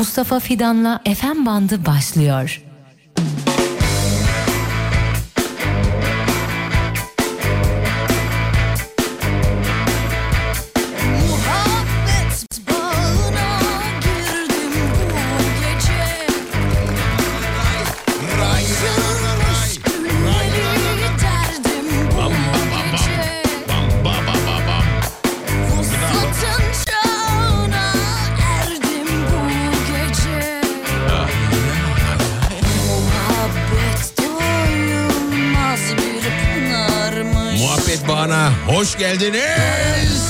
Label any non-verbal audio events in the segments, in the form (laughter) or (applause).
Mustafa Fidan'la FM bandı başlıyor. Hoş geldiniz.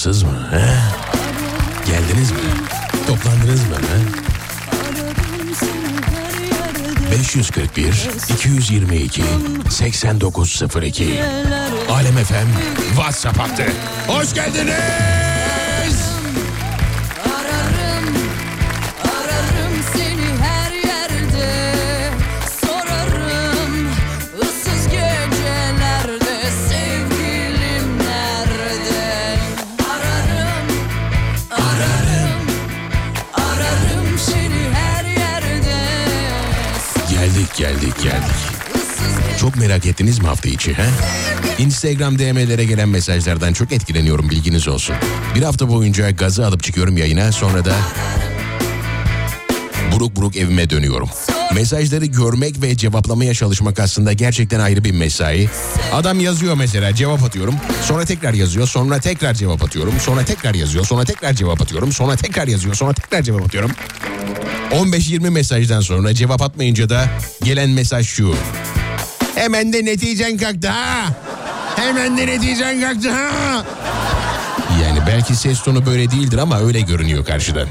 Canısız mı? He? Geldiniz mi? Toplandınız mı? He? 541 222 8902 Alem FM WhatsApp hattı. Hoş geldiniz. Merak ettiniz mi hafta içi he? Instagram DM'lere gelen mesajlardan çok etkileniyorum bilginiz olsun. Bir hafta boyunca gazı alıp çıkıyorum yayına sonra da buruk buruk evime dönüyorum. Mesajları görmek ve cevaplamaya çalışmak aslında gerçekten ayrı bir mesai. Adam yazıyor mesela cevap atıyorum. Sonra tekrar yazıyor. Sonra tekrar cevap atıyorum. Sonra tekrar yazıyor. Sonra tekrar cevap atıyorum. Sonra tekrar yazıyor. Sonra tekrar cevap atıyorum. 15-20 mesajdan sonra cevap atmayınca da gelen mesaj şu. Hemen de neticen kalktı ha. Hemen de neticen kalktı ha. Yani belki ses tonu böyle değildir ama öyle görünüyor karşıdan.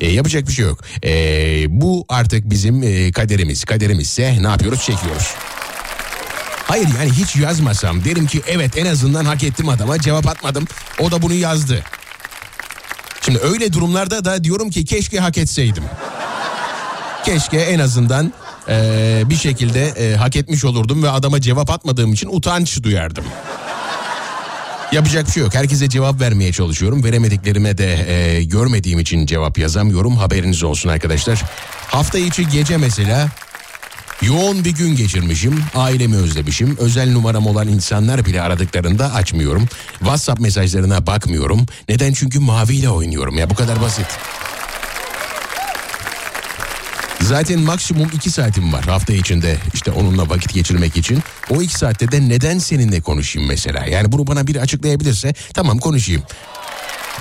E, yapacak bir şey yok. E, bu artık bizim e, kaderimiz. Kaderimizse ne yapıyoruz? Çekiyoruz. Hayır yani hiç yazmasam derim ki evet en azından hak ettim adama cevap atmadım. O da bunu yazdı. Şimdi öyle durumlarda da diyorum ki keşke hak etseydim. Keşke en azından e, bir şekilde e, hak etmiş olurdum ve adama cevap atmadığım için utanç duyardım. Yapacak bir şey yok. Herkese cevap vermeye çalışıyorum. Veremediklerime de e, görmediğim için cevap yazamıyorum. Haberiniz olsun arkadaşlar. Hafta içi gece mesela yoğun bir gün geçirmişim. Ailemi özlemişim. Özel numaram olan insanlar bile aradıklarında açmıyorum. WhatsApp mesajlarına bakmıyorum. Neden? Çünkü maviyle oynuyorum ya bu kadar basit. Zaten maksimum iki saatim var hafta içinde işte onunla vakit geçirmek için. O iki saatte de neden seninle konuşayım mesela? Yani bunu bana biri açıklayabilirse tamam konuşayım.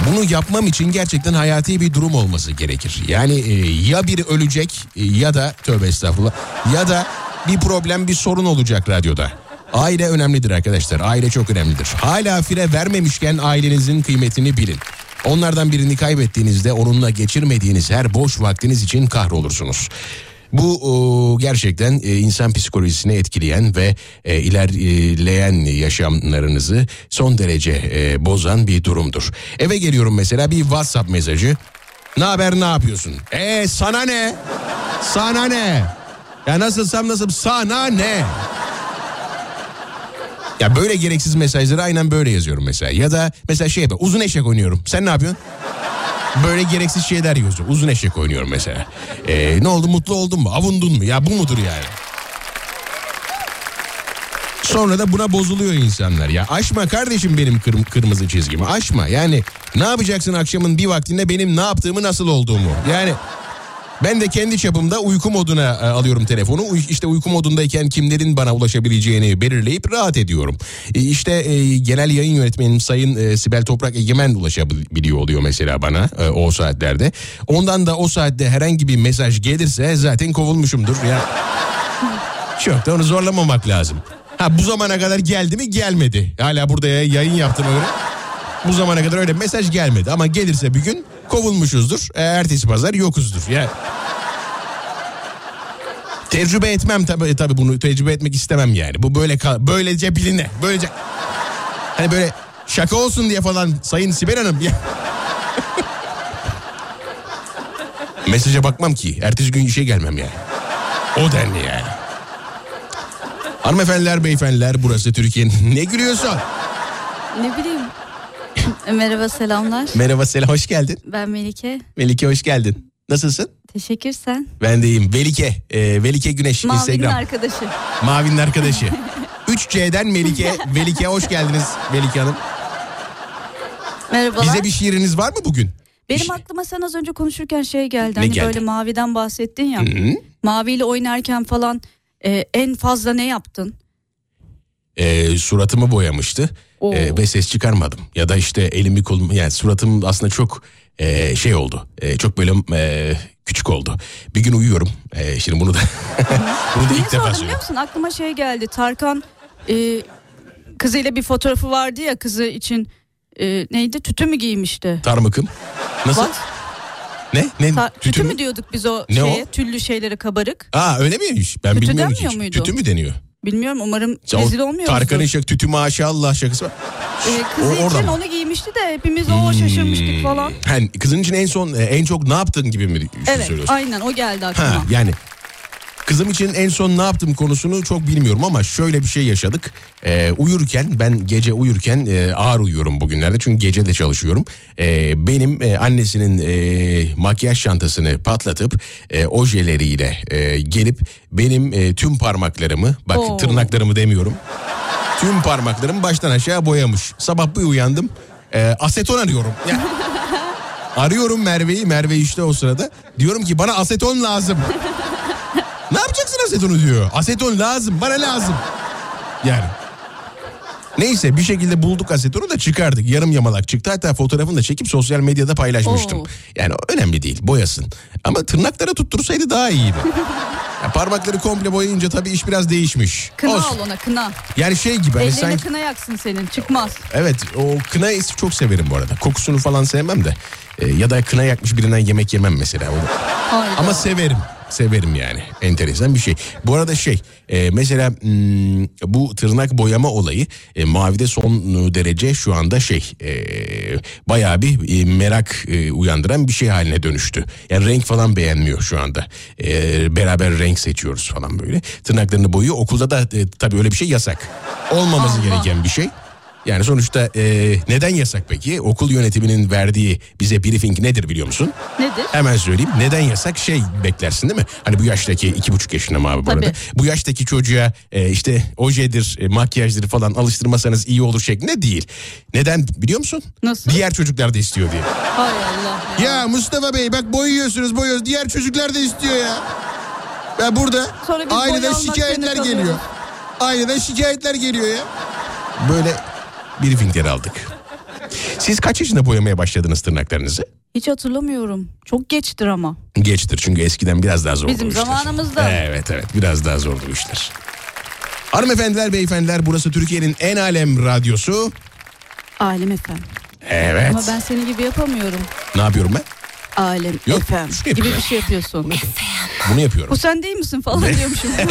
Bunu yapmam için gerçekten hayati bir durum olması gerekir. Yani e, ya biri ölecek e, ya da tövbe estağfurullah ya da bir problem bir sorun olacak radyoda. Aile önemlidir arkadaşlar. Aile çok önemlidir. Hala fire vermemişken ailenizin kıymetini bilin. Onlardan birini kaybettiğinizde onunla geçirmediğiniz her boş vaktiniz için kahrolursunuz. Bu o, gerçekten e, insan psikolojisini etkileyen ve e, ilerleyen yaşamlarınızı son derece e, bozan bir durumdur. Eve geliyorum mesela bir WhatsApp mesajı. Ne haber ne yapıyorsun? E sana ne? Sana ne? Ya nasılsam nasıl sana ne? Ya böyle gereksiz mesajları aynen böyle yazıyorum mesela. Ya da mesela şey yapıyor uzun eşek oynuyorum. Sen ne yapıyorsun? Böyle gereksiz şeyler yazıyor. Uzun eşek oynuyorum mesela. Ee, ne oldu mutlu oldun mu? Avundun mu? Ya bu mudur yani? Sonra da buna bozuluyor insanlar. Ya aşma kardeşim benim kır- kırmızı çizgimi. Aşma. Yani ne yapacaksın akşamın bir vaktinde benim ne yaptığımı nasıl olduğumu. Yani ben de kendi çapımda uyku moduna e, alıyorum telefonu. İşte uyku modundayken kimlerin bana ulaşabileceğini belirleyip rahat ediyorum. E, İşte e, genel yayın yönetmenim Sayın Sibel Toprak Egemen ulaşabiliyor oluyor mesela bana o saatlerde. Ondan da o saatte herhangi bir mesaj gelirse zaten kovulmuşumdur. Ya çok da onu zorlamamak lazım. Ha bu zamana kadar geldi mi gelmedi. Hala burada yayın yaptım öyle. Bu zamana kadar öyle mesaj gelmedi ama gelirse bir gün kovulmuşuzdur. E, ertesi pazar yokuzdur. Ya Tecrübe etmem tabii tabii bunu tecrübe etmek istemem yani. Bu böyle böylece biline. Böylece hani böyle şaka olsun diye falan Sayın Sibel Hanım ya. (laughs) Mesaja bakmam ki. Ertesi gün işe gelmem yani. O denli yani. Hanımefendiler, beyefendiler burası Türkiye'nin. Ne gülüyorsun? Ne bileyim. E, (laughs) Merhaba selamlar. Merhaba selam hoş geldin. Ben Melike. Melike hoş geldin. Nasılsın? Teşekkür sen. Ben deyim. Velike. Ee, Velike Güneş Mavi'nin Instagram. arkadaşı. Mavi'nin arkadaşı. (laughs) 3C'den Melike. Velike hoş geldiniz Melike Hanım. Merhabalar. Bize bir şiiriniz var mı bugün? Benim aklıma sen az önce konuşurken şey geldi. Ne hani geldi? böyle maviden bahsettin ya. Hı. Maviyle oynarken falan e, en fazla ne yaptın? Ee, suratımı boyamıştı Oo. Ee, ve ses çıkarmadım. Ya da işte elimi kolumu yani suratım aslında çok e, şey oldu. E, çok böyle e, küçük oldu. Bir gün uyuyorum. E, şimdi bunu da (laughs) bunu da Niye ilk defa sordum biliyor musun? Aklıma şey geldi. Tarkan e, kızıyla bir fotoğrafı vardı ya kızı için e, neydi? Tütü mü giymişti? Tarmıkım. Nasıl? What? Ne? Ne? Ta- tütü, Tütü mü? mü diyorduk biz o Ne şeye? o? Tüllü şeylere kabarık. Aa öyle miymiş? Ben Tütü bilmiyorum ki. muydu? Tütü mü deniyor? Bilmiyorum umarım Ya rezil olmuyoruzdur. Tarkan'ın şak tütü maşallah şakası var. Ee, kızı O- için onu giymişti de hepimiz o şaşırmıştık falan. Yani kızın için en son e, en çok ne yaptın gibi mi Evet söylüyorsun? aynen o geldi aklıma. Ha, yani kızım için en son ne yaptım konusunu çok bilmiyorum ama şöyle bir şey yaşadık. Ee, uyurken ben gece uyurken e, ağır uyuyorum bugünlerde çünkü gece de çalışıyorum. Ee, benim e, annesinin e, makyaj çantasını patlatıp e, ojeleriyle e, gelip benim e, tüm parmaklarımı bak Oo. tırnaklarımı demiyorum. Tüm parmaklarımı baştan aşağı boyamış. Sabah bir uyandım. e, aseton arıyorum. Ya, (laughs) arıyorum Merve'yi. Merve işte o sırada. Diyorum ki bana aseton lazım. Ne yapacaksın asetonu diyor. Aseton lazım. Bana lazım. Yani. Neyse bir şekilde bulduk asetonu da çıkardık. Yarım yamalak çıktı. Hatta fotoğrafını da çekip sosyal medyada paylaşmıştım. Oo. Yani önemli değil boyasın. Ama tırnaklara tuttursaydı daha iyiydi. Ya parmakları komple boyayınca tabii iş biraz değişmiş. Kına Olsun. al ona kına. Yani şey gibi hani Ellerine kına yaksın senin çıkmaz. Evet o kına isi çok severim bu arada. Kokusunu falan sevmem de. Ee, ya da kına yakmış birinden yemek yemem mesela. Hayda. Ama severim. Severim yani. Enteresan bir şey. Bu arada şey e, mesela hmm, bu tırnak boyama olayı e, Mavi'de son derece şu anda şey e, bayağı bir e, merak e, uyandıran bir şey haline dönüştü. Yani renk falan beğenmiyor şu anda. E, beraber renk seçiyoruz falan böyle. Tırnaklarını boyuyor. Okulda da e, tabii öyle bir şey yasak. Olmaması Allah. gereken bir şey. Yani sonuçta e, neden yasak peki? Okul yönetiminin verdiği bize briefing nedir biliyor musun? Nedir? Hemen söyleyeyim. Neden yasak? Şey beklersin değil mi? Hani bu yaştaki iki buçuk yaşında mı abi bu Tabii. arada? Bu yaştaki çocuğa e, işte ojedir, e, makyajdır falan alıştırmasanız iyi olur şeklinde değil. Neden biliyor musun? Nasıl? Diğer çocuklar da istiyor diye. Hay Allah ya. Ya Mustafa Bey bak boyuyorsunuz boyuyoruz. Diğer çocuklar da istiyor ya. Ya burada Sonra aileden şikayetler geliyor. Aynı şikayetler geliyor ya. Böyle briefingleri aldık. Siz kaç yaşında boyamaya başladınız tırnaklarınızı? Hiç hatırlamıyorum. Çok geçtir ama. Geçtir çünkü eskiden biraz daha zordu Bizim işler. zamanımızda. Evet evet biraz daha zordu işler. Hanımefendiler beyefendiler burası Türkiye'nin en alem radyosu. Alem efendim. Evet. Ama ben senin gibi yapamıyorum. Ne yapıyorum ben? Alem Yok, efendim şunu yapıyorum. gibi bir şey yapıyorsun. Bunu yapıyorum. Bu sen değil misin falan diyormuşum. (laughs)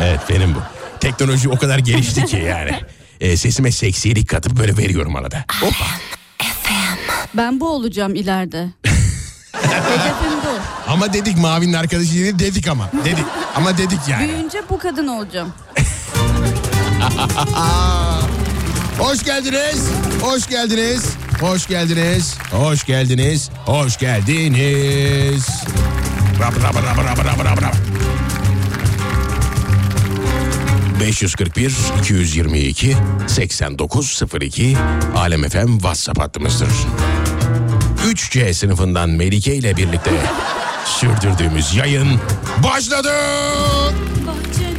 Evet benim bu. Teknoloji o kadar gelişti ki yani. (laughs) E, sesime seksilik katıp böyle veriyorum arada. Hoppa. ben bu olacağım ileride. (laughs) Hedefim bu. Ama dedik Mavi'nin arkadaşı değil dedik ama. Dedik. Ama dedik yani. Büyüyünce bu kadın olacağım. (laughs) Hoş geldiniz. Hoş geldiniz. Hoş geldiniz. Hoş geldiniz. Hoş geldiniz. Rab rab rab rab rab rab rab. 541 222 8902 Alem FM WhatsApp hattımızdır. 3C sınıfından Melike ile birlikte (laughs) sürdürdüğümüz yayın başladı. Bahçe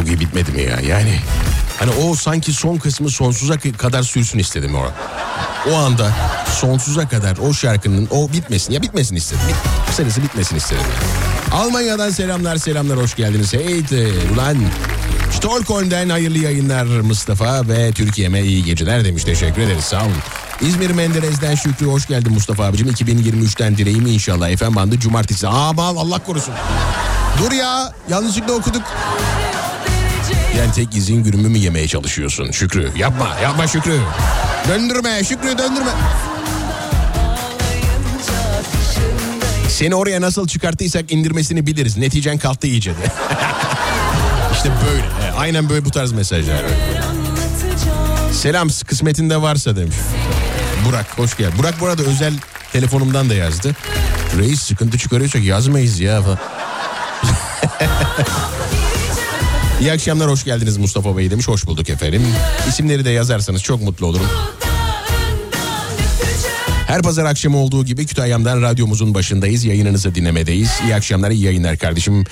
çok iyi bitmedi mi ya? Yani hani o sanki son kısmı sonsuza kadar sürsün istedim o. O anda sonsuza kadar o şarkının o bitmesin ya bitmesin istedim. Bit, kısacası bitmesin istedim. Almanya'dan selamlar selamlar hoş geldiniz. Hey ulan Stockholm'den hayırlı yayınlar Mustafa ve Türkiye'me iyi geceler demiş. Teşekkür ederiz sağ olun. İzmir Menderes'den Şükrü hoş geldin Mustafa abicim. 2023'ten dileğim inşallah. Efendim bandı cumartesi. Aman Allah korusun. Dur ya yanlışlıkla okuduk. Gelen tek izin günümü mü yemeye çalışıyorsun Şükrü? Yapma yapma Şükrü. Döndürme Şükrü döndürme. Seni oraya nasıl çıkarttıysak indirmesini biliriz. Neticen kalktı iyice de. (laughs) işte böyle. Aynen böyle bu tarz mesajlar. Selam kısmetinde varsa demiş. Burak hoş geldin. Burak bu arada özel telefonumdan da yazdı. Reis sıkıntı çıkarıyorsak yazmayız ya falan. (laughs) İyi akşamlar hoş geldiniz Mustafa Bey demiş. Hoş bulduk efendim. İsimleri de yazarsanız çok mutlu olurum. Her pazar akşamı olduğu gibi Kütahya'mdan radyomuzun başındayız. Yayınınızı dinlemedeyiz. İyi akşamlar, iyi yayınlar kardeşim.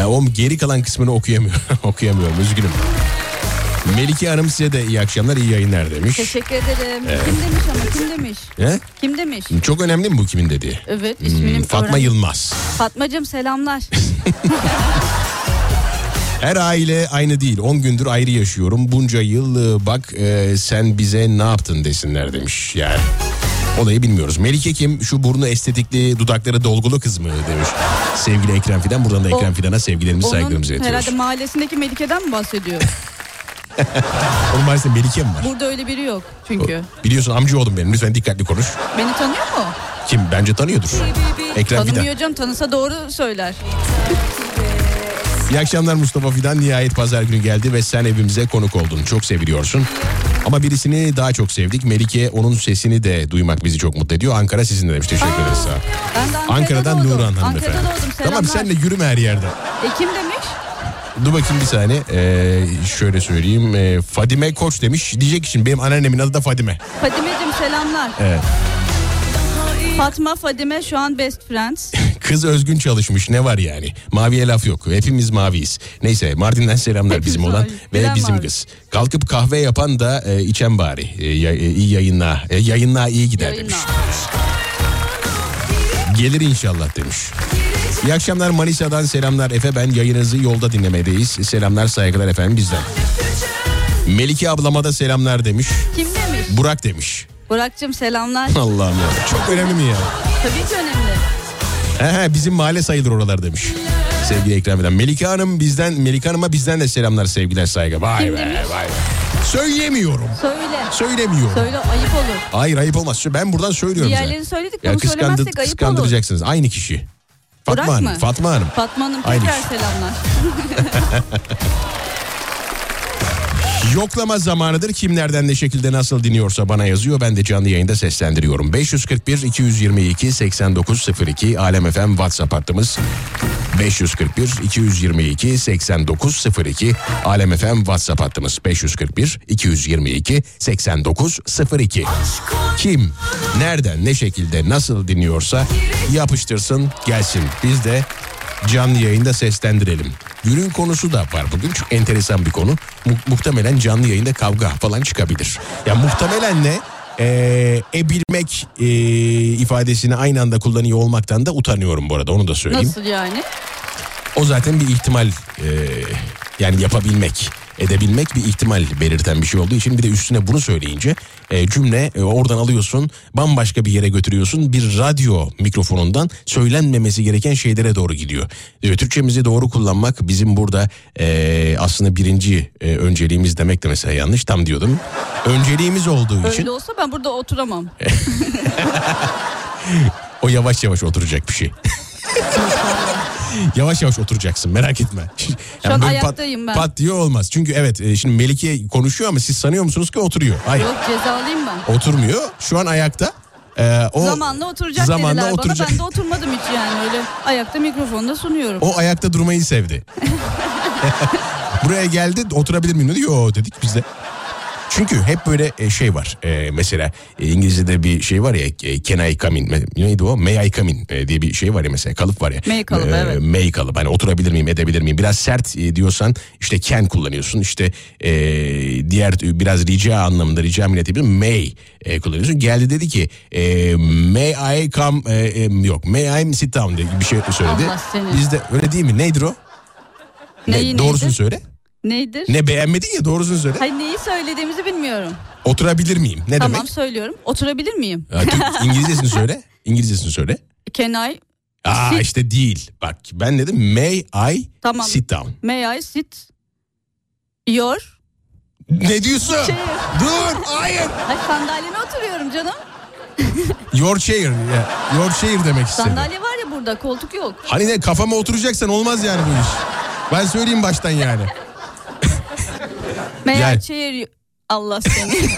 E, o geri kalan kısmını okuyamıyorum. (laughs) okuyamıyorum üzgünüm. Melike Hanım size de iyi akşamlar, iyi yayınlar demiş. Teşekkür ederim. Kim demiş ama kim demiş? He? Kim demiş? Çok önemli mi bu kimin dediği? Evet Hmm, ismini Fatma öğren- Yılmaz. Fatmacığım selamlar. (laughs) (laughs) Her aile aynı değil. 10 gündür ayrı yaşıyorum. Bunca yıl e, bak e, sen bize ne yaptın desinler demiş. Yani olayı bilmiyoruz. Melike kim? Şu burnu estetikli, dudakları dolgulu kız mı demiş. Sevgili Ekrem Fidan. Buradan da O- Ekrem Fidan'a sevgilerimizi, saygılarımızı iletiyoruz. herhalde mahallesindeki Melike'den mi bahsediyor? (laughs) Onun maalesef Melike mi var? Burada öyle biri yok çünkü. Biliyorsun amcaoğlum benim. Lütfen dikkatli konuş. Beni tanıyor mu? Kim? Bence tanıyordur. Ekrem Fidan. Tanımıyor canım tanısa doğru söyler. İyi akşamlar Mustafa Fidan. Nihayet pazar günü geldi ve sen evimize konuk oldun. Çok seviliyorsun. Ama birisini daha çok sevdik. Melike onun sesini de duymak bizi çok mutlu ediyor. Ankara sizinle demiş. Teşekkür ederiz sağ. Ben de Ankara'da Ankara'dan doğdum. Nurhan hanımefendi. Ankara'da doğdum selamlar. Tamam sen de yürüme her yerde. E kim demiş? Dur bakayım bir saniye. Ee, şöyle söyleyeyim. Ee, Fadime Koç demiş. Diyecek şimdi benim anneannemin adı da Fadime. Fadime'cim selamlar. Evet. Fatma Fadime şu an best friends. (laughs) Kız özgün çalışmış ne var yani? Maviye laf yok. Hepimiz maviyiz. Neyse Mardin'den selamlar bizim olan mavi. ve Bilen bizim mavi. kız. Kalkıp kahve yapan da e, içen bari. E, ya- e, iyi yayınla. E, yayınla iyi gider Yayınla. demiş. Gelir inşallah demiş. İyi akşamlar Manisa'dan selamlar Efe ben yayınınızı yolda dinlemedeyiz. Selamlar saygılar efendim bizden. Melike ablama da selamlar demiş. Kim demiş? Burak demiş. Burak'cığım selamlar. (laughs) Allah'ım ya. Çok önemli mi ya? Tabii ki önemli. He he bizim mahalle sayılır oralar demiş. Sevgili Ekrem Fidan. Melike Hanım bizden Melike Hanım'a bizden de selamlar sevgiler saygı. Vay Kim be demiş? vay be. Söyleyemiyorum. Söyle. Söylemiyorum. Söyle ayıp olur. Hayır ayıp olmaz. Ben buradan söylüyorum. Diğerlerini söyledik Ya bunu söylemezsek ayıp olur. kıskandıracaksınız. Aynı kişi. Fatma Burak Hanım. mı? Fatma Hanım. Fatma Hanım Aynı tekrar selamlar. (laughs) (laughs) Yoklama zamanıdır. Kim nereden ne şekilde nasıl dinliyorsa bana yazıyor. Ben de canlı yayında seslendiriyorum. 541 222 8902 Alem FM WhatsApp hattımız. 541 222 8902 Alem FM WhatsApp hattımız 541 222 8902 Kim nereden ne şekilde nasıl dinliyorsa yapıştırsın gelsin biz de canlı yayında seslendirelim. Günün konusu da var bugün çok enteresan bir konu. Mu- muhtemelen canlı yayında kavga falan çıkabilir. Ya muhtemelen ne? Ee, ebilmek ee, ifadesini aynı anda kullanıyor olmaktan da utanıyorum bu arada onu da söyleyeyim. Nasıl yani? O zaten bir ihtimal ee, yani yapabilmek edebilmek bir ihtimal belirten bir şey olduğu için bir de üstüne bunu söyleyince e, cümle e, oradan alıyorsun bambaşka bir yere götürüyorsun bir radyo mikrofonundan söylenmemesi gereken şeylere doğru gidiyor. E, Türkçemizi doğru kullanmak bizim burada e, aslında birinci e, önceliğimiz demek de mesela yanlış tam diyordum. Önceliğimiz olduğu için Öyle olsa ben burada oturamam. (laughs) o yavaş yavaş oturacak bir şey. (laughs) yavaş yavaş oturacaksın merak etme. Şu an (laughs) ayaktayım ben. Pat diye olmaz. Çünkü evet e, şimdi Melike konuşuyor ama siz sanıyor musunuz ki oturuyor? Hayır Yok cezalıyım ben. oturmuyor. Şu an ayakta. Ee, o zamanla oturacak zamanla dediler oturacak. bana. Ben de oturmadım hiç yani öyle. Ayakta mikrofonda sunuyorum. O ayakta durmayı sevdi. (laughs) (laughs) Buraya geldi oturabilir miyim dedi. Yo dedik biz de. Çünkü hep böyle e, şey var. E, mesela e, İngilizce'de bir şey var ya can I come in? Neydi o? May I come in diye bir şey var ya mesela kalıp var ya. May kalıbı, evet. May kalıbı. Hani oturabilir miyim edebilir miyim? Biraz sert diyorsan işte can kullanıyorsun. İşte e, diğer biraz rica anlamında rica milletebilir may e, kullanıyorsun. Geldi dedi ki e, may I come e, e, yok may I sit down diye bir şey söyledi. Biz de öyle değil mi? Nedir o? Neyi ne, doğrusunu neydi? söyle. Neydir? Ne beğenmedin ya doğrusunu söyle. Hayır neyi söylediğimizi bilmiyorum. Oturabilir miyim? Ne tamam demek? söylüyorum. Oturabilir miyim? Türk- (laughs) İngilizcesini söyle. İngilizcesini söyle. Can I? Aa Sit. işte değil. Bak ben dedim may I Tamam. sit down. May I sit your Ne diyorsun? Chair. Dur hayır. Ay sandalyene oturuyorum canım. (laughs) Your chair. ya. Your chair demek istedim. Sandalye var ya burada koltuk yok. Hani ne kafama oturacaksan olmaz yani bu iş. Ben söyleyeyim baştan yani. Yani- chair you- Allah seni. (laughs)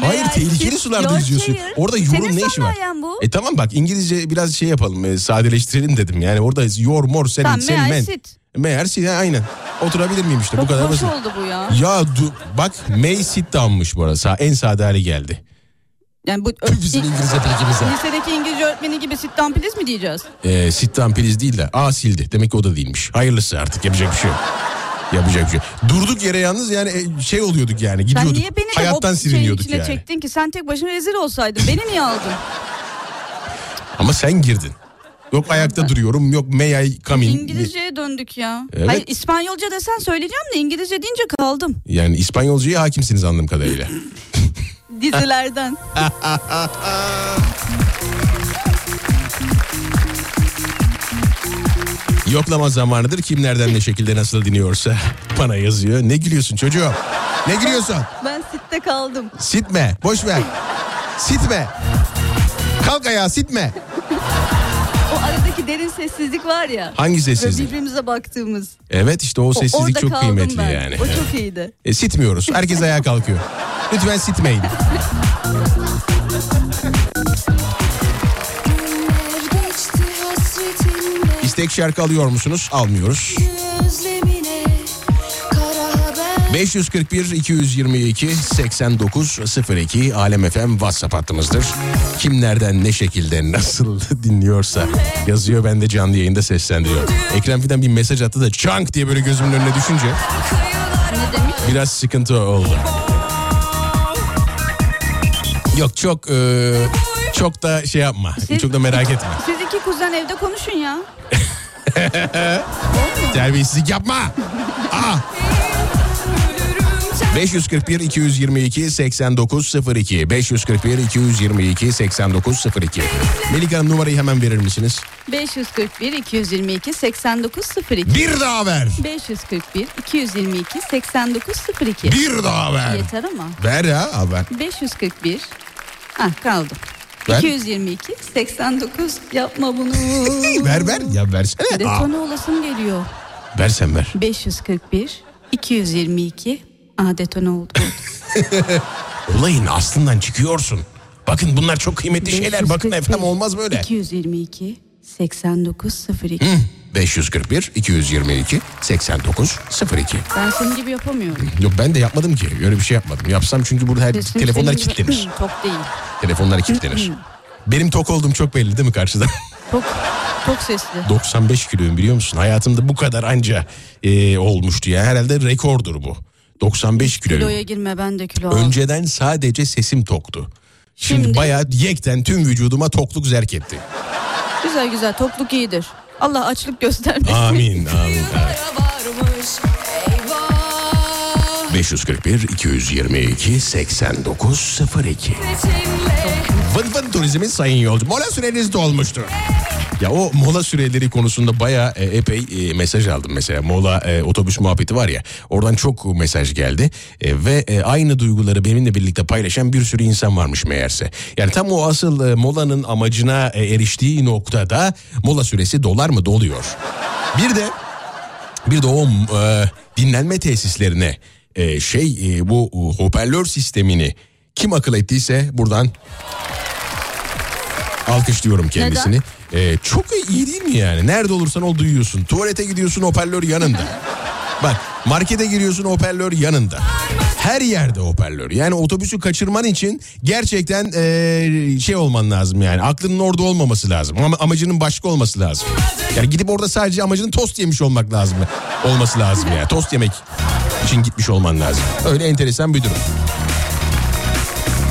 Hayır tehlikeli sularda yüzüyorsun. Orada yorum ne işi var? bu. E tamam bak İngilizce biraz şey yapalım e, sadeleştirelim dedim. Yani orada your more senin Tamam senin men. sit? Meğer sit aynen. Oturabilir miyim işte bu Çok kadar hoş basit. oldu bu ya. Ya du- bak may sit down'mış bu arada. En sade hali geldi. Yani bu (laughs) bizim İngilizce bilgimize. lisedeki İngilizce öğretmeni gibi sit down please mi diyeceğiz? Ee, sit down please değil de aa sildi. Demek ki o da değilmiş. Hayırlısı artık yapacak bir şey yok. Yapacak bir şey. Durduk yere yalnız yani e, şey oluyorduk yani Sen gidiyorduk. niye beni de Hayattan o şeyin siliniyorduk içine yani. çektin ki? Sen tek başına rezil olsaydın. Beni niye aldın? (laughs) Ama sen girdin. Yok ayakta duruyorum yok may I come in. İngilizceye döndük ya. Evet. Hayır İspanyolca desen söyleyeceğim de İngilizce deyince kaldım. Yani İspanyolcaya hakimsiniz anladığım kadarıyla. (laughs) Dizilerden. (laughs) Yoklama zamanıdır kim nereden ne şekilde nasıl dinliyorsa bana yazıyor. Ne gülüyorsun çocuğum? Ne gülüyorsun? ben sitte kaldım. Sitme boş ver. Sitme. Kalk ayağa sitme. O aradaki derin sessizlik var ya. Hangi sessizlik? birbirimize baktığımız. Evet işte o O- sessizlik orada çok kıymetli ben. yani. O çok iyiydi. E, sitmiyoruz. Herkes ayağa kalkıyor. Lütfen sitmeyin. (laughs) İstek şarkı alıyor musunuz? Almıyoruz. özlemine Kara haber 541 222 8902 Alem FM WhatsApp hattımızdır. Kim nereden ne şekilde nasıl (laughs) dinliyorsa yazıyor ben de canlı yayında seslendiriyor. Ekrem Fidan bir mesaj attı da çank diye böyle gözümün önüne düşünce biraz sıkıntı oldu. Yok çok e, çok da şey yapma. Siz- Çok da merak etme. (laughs) Siz iki kuzen evde konuşun ya. (laughs) Terbiyesizlik yapma. Aa. 541 222 8902 541 222 8902 Melike Hanım numarayı hemen verir misiniz? 541 222 8902. Bir daha ver. 541 222 8902. Bir daha ver. Yeter ama. Ver ya haber. 541 Ah kaldım. Ver. 222 89 yapma bunu. (laughs) Ver ver ya versene. Detone olasım geliyor. versen ver. 541 222 Ah detone oldu. (laughs) Olayın aslından çıkıyorsun. Bakın bunlar çok kıymetli şeyler. Bakın 541, efendim olmaz böyle. 222 8902. Hı, 541 222 8902 Ben senin gibi yapamıyorum. Yok ben de yapmadım ki. Öyle bir şey yapmadım. Yapsam çünkü burada her Sesim telefonlar senin gibi- kilitlenir. Çok değil. Telefonlar kilitlenir. Benim tok olduğum çok belli değil mi karşıdan? Çok (laughs) çok sesli. 95 kiloyum biliyor musun? Hayatımda bu kadar anca e, olmuştu ya. Herhalde rekordur bu. 95 kiloyum. Kiloya girme ben de kilo al. Önceden sadece sesim toktu. Şimdi, Şimdi? bayağı yekten tüm vücuduma tokluk zerk etti. Güzel güzel tokluk iyidir. Allah açlık göstermesin. Amin (laughs) amin. varmış Eyvah 541 222 8902 Reçinle Vın Vın Turizm'in sayın yolcu. Mola süreniz dolmuştur. Ya o mola süreleri konusunda bayağı e, epey e, mesaj aldım mesela. Mola e, otobüs muhabbeti var ya. Oradan çok mesaj geldi. E, ve e, aynı duyguları benimle birlikte paylaşan bir sürü insan varmış meğerse. Yani tam o asıl e, molanın amacına e, eriştiği noktada mola süresi dolar mı doluyor. Bir de bir de o e, dinlenme tesislerine e, şey e, bu e, hoparlör sistemini kim akıl ettiyse buradan alkışlıyorum kendisini. E, çok iyi değil mi yani? Nerede olursan ol duyuyorsun. Tuvalete gidiyorsun hoparlör yanında. Bak markete giriyorsun hoparlör yanında. Her yerde hoparlör. Yani otobüsü kaçırman için gerçekten e, şey olman lazım yani. Aklının orada olmaması lazım. Ama amacının başka olması lazım. Yani gidip orada sadece amacının tost yemiş olmak lazım. Olması lazım yani. Tost yemek için gitmiş olman lazım. Öyle enteresan bir durum.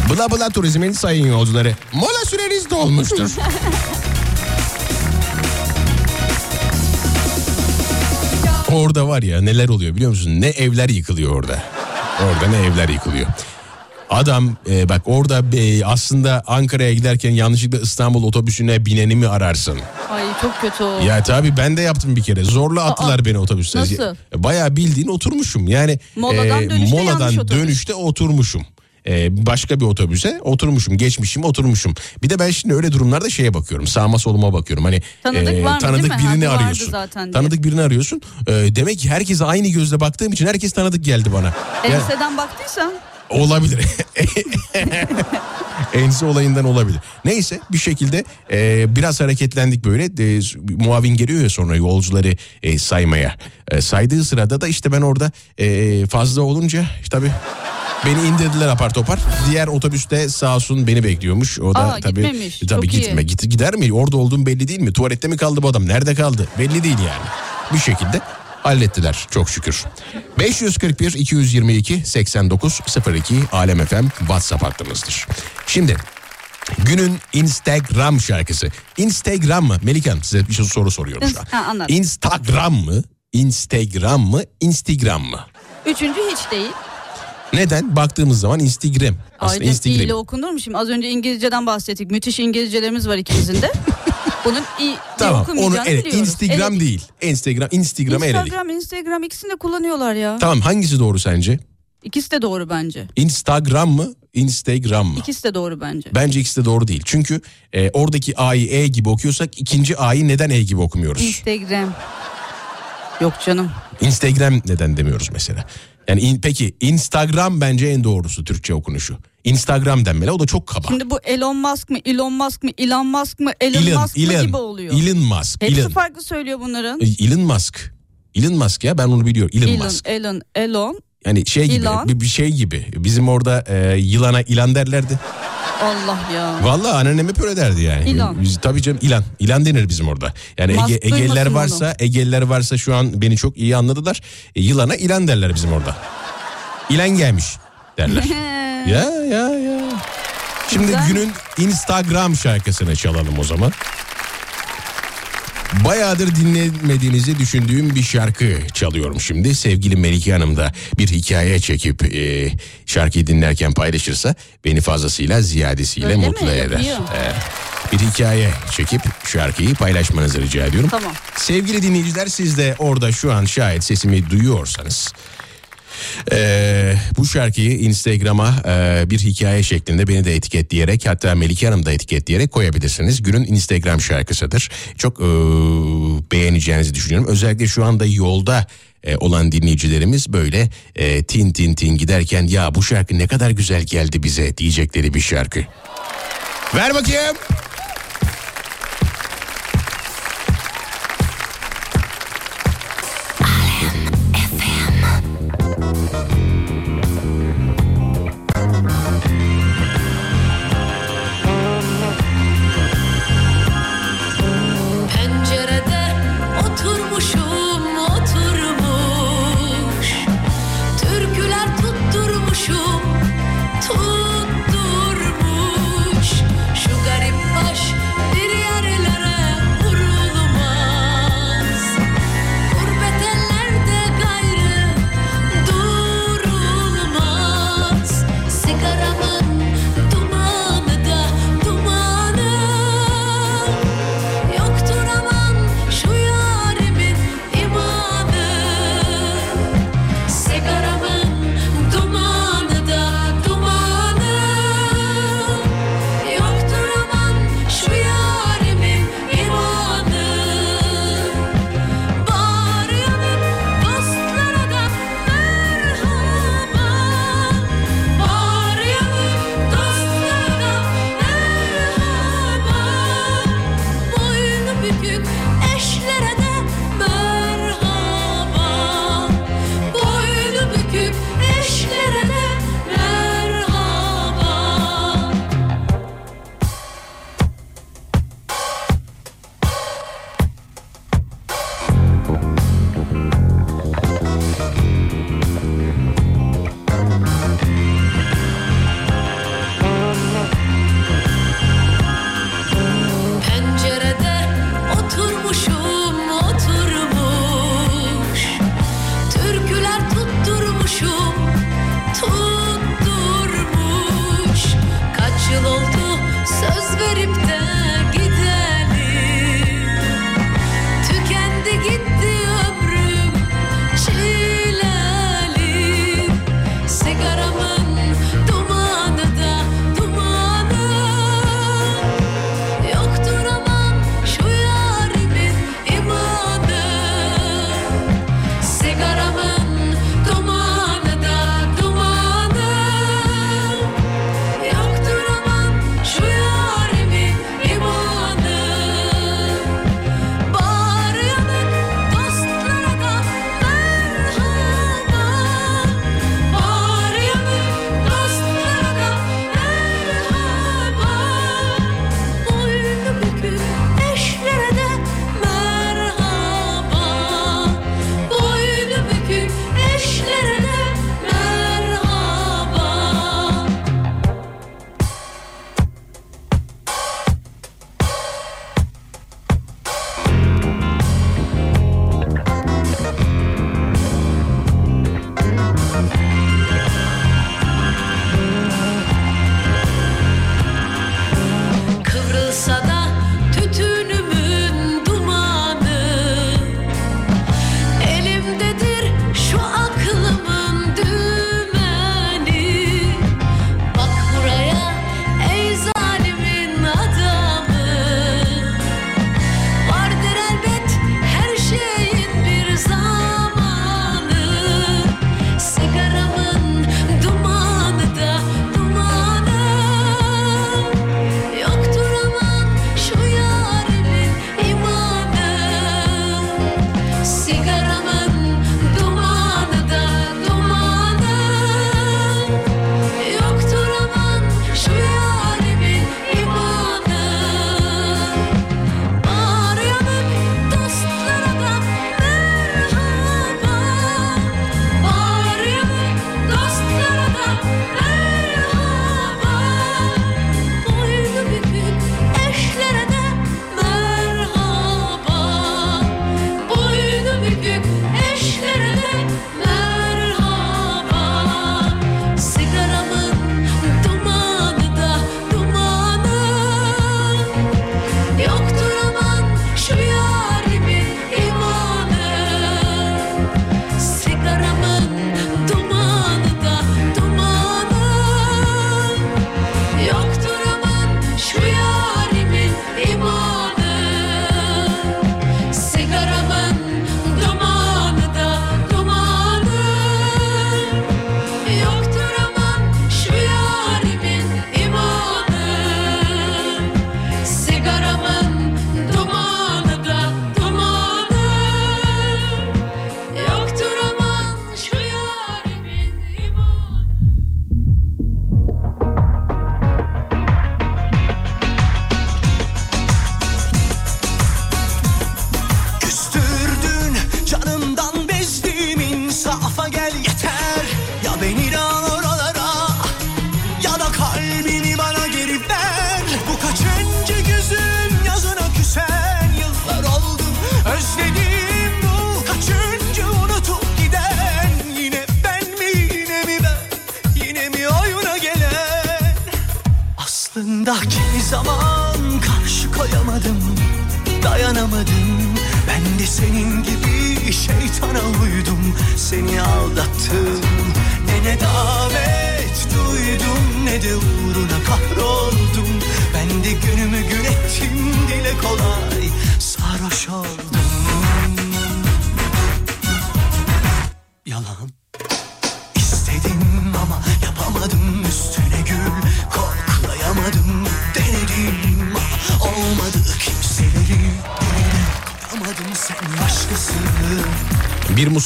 Bla bla turizmin sayın yolcuları. Mola süreniz dolmuştur. (laughs) Orada var ya neler oluyor biliyor musun? Ne evler yıkılıyor orada. Orada ne evler yıkılıyor. Adam e, bak orada e, aslında Ankara'ya giderken yanlışlıkla İstanbul otobüsüne bineni mi ararsın? Ay çok kötü o. Ya tabii ben de yaptım bir kere. Zorla attılar beni otobüste. nasıl? Bayağı bildiğin oturmuşum. Yani Moladan dönüşte moladan dönüşte oturmuşum. E, başka bir otobüse oturmuşum. Geçmişim oturmuşum. Bir de ben şimdi öyle durumlarda şeye bakıyorum. Sağıma soluma bakıyorum. Hani Tanıdık var mı, tanıdık birini Ha, bu vardı arıyorsun. zaten diye. tanıdık birini arıyorsun. E, demek ki herkese aynı gözle baktığım için herkes tanıdık geldi bana. Yani- Elbiseden baktıysan Olabilir. (laughs) Ense olayından olabilir. Neyse bir şekilde e, biraz hareketlendik böyle. E, muavin geliyor ya sonra yolcuları e, saymaya. E, saydığı sırada da işte ben orada e, fazla olunca işte tabii beni indirdiler apar topar. Diğer otobüste sağ olsun beni bekliyormuş. O da Aa, tabii gitmemiş. tabii Çok iyi. gitme. Git, gider mi? Orada olduğum belli değil mi? Tuvalette mi kaldı bu adam? Nerede kaldı? Belli değil yani. Bir şekilde hallettiler çok şükür. 541 222 89 02 Alem FM WhatsApp hattımızdır. Şimdi günün Instagram şarkısı. Instagram mı? Melikan size bir şey soru soruyorum şu an. Ha, anladım. Instagram mı? Instagram mı? Instagram mı? üçüncü hiç değil. Neden? Baktığımız zaman Instagram. Aslında Aynen Instagram. ile okunur mu şimdi? Az önce İngilizceden bahsettik. Müthiş İngilizcelerimiz var ikimizin de. (laughs) Bunun i Tamam onu evet biliyoruz. Instagram Evet. değil. Instagram Instagram'a eledik. Instagram, Instagram ikisini de kullanıyorlar ya. Tamam hangisi doğru sence? İkisi de doğru bence. Instagram mı? Instagram mı? İkisi de doğru bence. Bence ikisi de doğru değil. Çünkü e, oradaki A'yı E gibi okuyorsak ikinci A'yı neden E gibi okumuyoruz? Instagram. Yok canım. Instagram neden demiyoruz mesela? Yani in- peki Instagram bence en doğrusu Türkçe okunuşu. Instagram denmeli o da çok kaba. Şimdi bu Elon Musk mı, Elon Musk mı, Elon Musk mı, Elon Elon, Musk mı Elon, gibi oluyor. Elon Musk. Hepsi Elon. farklı söylüyor bunların. E, Elon Musk. Elon Musk ya ben onu biliyorum. Elon, Elon, Musk. Elon, Elon. Yani şey gibi Elon. bir, bir şey gibi. Bizim orada e, yılana ilan derlerdi. Allah ya. Vallahi anneannem hep öyle derdi yani. İlan. Biz, tabii canım ilan. İlan denir bizim orada. Yani Ege, Egeliler varsa Egeliler varsa şu an beni çok iyi anladılar. E, yılana ilan derler bizim orada. İlan gelmiş derler. (laughs) ya ya ya. Şimdi Güzel. günün Instagram şarkısını çalalım o zaman. Bayağıdır dinlemediğinizi düşündüğüm bir şarkı çalıyorum şimdi. Sevgili Melike Hanım da bir hikaye çekip e, şarkıyı dinlerken paylaşırsa beni fazlasıyla ziyadesiyle Öyle mi? mutlu eder. Yapıyor. E, bir hikaye çekip şarkıyı paylaşmanızı rica ediyorum. Tamam. Sevgili dinleyiciler siz de orada şu an şayet sesimi duyuyorsanız ee, bu şarkıyı Instagram'a e, bir hikaye şeklinde beni de etiketleyerek hatta Melike Hanım da etiketleyerek koyabilirsiniz. Günün Instagram şarkısıdır. Çok e, beğeneceğinizi düşünüyorum. Özellikle şu anda yolda e, olan dinleyicilerimiz böyle e, tin tin tin giderken ya bu şarkı ne kadar güzel geldi bize diyecekleri bir şarkı. Ver bakayım.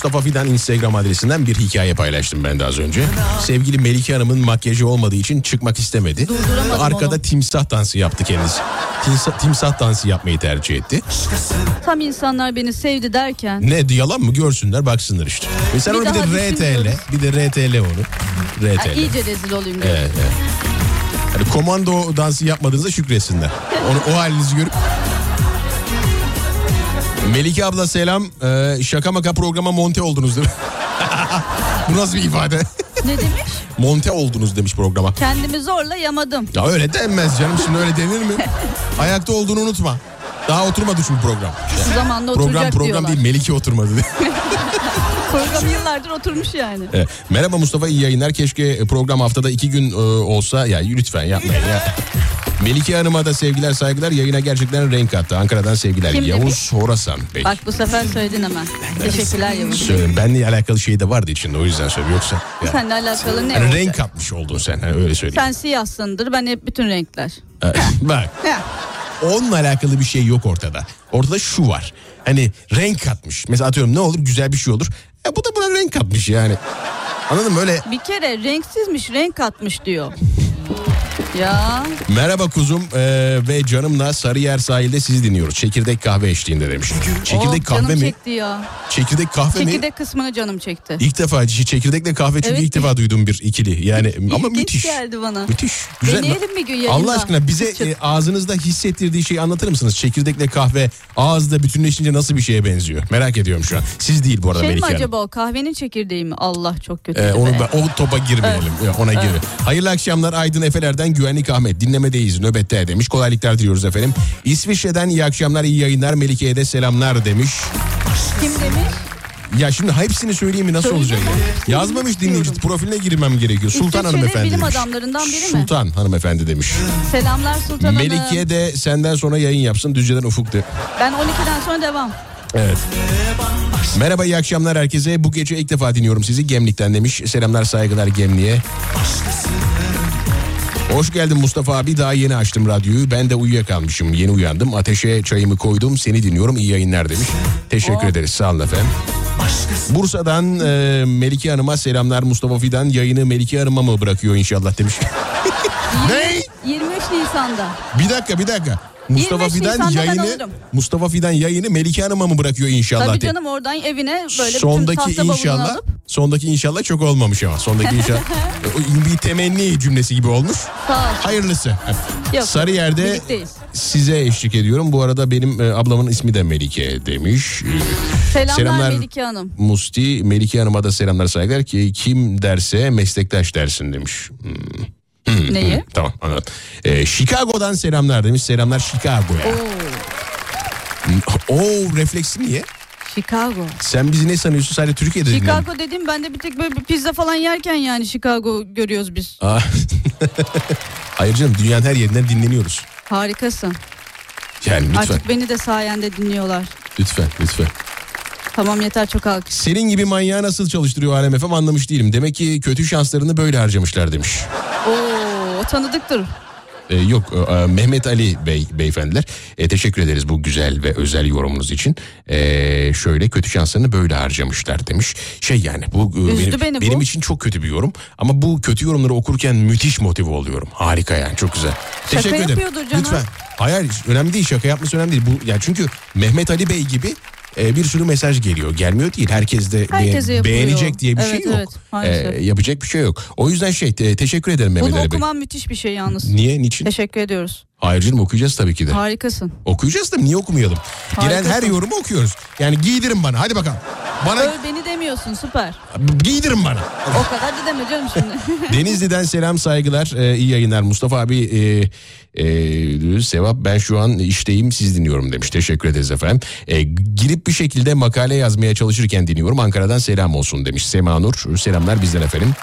Mustafa Fidan Instagram adresinden bir hikaye paylaştım ben de az önce. Sevgili Melike Hanım'ın makyajı olmadığı için çıkmak istemedi. Arkada onu. timsah dansı yaptı kendisi. Timsah, timsah dansı yapmayı tercih etti. Tam insanlar beni sevdi derken Ne yalan mı görsünler baksınlar işte. Ve sen Bir bir de RTL, bir de RTL onu. RTL. iyice rezil olayım. Evet, evet. Hani komando dansı yapmadığınızda şükretsinler. Onu, o halinizi görüp. Melike abla selam. Ee, şaka maka programa monte oldunuz değil mi? Bu nasıl bir ifade? Ne demiş? monte oldunuz demiş programa. Kendimi zorla yamadım. Ya öyle denmez canım şimdi öyle denir mi? (laughs) Ayakta olduğunu unutma. Daha oturmadı çünkü program. Şu zamanda Program oturacak program diyorlar. değil Melike oturmadı. (laughs) (laughs) Program yıllardır oturmuş yani. Evet. Merhaba Mustafa iyi yayınlar. Keşke program haftada iki gün e, olsa. Ya lütfen yapmayın ya. Melike Hanım'a da sevgiler saygılar. Yayına gerçekten renk kattı. Ankara'dan sevgiler. Kim Yavuz demiş? Horasan Bey. Bak bu sefer söyledin hemen. Teşekkürler Yavuz. Söyleyeyim. Benle alakalı şey de vardı içinde o yüzden söylüyorum. Yoksa ya. Seninle alakalı ne olacak? renk katmış oldun sen. Hani öyle söyleyeyim. Sen siyahsındır ben hep bütün renkler. (laughs) Bak onunla alakalı bir şey yok ortada. Ortada şu var. Hani renk katmış. Mesela atıyorum ne olur güzel bir şey olur. E bu da buna renk katmış yani. Anladın mı? Öyle Bir kere renksizmiş renk katmış diyor. Ya Merhaba kuzum ee, ve canımla Sarıyer sahilde sizi dinliyoruz. Çekirdek kahve eşliğinde demiş. Çekirdek oh, kahve canım mi? çekti ya. Çekirdek kahve mi? Çekirdek kısmını canım çekti. İlk defa çekirdekle kahve çünkü Evet. ilk defa duyduğum bir ikili. Yani ama İlginç müthiş. geldi bana. Müthiş. Güzel. Deneyelim bir gün yayında. Allah aşkına bize e, ağzınızda hissettirdiği şeyi anlatır mısınız? Çekirdekle kahve ağızda bütünleşince nasıl bir şeye benziyor? Merak ediyorum şu an. Siz değil bu arada Şey Melike Hanım. acaba o kahvenin çekirdeği mi? Allah çok kötü. Ee, onu be. o topa girmeyelim. Ya, Ona girme. Hayırlı akşamlar Aydın Efeler'den Güvenlik Ahmet. Dinlemedeyiz nöbette demiş. Kolaylıklar diliyoruz efendim. İsviçre'den iyi akşamlar iyi yayınlar. Melike'ye de selamlar demiş. Kim demiş? Ya şimdi hepsini söyleyeyim mi nasıl Söyle olacak ya? Yazmamış dinleyici profiline girmem gerekiyor. Sultan İsviçre'de hanımefendi bilim demiş. adamlarından biri mi? Sultan hanımefendi demiş. Selamlar Sultan Hanım. Melike de senden sonra yayın yapsın. Düzce'den Ufuk de. Ben 12'den sonra devam. Evet. Merhaba iyi akşamlar herkese. Bu gece ilk defa dinliyorum sizi Gemlik'ten demiş. Selamlar saygılar Gemlik'e. Hoş geldin Mustafa abi. Daha yeni açtım radyoyu. Ben de uyuyakalmışım. Yeni uyandım. Ateşe çayımı koydum. Seni dinliyorum. İyi yayınlar demiş. Teşekkür ederiz. Sağ olun efendim. Bursa'dan e, Melike Hanım'a selamlar. Mustafa Fidan yayını Melike Hanım'a mı bırakıyor inşallah demiş. (laughs) ne? 23 Nisan'da. Bir dakika bir dakika. Mustafa 23 Fidan Nisan'da ben yayını alırım. Mustafa Fidan yayını Melike Hanım'a mı bırakıyor inşallah? Tabii canım oradan evine böyle sondaki bütün tahta bavulunu inşallah alıp sondaki inşallah çok olmamış ama sondaki inşallah (laughs) O bir temenni cümlesi gibi olmuş. sağ ol. Hayırlısı. Yok, Sarıyer'de birlikteyiz. size eşlik ediyorum. Bu arada benim e, ablamın ismi de Melike demiş. E, Selamlar, Selamlar. Melike Hanım. Musti Melike Hanım'a da selamlar saygılar ki kim derse meslektaş dersin demiş. Hmm. Hmm, Neyi? hmm, tamam anladım. E, Chicago'dan selamlar demiş. Selamlar Chicago'ya. Oo, Oo refleksi niye? Chicago. Sen bizi ne sanıyorsun? Sadece Türkiye'de dinliyorum. Chicago dediğim ben de bir tek böyle bir pizza falan yerken yani Chicago görüyoruz biz. (laughs) Hayır canım dünyanın her yerinden dinleniyoruz. Harikasın. Yani lütfen Artık beni de sayende dinliyorlar. lütfen lütfen. Tamam yeter çok alkış. Senin gibi manyağı nasıl çalıştırıyor Alem FM anlamış değilim. Demek ki kötü şanslarını böyle harcamışlar demiş. Oo, tanıdıktır. Ee, yok e, Mehmet Ali Bey beyefendiler. E, teşekkür ederiz bu güzel ve özel yorumunuz için. E, şöyle kötü şanslarını böyle harcamışlar demiş. Şey yani bu e, Üzdü benim, beni bu. benim için çok kötü bir yorum. Ama bu kötü yorumları okurken müthiş motive oluyorum. Harika yani çok güzel. Şaka teşekkür ederim. yapıyordur canım. Lütfen. Hayır, önemli değil şaka yapması önemli değil. Bu, yani çünkü Mehmet Ali Bey gibi e, bir sürü mesaj geliyor. Gelmiyor değil. Herkes de be- Herkese yapılıyor. beğenecek diye bir Evet, şey yok. evet, maalesef. E, yapacak bir şey yok. O yüzden şey te- teşekkür ederim Mehmet Bunu Ali Bey. okuman müthiş bir şey yalnız. Niye? Niçin? Teşekkür ediyoruz. Hayır canım okuyacağız tabii ki de. Harikasın. Okuyacağız da niye okumayalım? Gelen her Harikasın. yorumu okuyoruz. Yani giydirin bana hadi bakalım. Bana Öl beni demiyorsun süper. giydirin bana. O kadar da deme canım şimdi. (laughs) Denizli'den selam saygılar ee, iyi yayınlar Mustafa abi e, e, Sevap ben şu an işteyim siz dinliyorum demiş teşekkür ederiz efendim E, girip bir şekilde makale yazmaya çalışırken dinliyorum Ankara'dan selam olsun demiş Sema Nur selamlar bizden efendim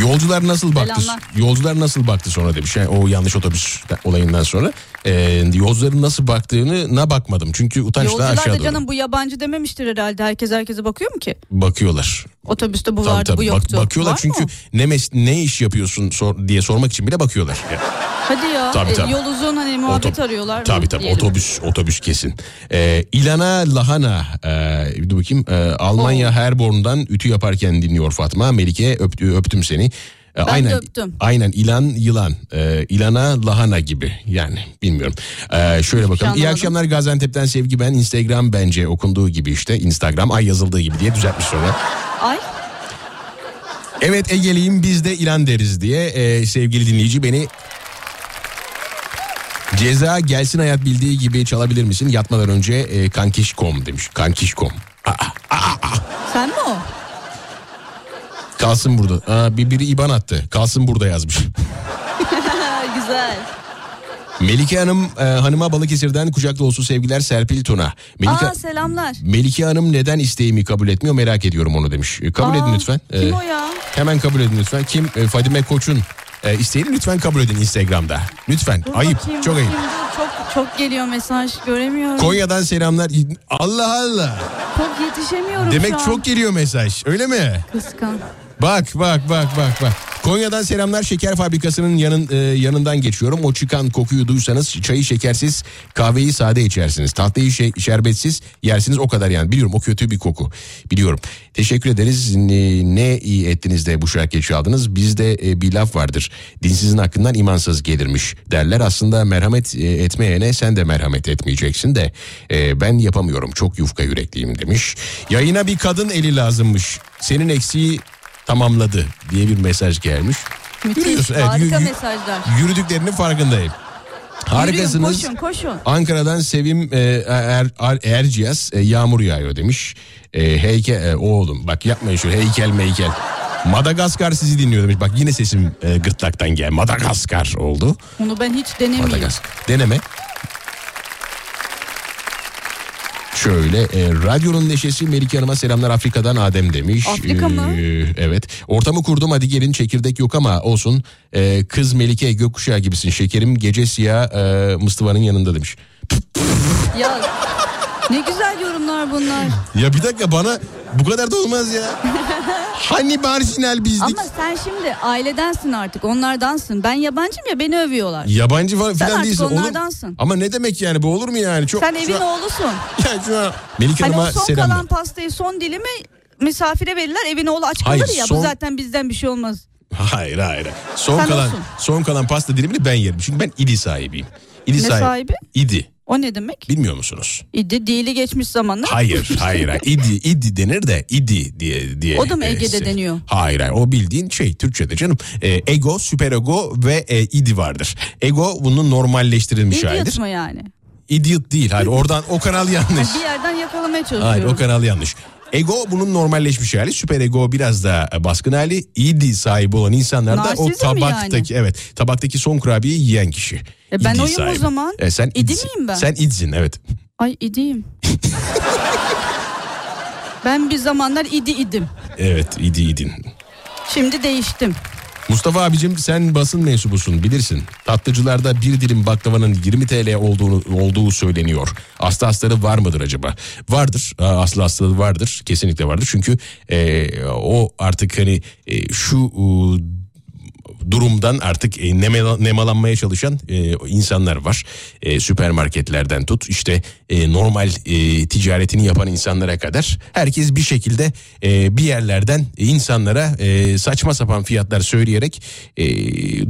Yolcular nasıl baktı? Selamlar. Yolcular nasıl baktı sonra demiş. Yani o yanlış otobüs olayından sonra. Ee, yolcuların nasıl baktığını na bakmadım. Çünkü utançla Yolcular aşağı da doğru canım bu yabancı dememiştir herhalde. Herkes herkese bakıyor mu ki? bakıyorlar. Otobüste bu Tabii vardı tabii bu bak- yoktu. bakıyorlar Var çünkü mı? ne mes- ne iş yapıyorsun sor- diye sormak için bile bakıyorlar. (laughs) Hadi ya Tabii, e, tabii. yol uzun hani muhabbet Oto- arıyorlar. Tabii tabii diyelim. otobüs otobüs kesin. Ee, İlana Lahana e, dur bakayım e, Almanya Herborn'dan ütü yaparken dinliyor Fatma. Melike öptü, öptüm seni. E, de aynen, öptüm. Aynen ilan yılan e, ilana lahana gibi yani bilmiyorum. E, şöyle bakalım. İyi akşamlar Gaziantep'ten sevgi ben Instagram bence okunduğu gibi işte Instagram ay yazıldığı gibi diye düzeltmiş sonra. Ay Evet Ege'liyim biz de ilan deriz diye e, sevgili dinleyici beni Ceza gelsin hayat bildiği gibi çalabilir misin? Yatmadan önce e, kankişkom demiş. Kankişkom. Aa, mi o? Kalsın burada. Aa, bir biri iban attı. Kalsın burada yazmış. (laughs) Güzel. Melike Hanım e, hanıma Balıkesir'den kucak dolusu sevgiler Serpil Tuna. Melike, Aa selamlar. Melike Hanım neden isteğimi kabul etmiyor merak ediyorum onu demiş. E, kabul Aa, edin lütfen. Kim E, o ya? Hemen kabul edin lütfen. Kim? E, Fadime Koç'un e, isteğini lütfen kabul edin Instagram'da. Lütfen. Dur ayıp. bakayım, çok ayıp. bakayım, dur. Çok çok geliyor mesaj göremiyorum. Konya'dan selamlar. Allah Allah. Çok yetişemiyorum Demek şu an. çok geliyor mesaj. Öyle mi? Kıskan. Bak bak bak bak bak. Konya'dan selamlar şeker fabrikasının yanın, e, yanından geçiyorum. O çıkan kokuyu duysanız çayı şekersiz kahveyi sade içersiniz. Tatlıyı şey, şerbetsiz yersiniz o kadar yani. Biliyorum o kötü bir koku. Biliyorum. Teşekkür ederiz. Ne, ne iyi ettiniz de bu şarkıyı çaldınız. Bizde e, bir laf vardır. Dinsizin hakkından imansız gelirmiş derler. Aslında merhamet e, etmeyene sen de merhamet etmeyeceksin de e, ben yapamıyorum. Çok yufka yürekliyim demiş. Yayına bir kadın eli lazımmış. Senin eksiği tamamladı diye bir mesaj gelmiş. Müthiş. Görüyorsun, evet, Harika yü- mesajlar. Yürüdüklerinin farkındayım. Harikasınız. Yürüyün, koşun koşun. Ankara'dan Sevim e, er, er, Erciyes e, yağmur yağıyor demiş. E, heykel e, oğlum bak yapmayın şöyle heykel meykel. Madagaskar sizi dinliyor demiş. Bak yine sesim e, gırtlaktan gel. Madagaskar oldu. Onu ben hiç denemeyeyim. Madagaskar. Deneme. Şöyle e, radyonun neşesi Melike Hanım'a selamlar Afrika'dan Adem demiş. Afrika mı? Ee, evet. Ortamı kurdum hadi gelin çekirdek yok ama olsun. Ee, kız Melike gökkuşağı gibisin şekerim gece siyah e, Mustafa'nın yanında demiş. Ya ne güzel yorumlar bunlar. Ya bir dakika bana bu kadar da olmaz ya. (laughs) hani marjinal bizdik. Ama sen şimdi ailedensin artık onlardansın. Ben yabancıyım ya beni övüyorlar. Yabancı falan Sen filan değilsin. Olur- onlardansın. Ama ne demek yani bu olur mu yani? Çok, Sen evin an- oğlusun. (laughs) Ya şu an Melike Hani Hanım'a son selamlar. kalan pastayı son dilimi misafire verirler evin oğlu aç Hayır, kalır ya son- bu zaten bizden bir şey olmaz. Hayır hayır. Son Sen kalan olsun. son kalan pasta dilimini ben yerim. Çünkü ben idi sahibiyim. İdi Ne sahibi? İdi. O ne demek? Bilmiyor musunuz? İdi dili geçmiş zamanlar. (laughs) Hayır, hayır. İdi, idi denir de idi diye diye. O da mı e, Ege'de se- deniyor? Hayır, hayır. O bildiğin şey Türkçe'de canım. E, ego, süper ego ve e, idi vardır. Ego bunun normalleştirilmiş halidir. Idiot mu yani? Idiot değil. Hayır, oradan o kanal yanlış. (laughs) Bir yerden yakalamaya çalışıyorum. Hayır, o kanal yanlış. Ego bunun normalleşmiş hali. Süper ego biraz da baskın hali. İdi sahibi olan insanlar da o Narsizm mi tabaktaki evet tabaktaki son kurabiyeyi yiyen kişi. E ben İdi oyum o sahibi. zaman. E, sen İdi idsin. miyim ben? Sen idsin evet. Ay idiyim. (laughs) ben bir zamanlar idi idim. Evet idi idin. Şimdi değiştim. Mustafa abicim sen basın mensubusun bilirsin. Tatlıcılarda bir dilim baklavanın 20 TL olduğunu olduğu söyleniyor. Aslı hastalığı var mıdır acaba? Vardır. Aslı hastalığı vardır. Kesinlikle vardır. Çünkü e, o artık hani e, şu e, durumdan artık e, nemala- nemalanmaya çalışan e, insanlar var. E, süpermarketlerden tut işte e, normal e, ticaretini yapan insanlara kadar herkes bir şekilde e, bir yerlerden insanlara e, saçma sapan fiyatlar söyleyerek e,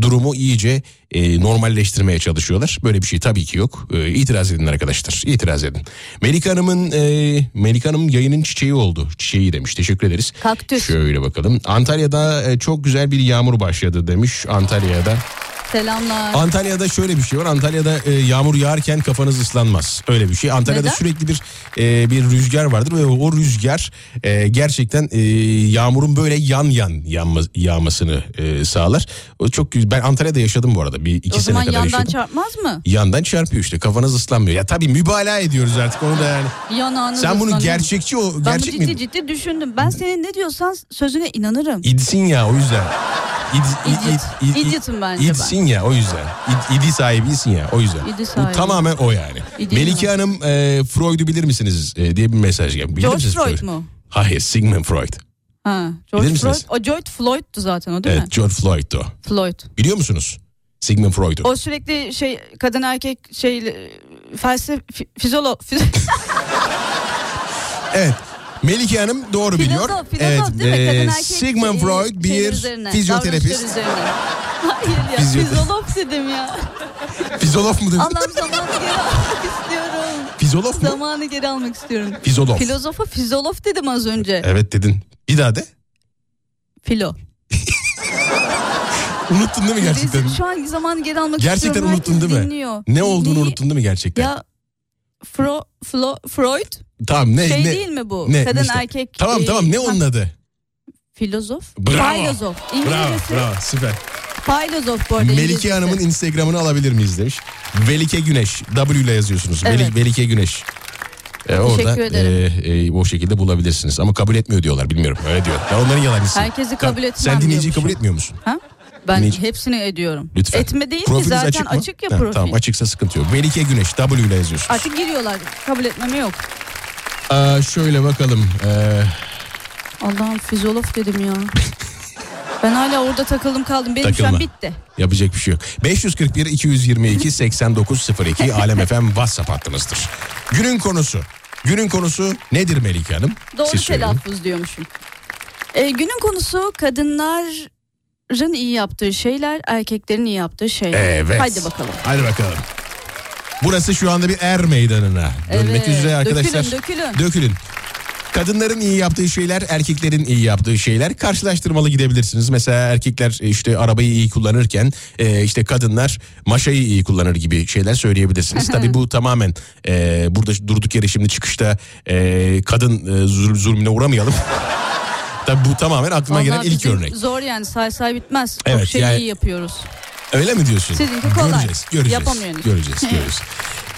durumu iyice e, normalleştirmeye çalışıyorlar. Böyle bir şey tabii ki yok. E, itiraz edin arkadaşlar. İtiraz edin. Melike Hanım'ın e, Melike Hanım yayının çiçeği oldu. Çiçeği demiş. Teşekkür ederiz. Kaktüs. Şöyle bakalım. Antalya'da e, çok güzel bir yağmur başladı demiş. Antalya'da Selamlar. Antalya'da şöyle bir şey var. Antalya'da e, yağmur yağarken kafanız ıslanmaz. Öyle bir şey. Antalya'da Neden? sürekli bir e, bir rüzgar vardır ve o rüzgar e, gerçekten e, yağmurun böyle yan yan yanma, yağmasını e, sağlar. O çok. Ben Antalya'da yaşadım bu arada. Bir iki o sene zaman kadar yandan yaşadım. çarpmaz mı? yandan çarpıyor işte. Kafanız ıslanmıyor. Ya tabii mübalağa ediyoruz artık onu da yani. Yanağınız Sen bunu gerçekçi o Ben gerçek bunu ciddi mi? ciddi düşündüm. Ben senin ne diyorsan sözüne inanırım. İdsin ya o yüzden. İd, Idiot. id- id- Idiot'um bence ben. İdsin ya o yüzden. İd, idi sahibisin ya o yüzden. İdi Bu sahibi. tamamen o yani. İdi Melike mi? Hanım e, Freud'u bilir misiniz e, diye bir mesaj geldi. Bilir George misiniz Freud? mu? Hayır Sigmund Freud. Ha, Bilir George Floyd. misiniz? O George Floyd'tu zaten o değil evet mi? George Floyd'du. o. Floyd. Biliyor musunuz? Sigmund Freud'u. O sürekli şey kadın erkek şey felsefe fizolo fiz- (laughs) Evet. Melike Hanım doğru biliyor. filozof, filozof değil mi? e, Kadın erkek Sigmund şey- Freud bir üzerine, fizyoterapist. (laughs) Hayır ya Fizyote- fizolof dedim ya. Fizolof mu dedin? Allah'ım zamanı geri almak istiyorum. Fizolof mu? Zamanı geri almak istiyorum. Fizolof. Filozofa fizolof dedim az önce. Evet dedin. Bir daha de. Filo. (laughs) Unuttun değil mi gerçekten? Şu an zamanı geri almak Gerçekten istiyorum. unuttun Herkes değil mi? dinliyor. Ne olduğunu Neyi- unuttun değil mi gerçekten? Ya Fro, Flo, Freud tamam ne şey ne? değil mi bu? ne, Kadın işte. erkek. Tamam e, tamam ne onun adı? Filozof. Bravo. Filozof. Bravo İngilizcesi. bravo süper. Filozof bu arada. Melike İngilizcesi. Hanım'ın Instagram'ını alabilir miyiz demiş. Velike Güneş W ile yazıyorsunuz. Evet. Veli- Velike Güneş. Ee, orada e, e, o şekilde bulabilirsiniz. Ama kabul etmiyor diyorlar bilmiyorum. Öyle diyor. Ben onların yalancısıyım. Herkesi kabul Ka- etmem Sen dinleyiciyi kabul etmiyor musun? Ha? Ben Dinleyici- hepsini ediyorum. Lütfen. Etme değil ki Profiliniz zaten açık açık, mı? ya Ha, profil. Tamam açıksa sıkıntı yok. Velike Güneş W ile yazıyorsunuz. Artık giriyorlar. Kabul etmeme yok. Aa, şöyle bakalım. Ee, Allah'ım fizolof dedim ya. (laughs) ben hala orada takıldım kaldım. Benim şu Takılma. an bitti. Yapacak bir şey yok. 541 222 8902 Alem FM WhatsApp hattımızdır. Günün konusu. Günün konusu nedir Melike Hanım? Doğru Siz söyleyin. telaffuz diyormuşum. Ee, günün konusu kadınların iyi yaptığı şeyler, erkeklerin iyi yaptığı şeyler. Evet. Haydi bakalım. Hadi bakalım. Burası şu anda bir er meydanına. Dönmek Evet. üzere arkadaşlar. Dökülün, dökülün. Dökülün. Kadınların iyi yaptığı şeyler, erkeklerin iyi yaptığı şeyler karşılaştırmalı gidebilirsiniz. Mesela erkekler e, işte arabayı iyi kullanırken e, işte kadınlar maşayı iyi kullanır gibi şeyler söyleyebilirsiniz. (laughs) Tabii bu tamamen e, burada durduk yere şimdi çıkışta kadın zul- zulmüne uğramayalım. (laughs) Tabii bu tamamen aklıma gelen Vallahi ilk bizim örnek. Zor yani say say bitmez. Evet, Çok şey yani- iyi yapıyoruz. Öyle mi diyorsun? Sizinki kolay. Göreceğiz, göreceğiz. Yapamıyorsunuz. Göreceğiz, (laughs) göreceğiz.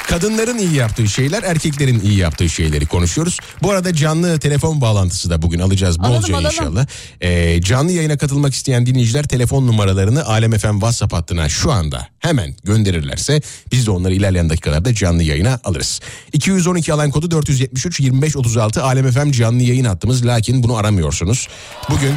Kadınların iyi yaptığı şeyler, erkeklerin iyi yaptığı şeyleri konuşuyoruz. Bu arada canlı telefon bağlantısı da bugün alacağız bolca Alalım, inşallah. Ee, canlı yayına katılmak isteyen dinleyiciler telefon numaralarını Alem FM WhatsApp hattına şu anda hemen gönderirlerse biz de onları ilerleyen dakikalarda canlı yayına alırız. 212 alan kodu 473 25 36 Alem FM canlı yayın hattımız lakin bunu aramıyorsunuz. Bugün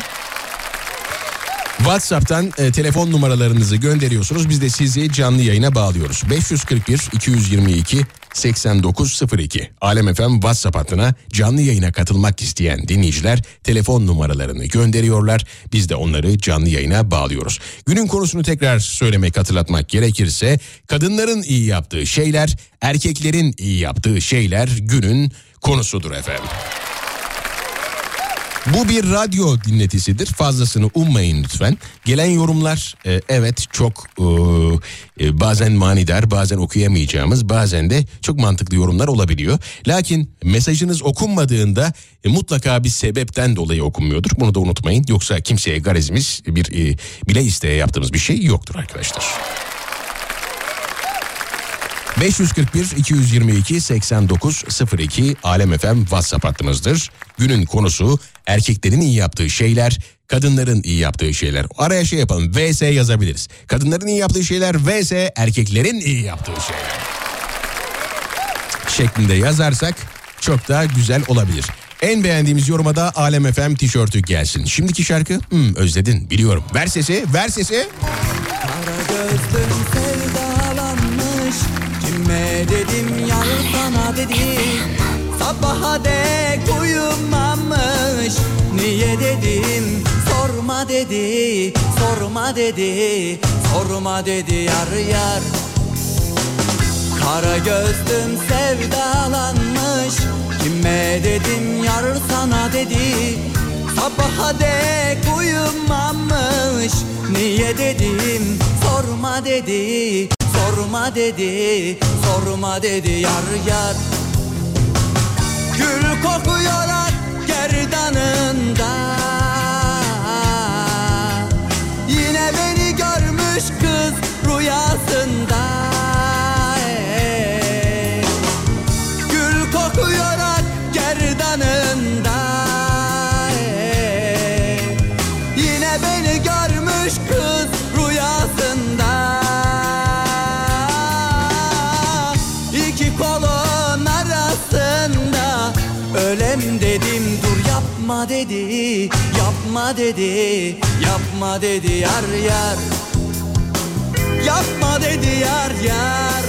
WhatsApp'tan e, telefon numaralarınızı gönderiyorsunuz. Biz de sizi canlı yayına bağlıyoruz. 541 222 8902 Alem FM WhatsApp hattına canlı yayına katılmak isteyen dinleyiciler telefon numaralarını gönderiyorlar. Biz de onları canlı yayına bağlıyoruz. Günün konusunu tekrar söylemek hatırlatmak gerekirse kadınların iyi yaptığı şeyler, erkeklerin iyi yaptığı şeyler günün konusudur efendim. Bu bir radyo dinletisidir. Fazlasını ummayın lütfen. Gelen yorumlar e, evet çok e, e, bazen manidar, bazen okuyamayacağımız, bazen de çok mantıklı yorumlar olabiliyor. Lakin mesajınız okunmadığında e, mutlaka bir sebepten dolayı okunmuyordur. Bunu da unutmayın. Yoksa kimseye garezimiz bir e, bile isteye yaptığımız bir şey yoktur arkadaşlar. 541 222 8902 Alem FM WhatsApp hattımızdır. Günün konusu erkeklerin iyi yaptığı şeyler, kadınların iyi yaptığı şeyler. Araya şey yapalım VS yazabiliriz. Kadınların iyi yaptığı şeyler VS erkeklerin iyi yaptığı şeyler. Şeklinde yazarsak çok daha güzel olabilir. En beğendiğimiz yoruma da Alem FM tişörtü gelsin. Şimdiki şarkı hmm, özledin biliyorum. Ver sesi ver sesi. Kara gözlüm sevdalanmış Kime dedim yar sana dedim. Sabaha dek uyumamış Niye dedim? Sorma dedi Sorma dedi Sorma dedi yar yar. Kara gözlüm sevdalanmış Kime dedim yar sana dedi? Sabaha dek uyumamış Niye dedim? Sorma dedi Sorma dedi sorma dedi yar yar. Gül kokuyor ak gerdanında. Yine beni görmüş kız rüyasında Yapma dedi Yapma dedi yar yar. Yapma dedi yar yar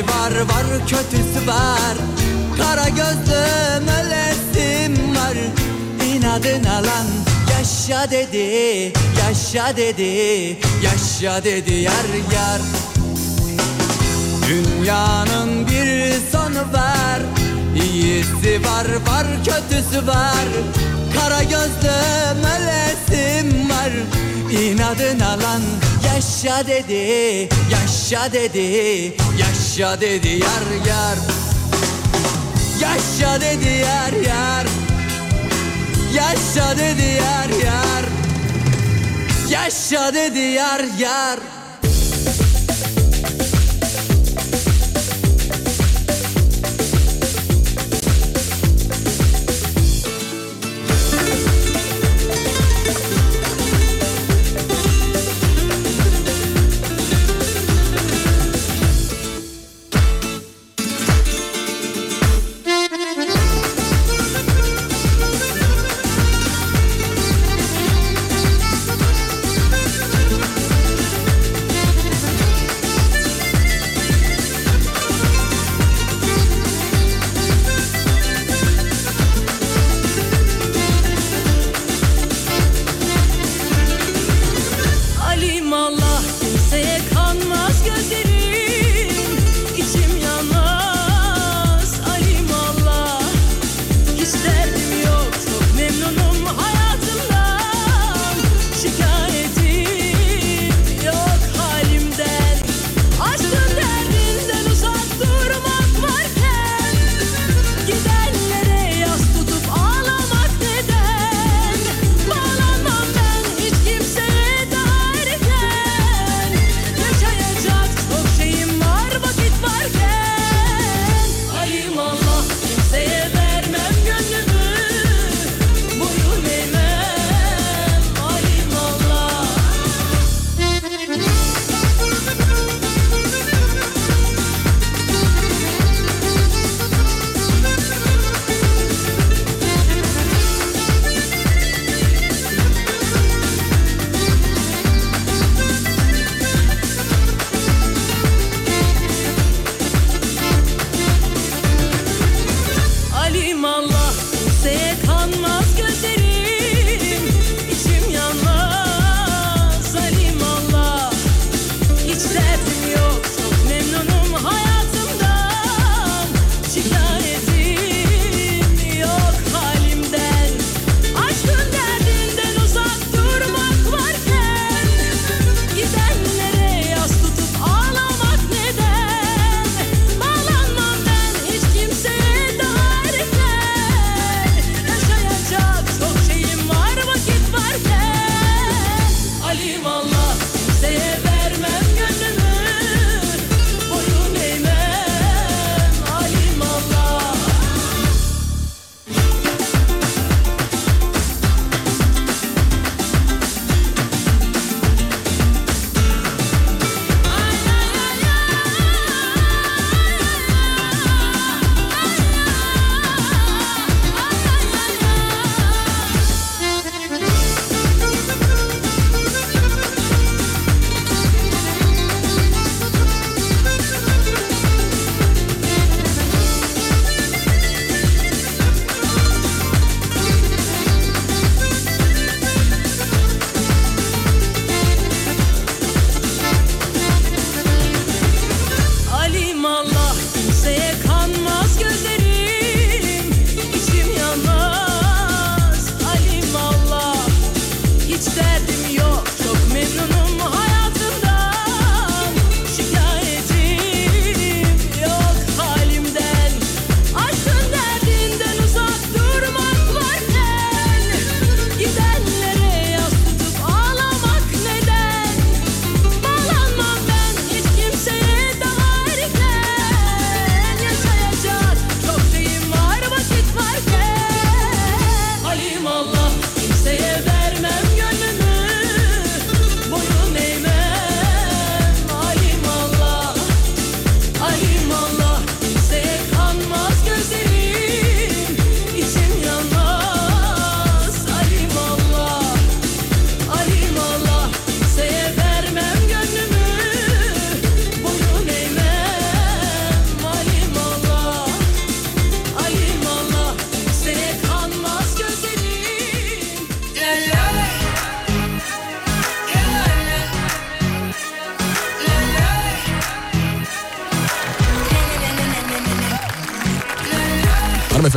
İyisi var var kötüsü var. Kara gözlüm ölesim var. İnadına lan yaşa dedi Yaşa dedi Yaşa dedi yar yar. Dünyanın bir sonu var. İyisi var var kötüsü var. Kara gözlüm ölesim var. İnadına lan yaşa dedi Yaşa dedi Yaşa dedi yar yar. Yaşa dedi yar yar. Yaşa dedi yar yar. Yaşa dedi yar yar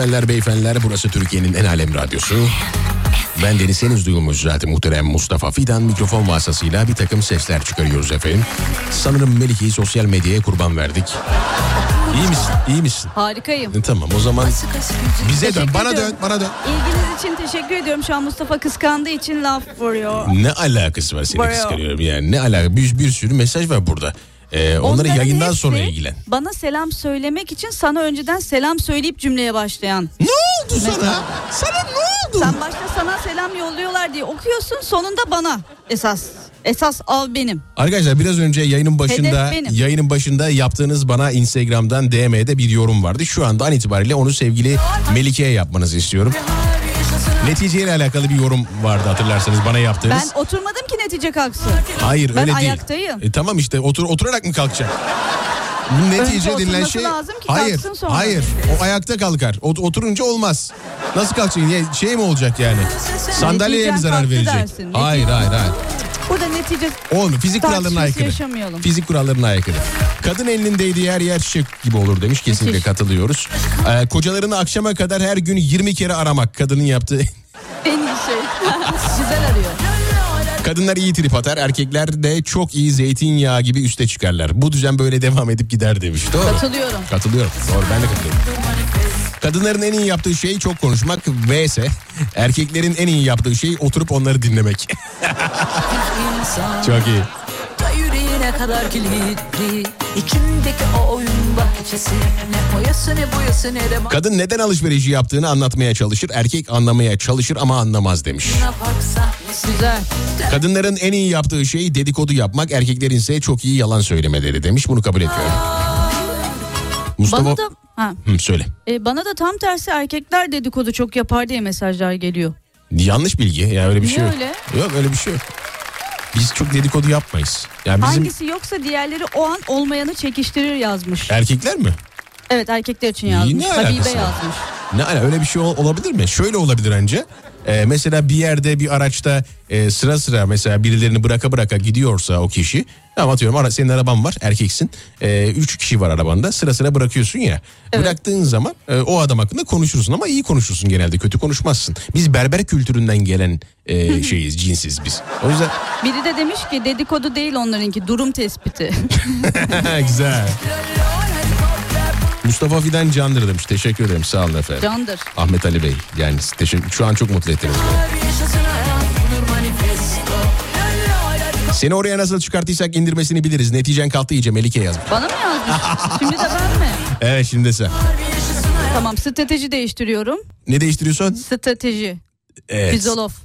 Hanımefendiler, beyefendiler burası Türkiye'nin en alem radyosu. Ben Deniz henüz duyulmuş zaten muhterem Mustafa Fidan mikrofon vasıtasıyla bir takım sesler çıkarıyoruz efendim. Sanırım Melike'yi sosyal medyaya kurban verdik. İyi misin? İyi misin? Harikayım. E, Tamam o zaman bize dön, bana dön, bana dön. İlginiz için teşekkür ediyorum. Şu an Mustafa kıskandığı için laf vuruyor. Ne alakası var seni kıskanıyorum yani ne alaka bir, bir sürü mesaj var burada. Ee, onları Onların yayından hepsi sonra ilgilen. Bana selam söylemek için sana önceden selam söyleyip cümleye başlayan. Ne oldu sana? Sana ne oldu? Sen başta sana selam yolluyorlar diye okuyorsun sonunda bana esas. Esas av benim. Arkadaşlar biraz önce yayının başında yayının başında yaptığınız bana Instagram'dan DM'de bir yorum vardı. Şu anda an itibariyle onu sevgili Melike'ye yapmanızı istiyorum. Neticeyle alakalı bir yorum vardı hatırlarsanız bana yaptığınız. Ben oturmadım ki netice kalksın. Hayır ben öyle ayaktayım. değil. E, tamam işte otur oturarak mı kalkacak? Bu Netice denilen şey lazım ki hayır kalksın sonra. hayır o ayakta kalkar Ot- oturunca olmaz nasıl kalkacak şey mi olacak yani sandalyeye mi zarar verecek dersin. hayır hayır hayır Burada netice Olmuyor. Fizik kurallarına aykırı. yaşamayalım. Fizik kurallarına aykırı. Kadın elinin değdiği her yer çiçek gibi olur demiş. Kesinlikle Müthiş. katılıyoruz. Ee, kocalarını akşama kadar her gün 20 kere aramak. Kadının yaptığı. (laughs) en iyi şey. (laughs) Güzel arıyor. Kadınlar iyi trip atar. Erkekler de çok iyi zeytinyağı gibi üste çıkarlar. Bu düzen böyle devam edip gider demiş. Doğru. Katılıyorum. Katılıyorum. Doğru ben de katılıyorum. Kadınların en iyi yaptığı şey çok konuşmak vs. Erkeklerin en iyi yaptığı şey oturup onları dinlemek. çok iyi. Yüreğine kadar kilitli İçimdeki o oyun bahçesi Ne boyası ne boyası ne de Kadın neden alışverişi yaptığını anlatmaya çalışır. Erkek anlamaya çalışır ama anlamaz demiş. Güzel. Kadınların en iyi yaptığı şey dedikodu yapmak, erkeklerin ise çok iyi yalan söylemeleri demiş. Bunu kabul ediyorum. Mustafa Bana da ha, Hı, söyle. e, bana da tam tersi erkekler dedikodu çok yapar diye mesajlar geliyor. Yanlış bilgi. Ya öyle bir Niye şey yok. öyle? Yok öyle bir şey yok. Biz çok dedikodu yapmayız. Yani bizim Hangisi yoksa diğerleri o an olmayanı çekiştirir yazmış. erkekler mi? Evet erkekler için yazmış. ne Habibe alakası yazmış. Ne ala öyle bir şey ol- olabilir mi? Şöyle olabilir önce. Ee, mesela bir yerde bir araçta e, sıra sıra mesela birilerini bıraka bıraka gidiyorsa o kişi tamam atıyorum ara, senin araban var erkeksin. E, üç kişi var arabanda sıra sıra bırakıyorsun ya. Evet. bıraktığın zaman e, o adam hakkında konuşursun ama iyi konuşursun genelde kötü konuşmazsın. Biz berber kültüründen gelen e, (laughs) şeyiz cinsiz biz. O yüzden Biri de demiş ki dedikodu değil onlarınki durum tespiti. (laughs) güzel (laughs) Mustafa Fidan Candır demiş teşekkür ederim sağ olun efendim Candır. Ahmet Ali Bey yani teşekkür, şu an çok mutlu ettiniz Seni oraya nasıl çıkartıysak indirmesini biliriz. Neticen kalktı iyice Melike yazmış. Bana mı yazmış? Şimdi de ben mi? (laughs) Evet şimdi de sen. Tamam strateji değiştiriyorum. Ne değiştiriyorsun? Strateji. Evet. Fizolof. (laughs)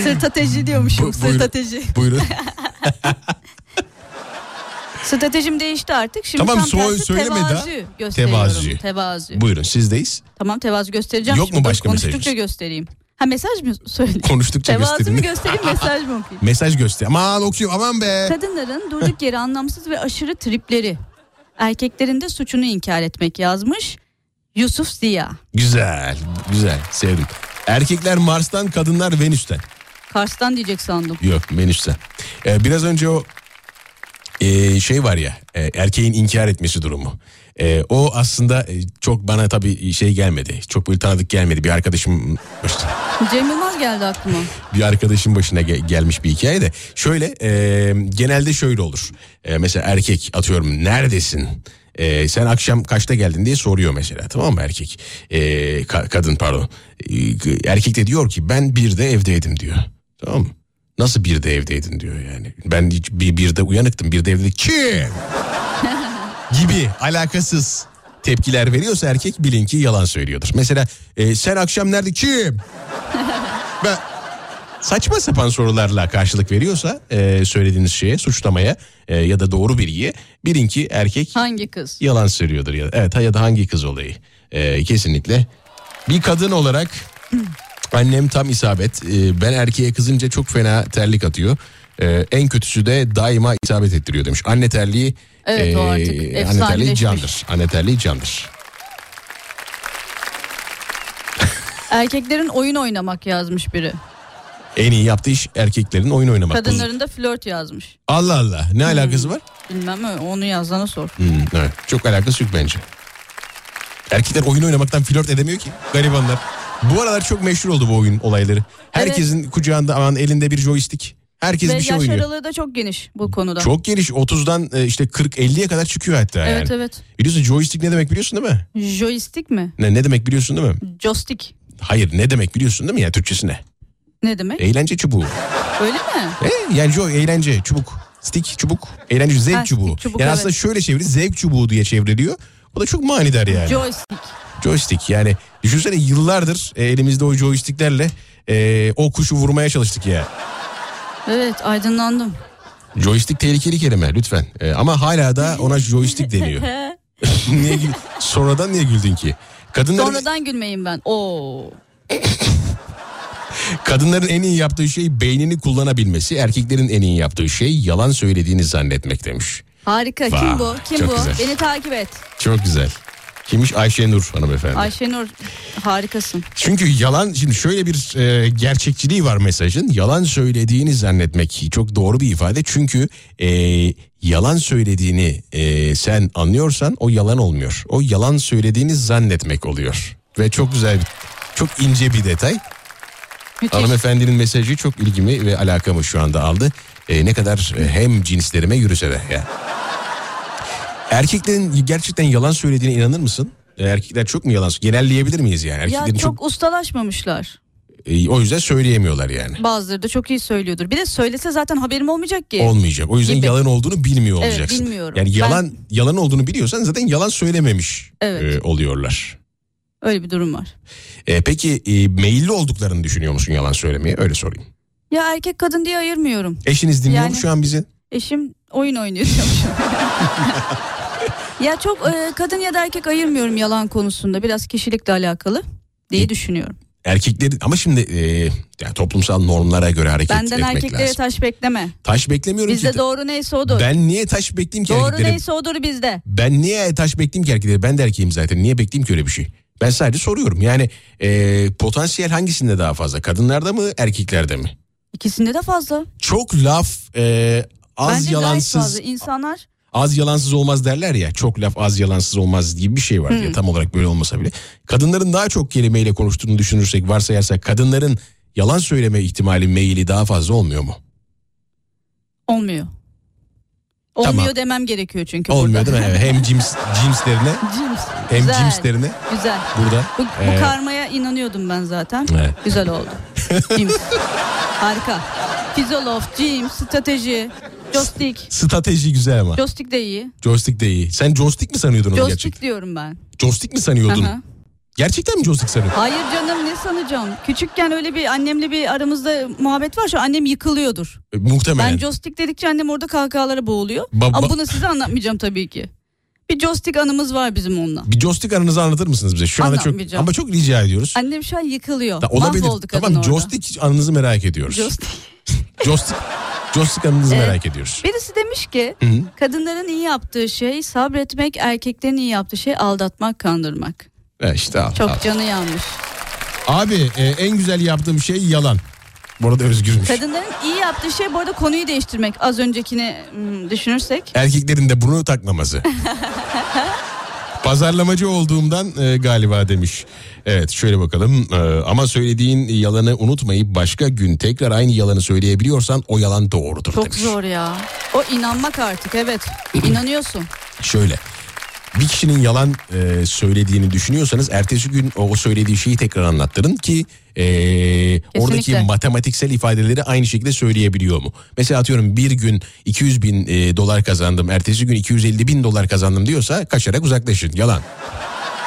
strateji diyormuşum. Bu- buyurun. strateji. Buyurun. (laughs) Stratejim değişti artık. Şimdi Tamam, tersi söyleme daha. tevazu gösteriyorum. Tevazu. Tevazu. Buyurun sizdeyiz. Tamam tevazu göstereceğim. Yok mu şimdi. Başka Konuştukça mesajınız? göstereyim. Ha mesaj mı söyleyeyim? Konuştukça Tevazu gösterin. mu göstereyim mesaj mı okuyayım? Mesaj göster. Aman okuyor aman be. Kadınların durduk yere anlamsız ve aşırı tripleri. Erkeklerin de suçunu inkar etmek yazmış. Yusuf Ziya. Güzel. Güzel. Sevdim. Erkekler Mars'tan kadınlar Venüs'ten. Kars'tan diyecek sandım. Yok Venüs'ten. Ee, biraz önce o e, şey var ya e, erkeğin inkar etmesi durumu. E, o aslında e, çok bana tabii şey gelmedi. Çok böyle tanıdık gelmedi. Bir arkadaşım Cem Yılmaz geldi aklıma. bir arkadaşın başına ge- gelmiş bir hikaye de şöyle e, genelde şöyle olur. E, mesela erkek atıyorum neredesin? E, sen akşam kaçta geldin diye soruyor mesela tamam mı erkek? E, ka- kadın pardon. E, erkek de diyor ki ben bir de evdeydim diyor. Tamam mı? Nasıl bir de evdeydin diyor yani. Ben hiç bir, bir de uyanıktım bir de evde kim? (laughs) gibi alakasız tepkiler veriyorsa erkek bilin ki yalan söylüyordur. Mesela e, sen akşam nerede kim? (laughs) ben saçma sapan sorularla karşılık veriyorsa e, söylediğiniz şeye suçlamaya e, ya da doğru bilgiye bilin ki erkek Hangi kız? yalan söylüyordur ya evet ya da hangi kız olayı E, kesinlikle bir kadın olarak (clears throat) annem tam isabet E, ben erkeğe kızınca çok fena terlik atıyor E, en kötüsü de daima isabet ettiriyor demiş anne terliği Evet, o e, artık anne terliği efsaneleşmiş. candır anne terliği candır Erkeklerin oyun oynamak yazmış biri. en iyi yaptığı iş erkeklerin oyun oynamak Kadınların da flört yazmış. Allah Allah ne alakası var Bilmem mi? Onu yazana sor. Hmm, evet. Çok alakası yok bence. Erkekler oyun oynamaktan flört edemiyor ki garibanlar. Bu aralar çok meşhur oldu bu oyun olayları. Herkesin kucağında aman elinde bir joystick. Herkes Ve bir şey yaş oynuyor. aralığı da çok geniş bu konuda. Çok geniş 30'dan e, işte 40-50'ye kadar çıkıyor hatta Evet yani. evet. Biliyorsun joystick ne demek biliyorsun değil mi? Joystick mi? Ne, ne demek biliyorsun değil mi? Joystick. Hayır ne demek biliyorsun değil mi ya Türkçesi ne? Ne demek? Eğlence çubuğu. Öyle mi? E, yani joy eğlence çubuk. Stick çubuk. Eğlence zevk Ha, çubuğu. çubuk, yani evet. aslında şöyle çeviri zevk çubuğu diye çevriliyor. O da çok manidar yani. Joystick. Joystick yani düşünsene yıllardır e, elimizde o joysticklerle e, o kuşu vurmaya çalıştık ya. Evet aydınlandım. Joystick tehlikeli kelime lütfen. E, ama hala da ona joystick deniyor. (laughs) niye gül- Sonradan niye güldün ki? Kadınların, Sonradan gülmeyin ben. Oo. (laughs) kadınların en iyi yaptığı şey beynini kullanabilmesi, erkeklerin en iyi yaptığı şey yalan söylediğini zannetmek demiş. Harika. Vay, Kim bu? Kim çok bu? güzel. Beni takip et. Çok güzel. Kimmiş Ayşenur hanımefendi. Ayşenur harikasın. Çünkü yalan şimdi şöyle bir e, gerçekçiliği var mesajın. Yalan söylediğini zannetmek çok doğru bir ifade. Çünkü e, yalan söylediğini e, sen anlıyorsan o yalan olmuyor. O yalan söylediğini zannetmek oluyor. Ve çok güzel, çok ince bir detay. Müthiş. Hanımefendinin mesajı çok ilgimi ve alakamı şu anda aldı. E, ne kadar e, hem cinslerime yürüse de. Ya. Erkeklerin gerçekten yalan söylediğine inanır mısın? E, Erkekler çok mu yalan Genelleyebilir miyiz yani? Ya Erkeklerin çok, çok, ustalaşmamışlar. e, o yüzden söyleyemiyorlar yani. Bazıları da çok iyi söylüyordur. Bir de söylese zaten haberim olmayacak ki. Olmayacak. O yüzden Gibi. yalan olduğunu bilmiyor Evet, olacaksın. bilmiyorum. Yani Ben- yalan yalan olduğunu biliyorsan zaten yalan söylememiş Evet. e, oluyorlar. Öyle bir durum var. E, peki e, meyilli olduklarını düşünüyor musun yalan söylemeye? Öyle sorayım. Ya erkek kadın diye ayırmıyorum. Eşiniz dinliyor mu Yani- şu an bizi? Eşim oyun oynuyor. (laughs) ya çok e, kadın ya da erkek ayırmıyorum yalan konusunda. Biraz kişilikle alakalı diye düşünüyorum. Erkekleri ama şimdi e, yani toplumsal normlara göre hareket Benden etmek erkeklere lazım. taş bekleme. Taş beklemiyorum Bizde ki. doğru neyse odur. Ben niye taş bekleyeyim ki doğru erkekleri? neyse odur bizde. Ben niye taş bekleyeyim ki erkekleri? Ben de erkeğim zaten. Niye bekleyeyim ki öyle bir şey? Ben sadece soruyorum. Yani e, potansiyel hangisinde daha fazla? Kadınlarda mı erkeklerde mi? İkisinde de fazla. Çok laf e, az Bence yalansız fazla. İnsanlar az yalansız olmaz derler ya. Çok laf az yalansız olmaz gibi bir şey var Hmm. diye. Tam olarak böyle olmasa bile. Kadınların daha çok kelimeyle konuştuğunu düşünürsek varsayarsak kadınların yalan söyleme ihtimali meyili daha fazla olmuyor mu? olmuyor. Olmuyor Tamam. demem gerekiyor çünkü Olmuyor burada. değil mi? Hem cims, (laughs) cimslerine Cims. hem Güzel. cimslerine Güzel. burada. Bu, bu Ee, karmaya inanıyordum ben zaten. Evet. Güzel oldu. (laughs) Cims. Harika. Fizolof, Cims, strateji, joystick. Strateji güzel ama. Joystick de iyi. Joystick de iyi. Sen joystick mi sanıyordun onu Joystick gerçekten? diyorum ben. Joystick mi sanıyordun? Aha. Gerçekten mi joystick sanıyordun? Hayır canım ne sanacağım? Küçükken öyle bir annemle bir aramızda muhabbet var. Şu an annem yıkılıyordur. E, muhtemelen. Ben joystick dedikçe annem orada kahkahalara boğuluyor. Ba- Ama bunu size anlatmayacağım tabii ki. Bir joystick anımız var bizim onunla. Bir joystick anınızı anlatır mısınız bize? Şu anda çok ama çok rica ediyoruz. Annem şu an yıkılıyor. Da, olabilir. Mahvoldu kadın Tamam orada. joystick anınızı merak ediyoruz. Joystick. (laughs) joystick, joystick anınızı Evet. merak ediyoruz. Birisi demiş ki Hı hı. kadınların iyi yaptığı şey sabretmek, erkeklerin iyi yaptığı şey aldatmak, kandırmak. E işte al, Çok al. canı yanmış. Abi e, en güzel yaptığım şey yalan. Bu arada özgürmüş. Kadınların iyi yaptığı şey bu arada konuyu değiştirmek. Az öncekini düşünürsek. Erkeklerin de bunu takmaması. (laughs) Pazarlamacı olduğumdan e, galiba demiş. Evet şöyle bakalım E, ama söylediğin yalanı unutmayıp başka gün tekrar aynı yalanı söyleyebiliyorsan o yalan doğrudur Çok demiş. zor ya. O inanmak artık evet. (clears throat) İnanıyorsun. Şöyle bir kişinin yalan e, söylediğini düşünüyorsanız ertesi gün o, o söylediği şeyi tekrar anlattırın ki e, oradaki matematiksel ifadeleri aynı şekilde söyleyebiliyor mu? Mesela atıyorum bir gün 200 bin e, dolar kazandım ertesi gün 250 bin dolar kazandım diyorsa kaçarak uzaklaşın yalan.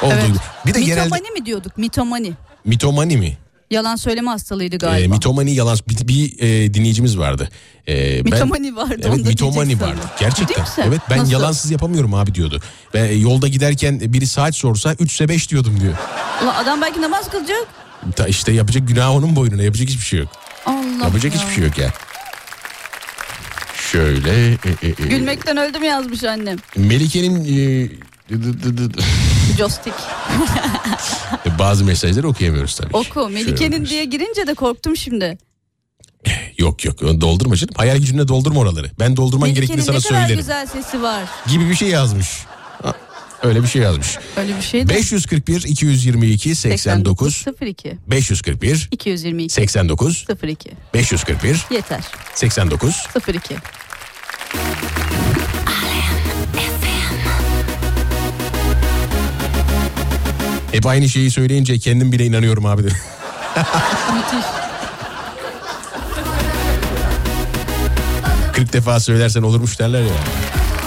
Olduğu Evet. Bir de Mitomani genelde mi diyorduk? Mitomani. mitomani mi? Yalan söyleme hastalığıydı E, galiba. mitomani yalan bir, bir e, dinleyicimiz vardı. E, ben- Mitomani vardı, onu Evet mitomani vardı. Gerçekten. Evet ben Nasıl? yalansız yapamıyorum abi diyordu. Ve e, yolda giderken biri saat sorsa 3 ise 5 diyordum diyor. Ulan adam belki namaz kılacak. Ta işte yapacak günah onun boynuna yapacak hiçbir şey yok. Allah Yapacak ya. hiçbir şey yok ya. Şöyle e, e, e, Gülmekten öldüm yazmış annem. Melike'nin e, dı- Joystick. bazı mesajları okuyamıyoruz tabii. Oku. Melike'nin diye girince de korktum şimdi. (laughs) Yok yok doldurma canım. Hayal gücünle doldurma oraları. Ben doldurman gerektiğini Melike'nin sana ne kadar söylerim. güzel sesi var. Gibi bir şey yazmış. Öyle bir şey yazmış. Öyle bir şey de. 541 222 89 02 541 222 89 02 541 yeter 89 02 Hep aynı şeyi söyleyince kendim bile inanıyorum abi de. müthiş 40 defa söylersen olurmuş derler ya.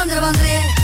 Andra Bandré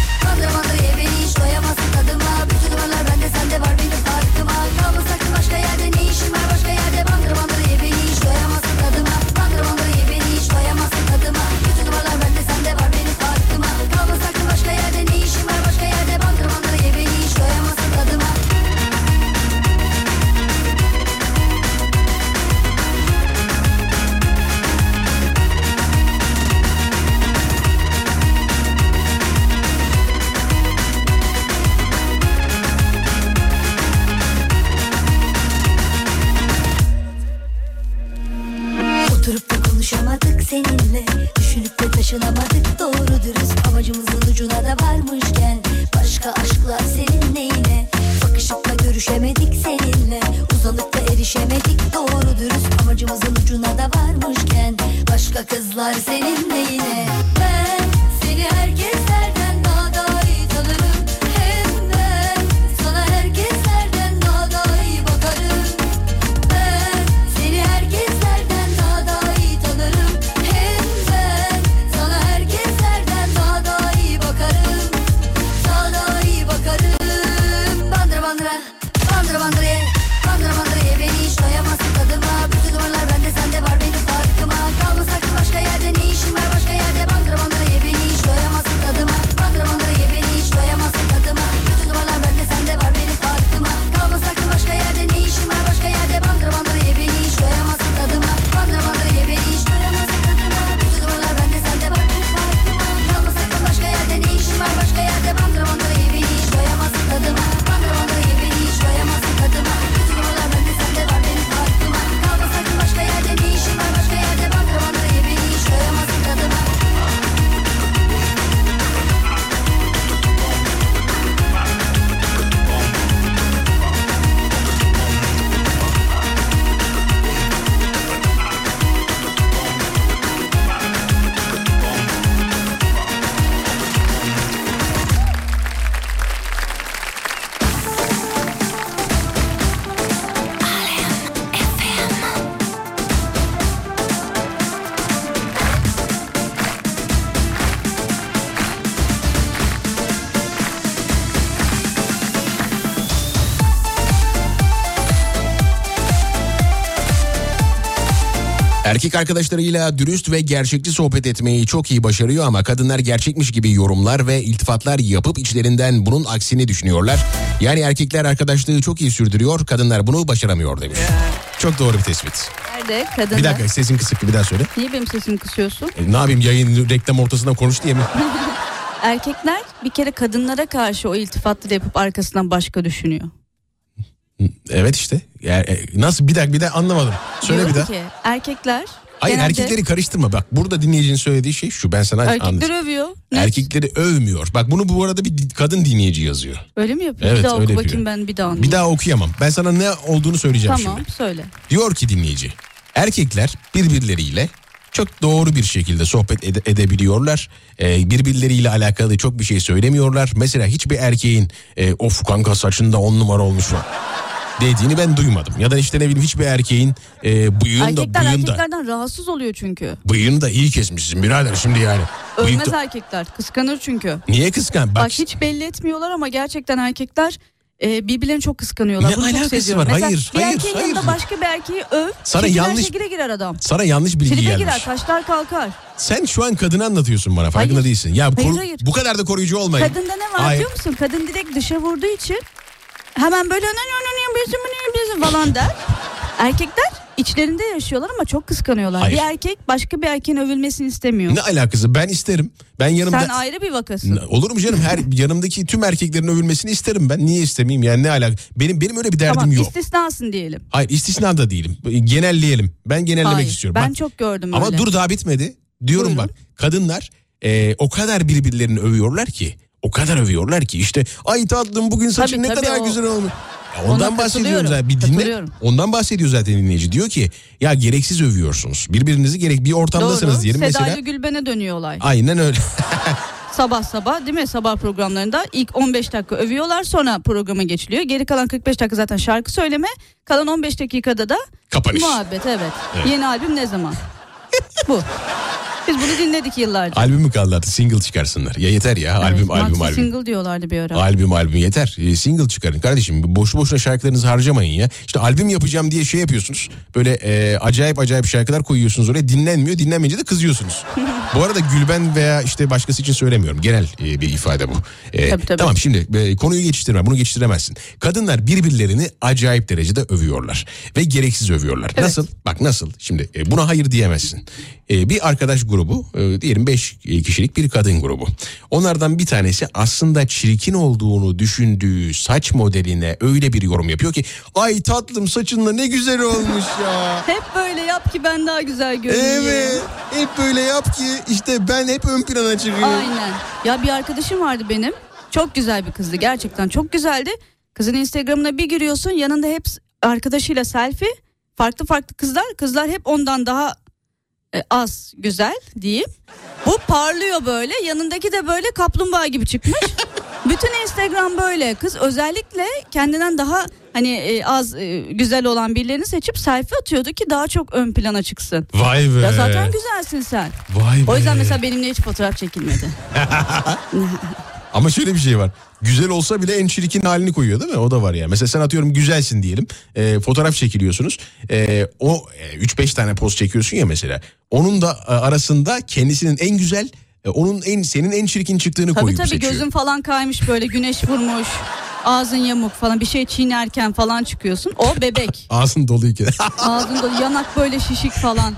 Erkek arkadaşlarıyla dürüst ve gerçekçi sohbet etmeyi çok iyi başarıyor ama kadınlar gerçekmiş gibi yorumlar ve iltifatlar yapıp içlerinden bunun aksini düşünüyorlar. Yani erkekler arkadaşlığı çok iyi sürdürüyor, kadınlar bunu başaramıyor demiş. Çok doğru bir tespit. Nerede kadınlar? Bir dakika sesin kısık bir daha söyle. Niye benim sesimi kısıyorsun? E, ne yapayım yayın reklam ortasında konuş diye mi? (laughs) Erkekler bir kere kadınlara karşı o iltifatları yapıp arkasından başka düşünüyor. evet işte. Yani, e, nasıl bir dakika bir daha anlamadım. Söyle Diyorum bir daha. ki erkekler Hayır genelde erkekleri karıştırma bak burada dinleyicinin söylediği şey şu ben sana erkekleri anlatayım. övüyor. Net. Erkekleri övmüyor. Bak bunu bu arada bir kadın dinleyici yazıyor. Öyle mi yapıyor? Evet, bir daha öyle oku yapıyor. bakayım ben bir daha anlayayım. Bir daha okuyamam. Ben sana ne olduğunu söyleyeceğim Tamam şimdi. söyle. Diyor ki dinleyici. Erkekler birbirleriyle çok doğru bir şekilde sohbet ede- edebiliyorlar. Ee, birbirleriyle alakalı çok bir şey söylemiyorlar. Mesela hiçbir erkeğin e, of kanka saçında on numara olmuş mu dediğini ben duymadım. Ya da işte ne bileyim hiçbir erkeğin e, bıyığını da Erkekler da erkeklerden rahatsız oluyor çünkü. bıyığını da iyi kesmişsin birader şimdi yani. Bıyık Övmez da- erkekler. Kıskanır çünkü. Niye kıskan? Bak, Bak hiç belli etmiyorlar ama gerçekten erkekler e, birbirlerini çok kıskanıyorlar. Ne Bunu çok alakası seziyorum. var? Mesela Hayır, bir hayır, erkeğin hayır. yanında başka bir erkeği öv. Sana şekiller yanlış- şekile girer adam. sana yanlış bilgi Tribe gelmiş. girer taşlar kalkar. Sen şu an kadını anlatıyorsun bana farkında Hayır. değilsin. Ya Hayır, koru- hayır. bu kadar da koruyucu olmayın. Kadında ne var Hayır. biliyor musun? Kadın direkt dışa vurduğu için hemen böyle "Ne, ne, ne, bizim, ne, bizim" falan der. Erkekler içlerinde yaşıyorlar ama çok kıskanıyorlar. Hayır. Bir erkek başka bir erkeğin övülmesini istemiyor. Ne alakası? Ben isterim. Ben yanımda... Sen ayrı bir vakasın. Olur mu canım? Her (laughs) yanımdaki tüm erkeklerin övülmesini isterim ben. Niye istemeyeyim? Yani ne alaka? Benim benim öyle bir derdim Tamam yok. istisnasın diyelim. Hayır istisna da değilim. Genelleyelim. Ben genellemek Hayır, istiyorum. Ben Bak, çok gördüm ama öyle. dur daha bitmedi. Diyorum Buyurun. bak. Kadınlar e, o kadar birbirlerini övüyorlar ki. O kadar övüyorlar ki işte ay tatlım bugün saçın Tabii, ne tabii, kadar o- güzel olmuş. Ya Ona ondan bahsediyorum zaten. Bir dinle. Ondan bahsediyor zaten dinleyici. Diyor ki ya gereksiz övüyorsunuz. Birbirinizi gerek bir ortamdasınız Doğru. diyelim Seda'yla mesela. Gülben'e dönüyor olay. Aynen öyle. (laughs) Sabah sabah değil mi? Sabah programlarında ilk 15 dakika övüyorlar sonra programa geçiliyor. Geri kalan 45 dakika zaten şarkı söyleme. Kalan 15 dakikada da Kapanış. muhabbet evet. Evet. Yeni albüm ne zaman? (laughs) Bu. Biz bunu dinledik yıllarca. albüm mü kaldı artık single çıkarsınlar. Ya yeter ya albüm Evet, albüm maxi albüm. single diyorlardı bir ara. Albüm albüm yeter. E, single çıkarın kardeşim. Boşu boşuna şarkılarınızı harcamayın ya. İşte albüm yapacağım diye şey yapıyorsunuz. Böyle e, acayip acayip şarkılar koyuyorsunuz oraya. Dinlenmiyor. Dinlenmeyince de kızıyorsunuz. bu arada Gülben veya işte başkası için söylemiyorum. Genel e, bir ifade bu. E, Tabii, tabii. Tamam şimdi e, konuyu geçiştirme. Bunu geçiştiremezsin. Kadınlar birbirlerini acayip derecede övüyorlar. Ve gereksiz övüyorlar. Nasıl? Bak nasıl? Şimdi e, buna hayır diyemezsin. E, bir arkadaş grubu e, diyelim 5 kişilik bir kadın grubu. Onlardan bir tanesi aslında çirkin olduğunu düşündüğü saç modeline öyle bir yorum yapıyor ki ay tatlım saçınla ne güzel olmuş ya. Hep böyle yap ki ben daha güzel görüneyim. Evet. Hep böyle yap ki işte ben hep ön plana çıkıyorum. Aynen. Ya bir arkadaşım vardı benim. Çok güzel bir kızdı gerçekten çok güzeldi. Kızın Instagram'ına bir giriyorsun yanında hep arkadaşıyla selfie. Farklı farklı kızlar. Kızlar hep ondan daha e, az güzel diyeyim. Bu parlıyor böyle yanındaki de böyle kaplumbağa gibi çıkmış. (laughs) Bütün Instagram böyle. Kız özellikle kendinden daha hani e, az e, güzel olan birilerini seçip selfie atıyordu ki daha çok ön plana çıksın. Vay be. Ya zaten güzelsin sen. Vay be. O yüzden mesela benimle hiç fotoğraf çekilmedi. (laughs) (laughs) Ama şöyle bir şey var. Güzel olsa bile en çirkin halini koyuyor değil mi? O da var ya. Mesela sen atıyorum güzelsin diyelim. Ee, fotoğraf çekiliyorsunuz. Ee, o e, 3-5 tane poz çekiyorsun ya mesela. Onun da e, arasında kendisinin en güzel e, onun en senin en çirkin çıktığını Tabii koyup tabii seçiyor. gözün falan kaymış böyle güneş vurmuş. Ağzın yamuk falan bir şey çiğnerken falan çıkıyorsun. O bebek. (laughs) Ağzın doluyken. (laughs) Ağzın dolu yanak böyle şişik falan.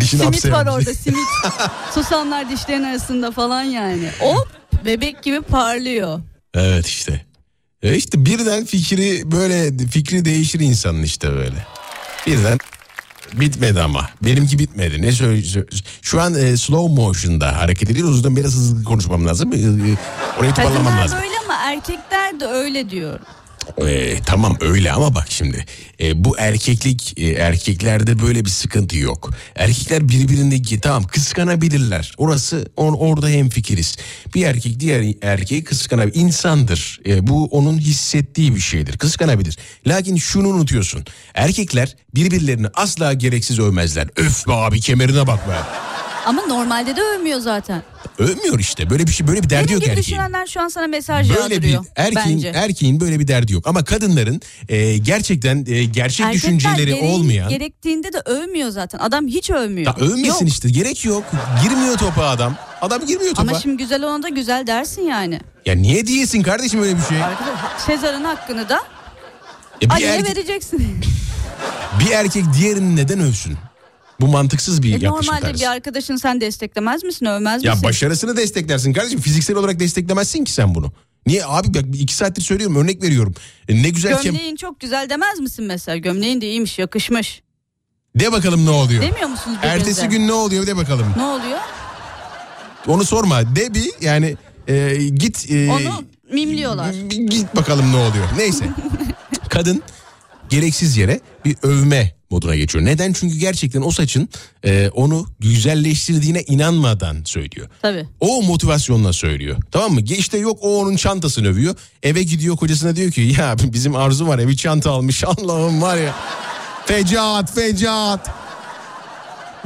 Dişini simit var orada simit. (laughs) Susamlar dişlerin arasında falan yani. O bebek gibi parlıyor. Evet işte. E işte birden fikri böyle fikri değişir insanın işte böyle. Birden bitmedi ama. Benimki bitmedi. Ne söyle Şu an e, slow motion'da hareket ediyoruz. O yüzden biraz hızlı konuşmam lazım. E, e, orayı toparlamam Kadınlar lazım. böyle ama erkekler de öyle diyor. E, tamam öyle ama bak şimdi e, bu erkeklik e, erkeklerde böyle bir sıkıntı yok. Erkekler birbirindeki tamam kıskanabilirler. Orası on, orada hem fikiriz. Bir erkek diğer erkeği kıskanabilir. İnsandır. E, bu onun hissettiği bir şeydir. Kıskanabilir. Lakin şunu unutuyorsun. Erkekler birbirlerini asla gereksiz övmezler. Öf be abi kemerine bak be. Ama normalde de övmüyor zaten. Övmüyor işte. Böyle bir şey böyle bir derdi Benim yok erkeğin. düşünenler şu an sana mesaj Böyle bir yağdırıyor. erkeğin bence. erkeğin böyle bir derdi yok ama kadınların e, gerçekten e, gerçek Erkekler düşünceleri gereği- olmayan Gerektiğinde de övmüyor zaten. Adam hiç övmüyor. ya övmesin Yok. işte gerek yok. Girmiyor topa adam. Adam girmiyor topa. Ama şimdi güzel ona da güzel dersin yani. Ya niye diyesin kardeşim öyle bir şey? Sezar'ın hakkını da E, bir, Ali'ye erkek, vereceksin. (laughs) bir erkek diğerini neden övsün? Bu mantıksız bir E, yaklaşım normalde tarzı. bir arkadaşın sen desteklemez misin, övmez Ya misin? başarısını desteklersin kardeşim. Fiziksel olarak desteklemezsin ki sen bunu. Niye abi bak iki saattir söylüyorum örnek veriyorum. E, ne güzel kem... Gömleğin çok güzel demez misin mesela? Gömleğin de iyiymiş, yakışmış. De bakalım ne oluyor. Demiyor musunuz? Ertesi gün ne oluyor de bakalım. Ne oluyor? Onu sorma. De bir yani e, git. e, Onu mimliyorlar. Git bakalım ne oluyor. Neyse. (laughs) Kadın gereksiz yere bir övme moduna geçiyor. Neden? Çünkü gerçekten o saçın e, onu güzelleştirdiğine inanmadan söylüyor. Tabii. O motivasyonla söylüyor. Tamam mı? İşte yok o onun çantasını övüyor. Eve gidiyor kocasına diyor ki ya bizim Arzu var bir çanta almış. (laughs) Allah'ım var ya. Fecaat fecaat.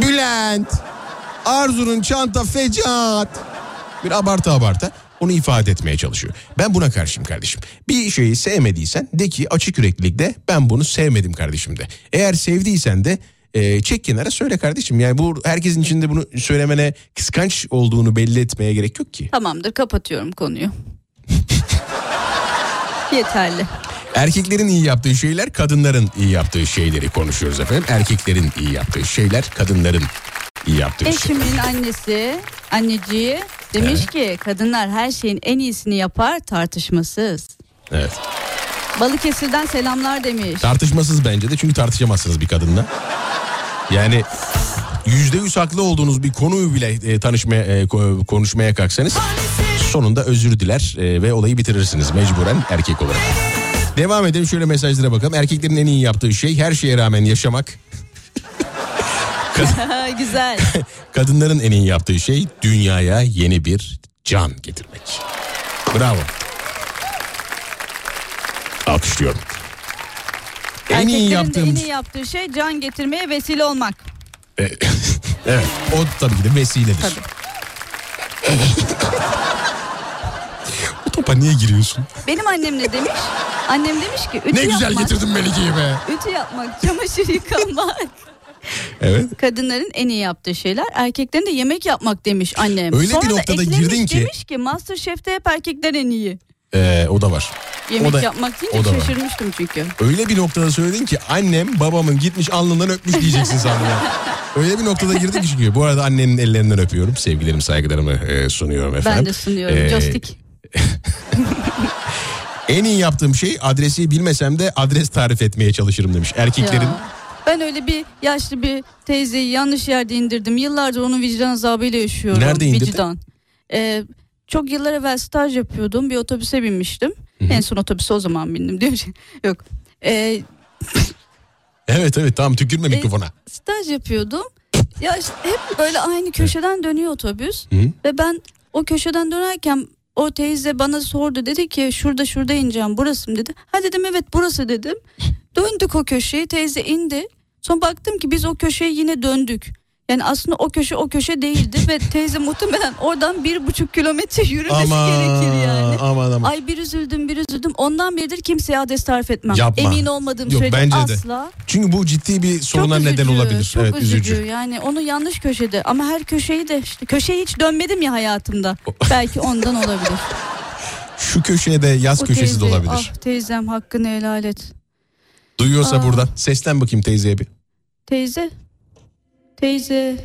Bülent. Arzu'nun çanta fecaat. Bir abartı abartı onu ifade etmeye çalışıyor. Ben buna karşıyım kardeşim. Bir şeyi sevmediysen de ki açık yüreklilikle ben bunu sevmedim kardeşim de. Eğer sevdiysen de e, çek kenara söyle kardeşim. Yani bu herkesin içinde bunu söylemene kıskanç olduğunu belli etmeye gerek yok ki. Tamamdır kapatıyorum konuyu. (laughs) Yeterli. Erkeklerin iyi yaptığı şeyler kadınların iyi yaptığı şeyleri konuşuyoruz efendim. Erkeklerin iyi yaptığı şeyler kadınların iyi yaptığı şeyler. Eşimin annesi, anneciği demiş ki kadınlar her şeyin en iyisini yapar tartışmasız. Evet. Balıkesir'den selamlar demiş. Tartışmasız bence de çünkü tartışamazsınız bir kadınla. Yani yüzde yüz haklı olduğunuz bir konuyu bile e, tanışmaya e, ko- konuşmaya kalksanız sonunda özür diler e, ve olayı bitirirsiniz mecburen erkek olarak. Devam edelim şöyle mesajlara bakalım. Erkeklerin en iyi yaptığı şey her şeye rağmen yaşamak. (laughs) (laughs) Güzel. (laughs) Kadınların en iyi yaptığı şey dünyaya yeni bir can getirmek. Bravo. Alkışlıyorum. En iyi Erkeklerin de yaptığım... en iyi yaptığı şey can getirmeye vesile olmak. E, evet o tabii ki de vesiledir. Tabii. Niye giriyorsun? Benim annem ne demiş? Annem demiş ki ütü Ne güzel yapmak, getirdin Melike'yi be. ütü yapmak, çamaşır yıkamak. Evet. Kadınların en iyi yaptığı şeyler erkeklerin de yemek yapmak demiş annem. Öyle bir Sonra da noktada eklemiş, girdin ki- Demiş ki Masterchef'te hep erkekler en iyi. Ee, o da var. Yemek O da- yapmak o deyince da var. şaşırmıştım çünkü. Öyle bir noktada söyledin ki annem babamın gitmiş alnından öpmüş diyeceksin sandım. Öyle bir noktada girdin ki çünkü. Bu arada annenin ellerinden öpüyorum. Sevgilerimi saygılarımı e, sunuyorum efendim. Ben de sunuyorum. Ee, Joystick. (laughs) En iyi yaptığım şey adresi bilmesem de adres tarif etmeye çalışırım demiş. Erkeklerin Ya. Ben öyle bir yaşlı bir teyzeyi yanlış yerde indirdim. Yıllardır onun vicdan azabıyla yaşıyorum. Nerede indirdin? Vicdan. Ee, çok yıllar evvel staj yapıyordum. Bir otobüse binmiştim. En son otobüse o zaman bindim diyor. (laughs) Yok. Ee, Evet evet tamam tükürme E, mikrofona. staj yapıyordum. Ya işte hep böyle aynı köşeden dönüyor otobüs. Hı? Ve ben o köşeden dönerken o teyze bana sordu. Dedi ki şurada şurada ineceğim burası mı dedi. Ha dedim evet burası dedim. Döndük o köşeyi teyze indi. Sonra baktım ki biz o köşeye yine döndük. Yani aslında o köşe o köşe değildi ve teyze muhtemelen oradan bir buçuk kilometre yürümesi gerekir yani. aman aman. Ay bir üzüldüm bir üzüldüm. Ondan beridir kimseye adres tarif etmem. Yapma. Emin olmadığım Yok, sürece bence de. asla. Çünkü bu ciddi bir soruna Çok neden üzücü, olabilir. Çok evet üzücü. üzücü. Yani onu yanlış köşede ama her köşeyi de işte köşeye hiç dönmedim ya hayatımda. (laughs) Belki ondan olabilir. Şu köşeye de yaz O köşesi de teyze, olabilir. Ah teyzem hakkını helal et. Duyuyorsa Aa. buradan seslen bakayım teyzeye bir. Teyze. Teyze.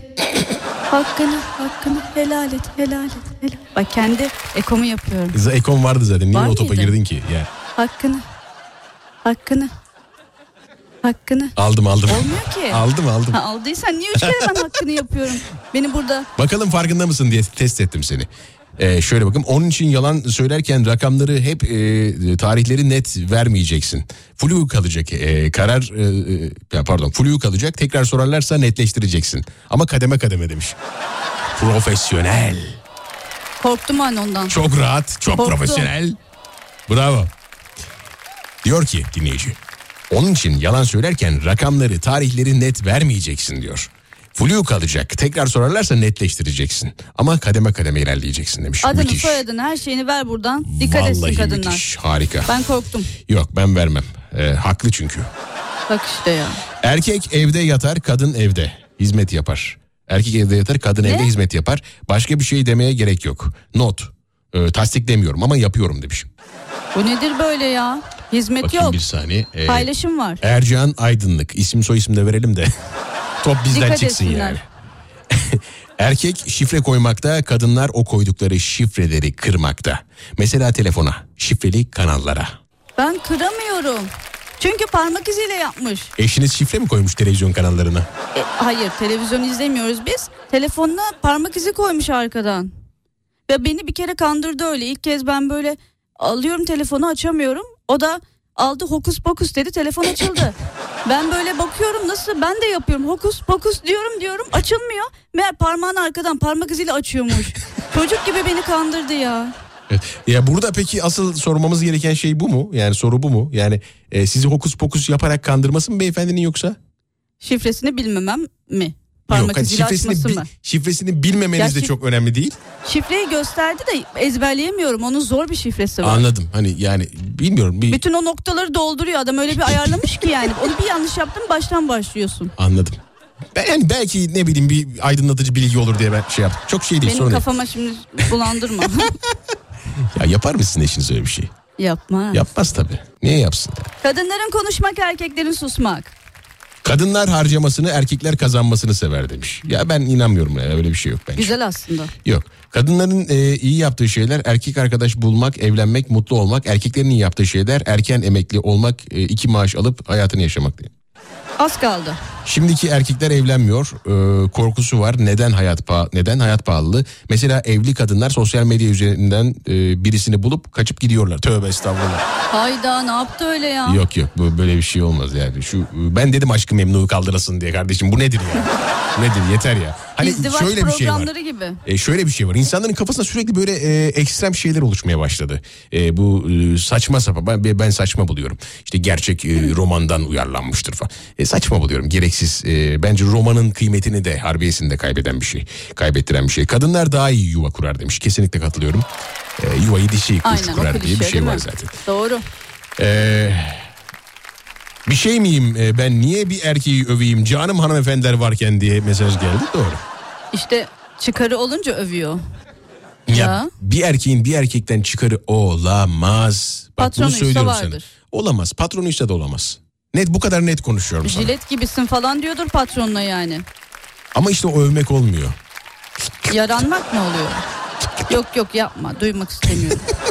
hakkını hakkını helal et helal et helal. Bak kendi ekomu yapıyorum. Ekon vardı zaten. Niye Var o topa mıydı? girdin ki? Ya. Hakkını. Hakkını. Hakkını. Aldım aldım. Olmuyor ki. (laughs) aldım aldım. Ha, aldıysan niye üç kere ben hakkını yapıyorum? (laughs) Beni burada Bakalım farkında mısın diye test ettim seni. Ee, şöyle bakın onun için yalan söylerken rakamları hep e, tarihleri net vermeyeceksin. Flu kalacak e, karar e, e, pardon flu kalacak tekrar sorarlarsa netleştireceksin. Ama kademe kademe demiş. Profesyonel. korktum anne ondan. Çok rahat, çok Korktum. profesyonel. Bravo. Diyor ki dinleyici. Onun için yalan söylerken rakamları, tarihleri net vermeyeceksin diyor. Flu kalacak. Tekrar sorarlarsa netleştireceksin. Ama kademe kademe ilerleyeceksin demiş. Adını müthiş. soyadını her şeyini ver buradan. Dikkat etsin Vallahi kadınlar. müthiş. Harika. Ben korktum. Yok ben vermem. Ee, haklı çünkü. Bak işte ya. Erkek evde yatar, kadın evde. Hizmet yapar. Erkek evde yatar, kadın evde hizmet yapar. Başka bir şey demeye gerek yok. Not. Ee, tasdiklemiyorum ama yapıyorum demiş. Bu nedir böyle ya? Hizmet Bakayım yok. bir saniye. Ee, Paylaşım var. Ercan Aydınlık. İsim soy isim de verelim de. (laughs) Top bizden Dikkat çıksın etsinler. yani. (laughs) Erkek şifre koymakta, kadınlar o koydukları şifreleri kırmakta. Mesela telefona, şifreli kanallara. Ben kıramıyorum. Çünkü parmak iziyle yapmış. Eşiniz şifre mi koymuş televizyon kanallarına? E, hayır televizyon izlemiyoruz biz. Telefonuna parmak izi koymuş arkadan. Ve beni bir kere kandırdı öyle. İlk kez ben böyle alıyorum telefonu açamıyorum. O da aldı hokus pokus dedi telefon açıldı. (laughs) Ben böyle bakıyorum nasıl ben de yapıyorum hokus pokus diyorum diyorum açılmıyor. Meğer parmağını arkadan parmak iziyle açıyormuş. (laughs) Çocuk gibi beni kandırdı ya. Evet. Ya burada peki asıl sormamız gereken şey bu mu? Yani soru bu mu? Yani e, sizi hokus pokus yaparak kandırması mı beyefendinin yoksa? Şifresini bilmemem mi? Parmak Yok. Hani iziyle şifresini, bi- mı? şifresini bilmemeniz Ya de şif- çok önemli değil. Şifreyi gösterdi de ezberleyemiyorum. Onun zor bir şifresi var. Anladım. Hani yani bilmiyorum. Bir... Bütün o noktaları dolduruyor adam öyle bir (laughs) ayarlamış ki yani. Onu bir yanlış yaptın baştan başlıyorsun. Anladım. Ben, yani belki ne bileyim bir aydınlatıcı bilgi olur diye ben şey yaptım. Çok şey değil Benim sorun değil. kafama şimdi bulandırma. (laughs) Ya yapar mısın eşiniz öyle bir şey? Yapma. Yapmaz tabii. Niye yapsın? ya? Kadınların konuşmak erkeklerin susmak. Kadınlar harcamasını erkekler kazanmasını sever demiş. Ya ben inanmıyorum ya öyle bir şey yok bence. Güzel aslında. Yok. Kadınların e, iyi yaptığı şeyler erkek arkadaş bulmak, evlenmek, mutlu olmak. Erkeklerin iyi yaptığı şeyler erken emekli olmak, e, iki maaş alıp hayatını yaşamak diye. Az kaldı. Şimdiki erkekler evlenmiyor. e, korkusu var. Neden hayat paha- neden hayat pahalılığı? Mesela evli kadınlar sosyal medya üzerinden e, birisini bulup kaçıp gidiyorlar. Tövbe estağfurullah. Hayda ne yaptı öyle ya? Yok yok böyle bir şey olmaz yani. Şu ben dedim aşkı memnunu kaldırasın diye kardeşim. Bu nedir ya? (laughs) Nedir yeter ya. Hani İzdivaç şöyle bir şey var. gibi. E, şöyle bir şey var. İnsanların kafasında sürekli böyle e, ekstrem şeyler oluşmaya başladı. E, bu e, saçma sapan ben, ben saçma buluyorum. İşte gerçek e, romandan uyarlanmıştır falan. E, saçma buluyorum. Gereksiz. E, bence romanın kıymetini de harbiyesini de kaybeden bir şey. Kaybettiren bir şey. Kadınlar daha iyi yuva kurar demiş. Kesinlikle katılıyorum. E, yuvayı dişi kuş Aynen kurar diye bir şey değil var mi? zaten. Doğru. Ee, bir şey miyim e, ben niye bir erkeği öveyim canım hanımefendiler varken diye mesaj geldi doğru. İşte çıkarı olunca övüyor. Ya, Ya. bir erkeğin bir erkekten çıkarı olamaz. Bak bunu Patronuysa söylüyorum vardır. sana. Olamaz patronuysa da olamaz. Net bu kadar net konuşuyorum sana. Jilet gibisin falan diyordur patronuna yani. Ama işte o övmek olmuyor. Yaranmak mı oluyor? (laughs) Yok yok yapma duymak istemiyorum. (laughs)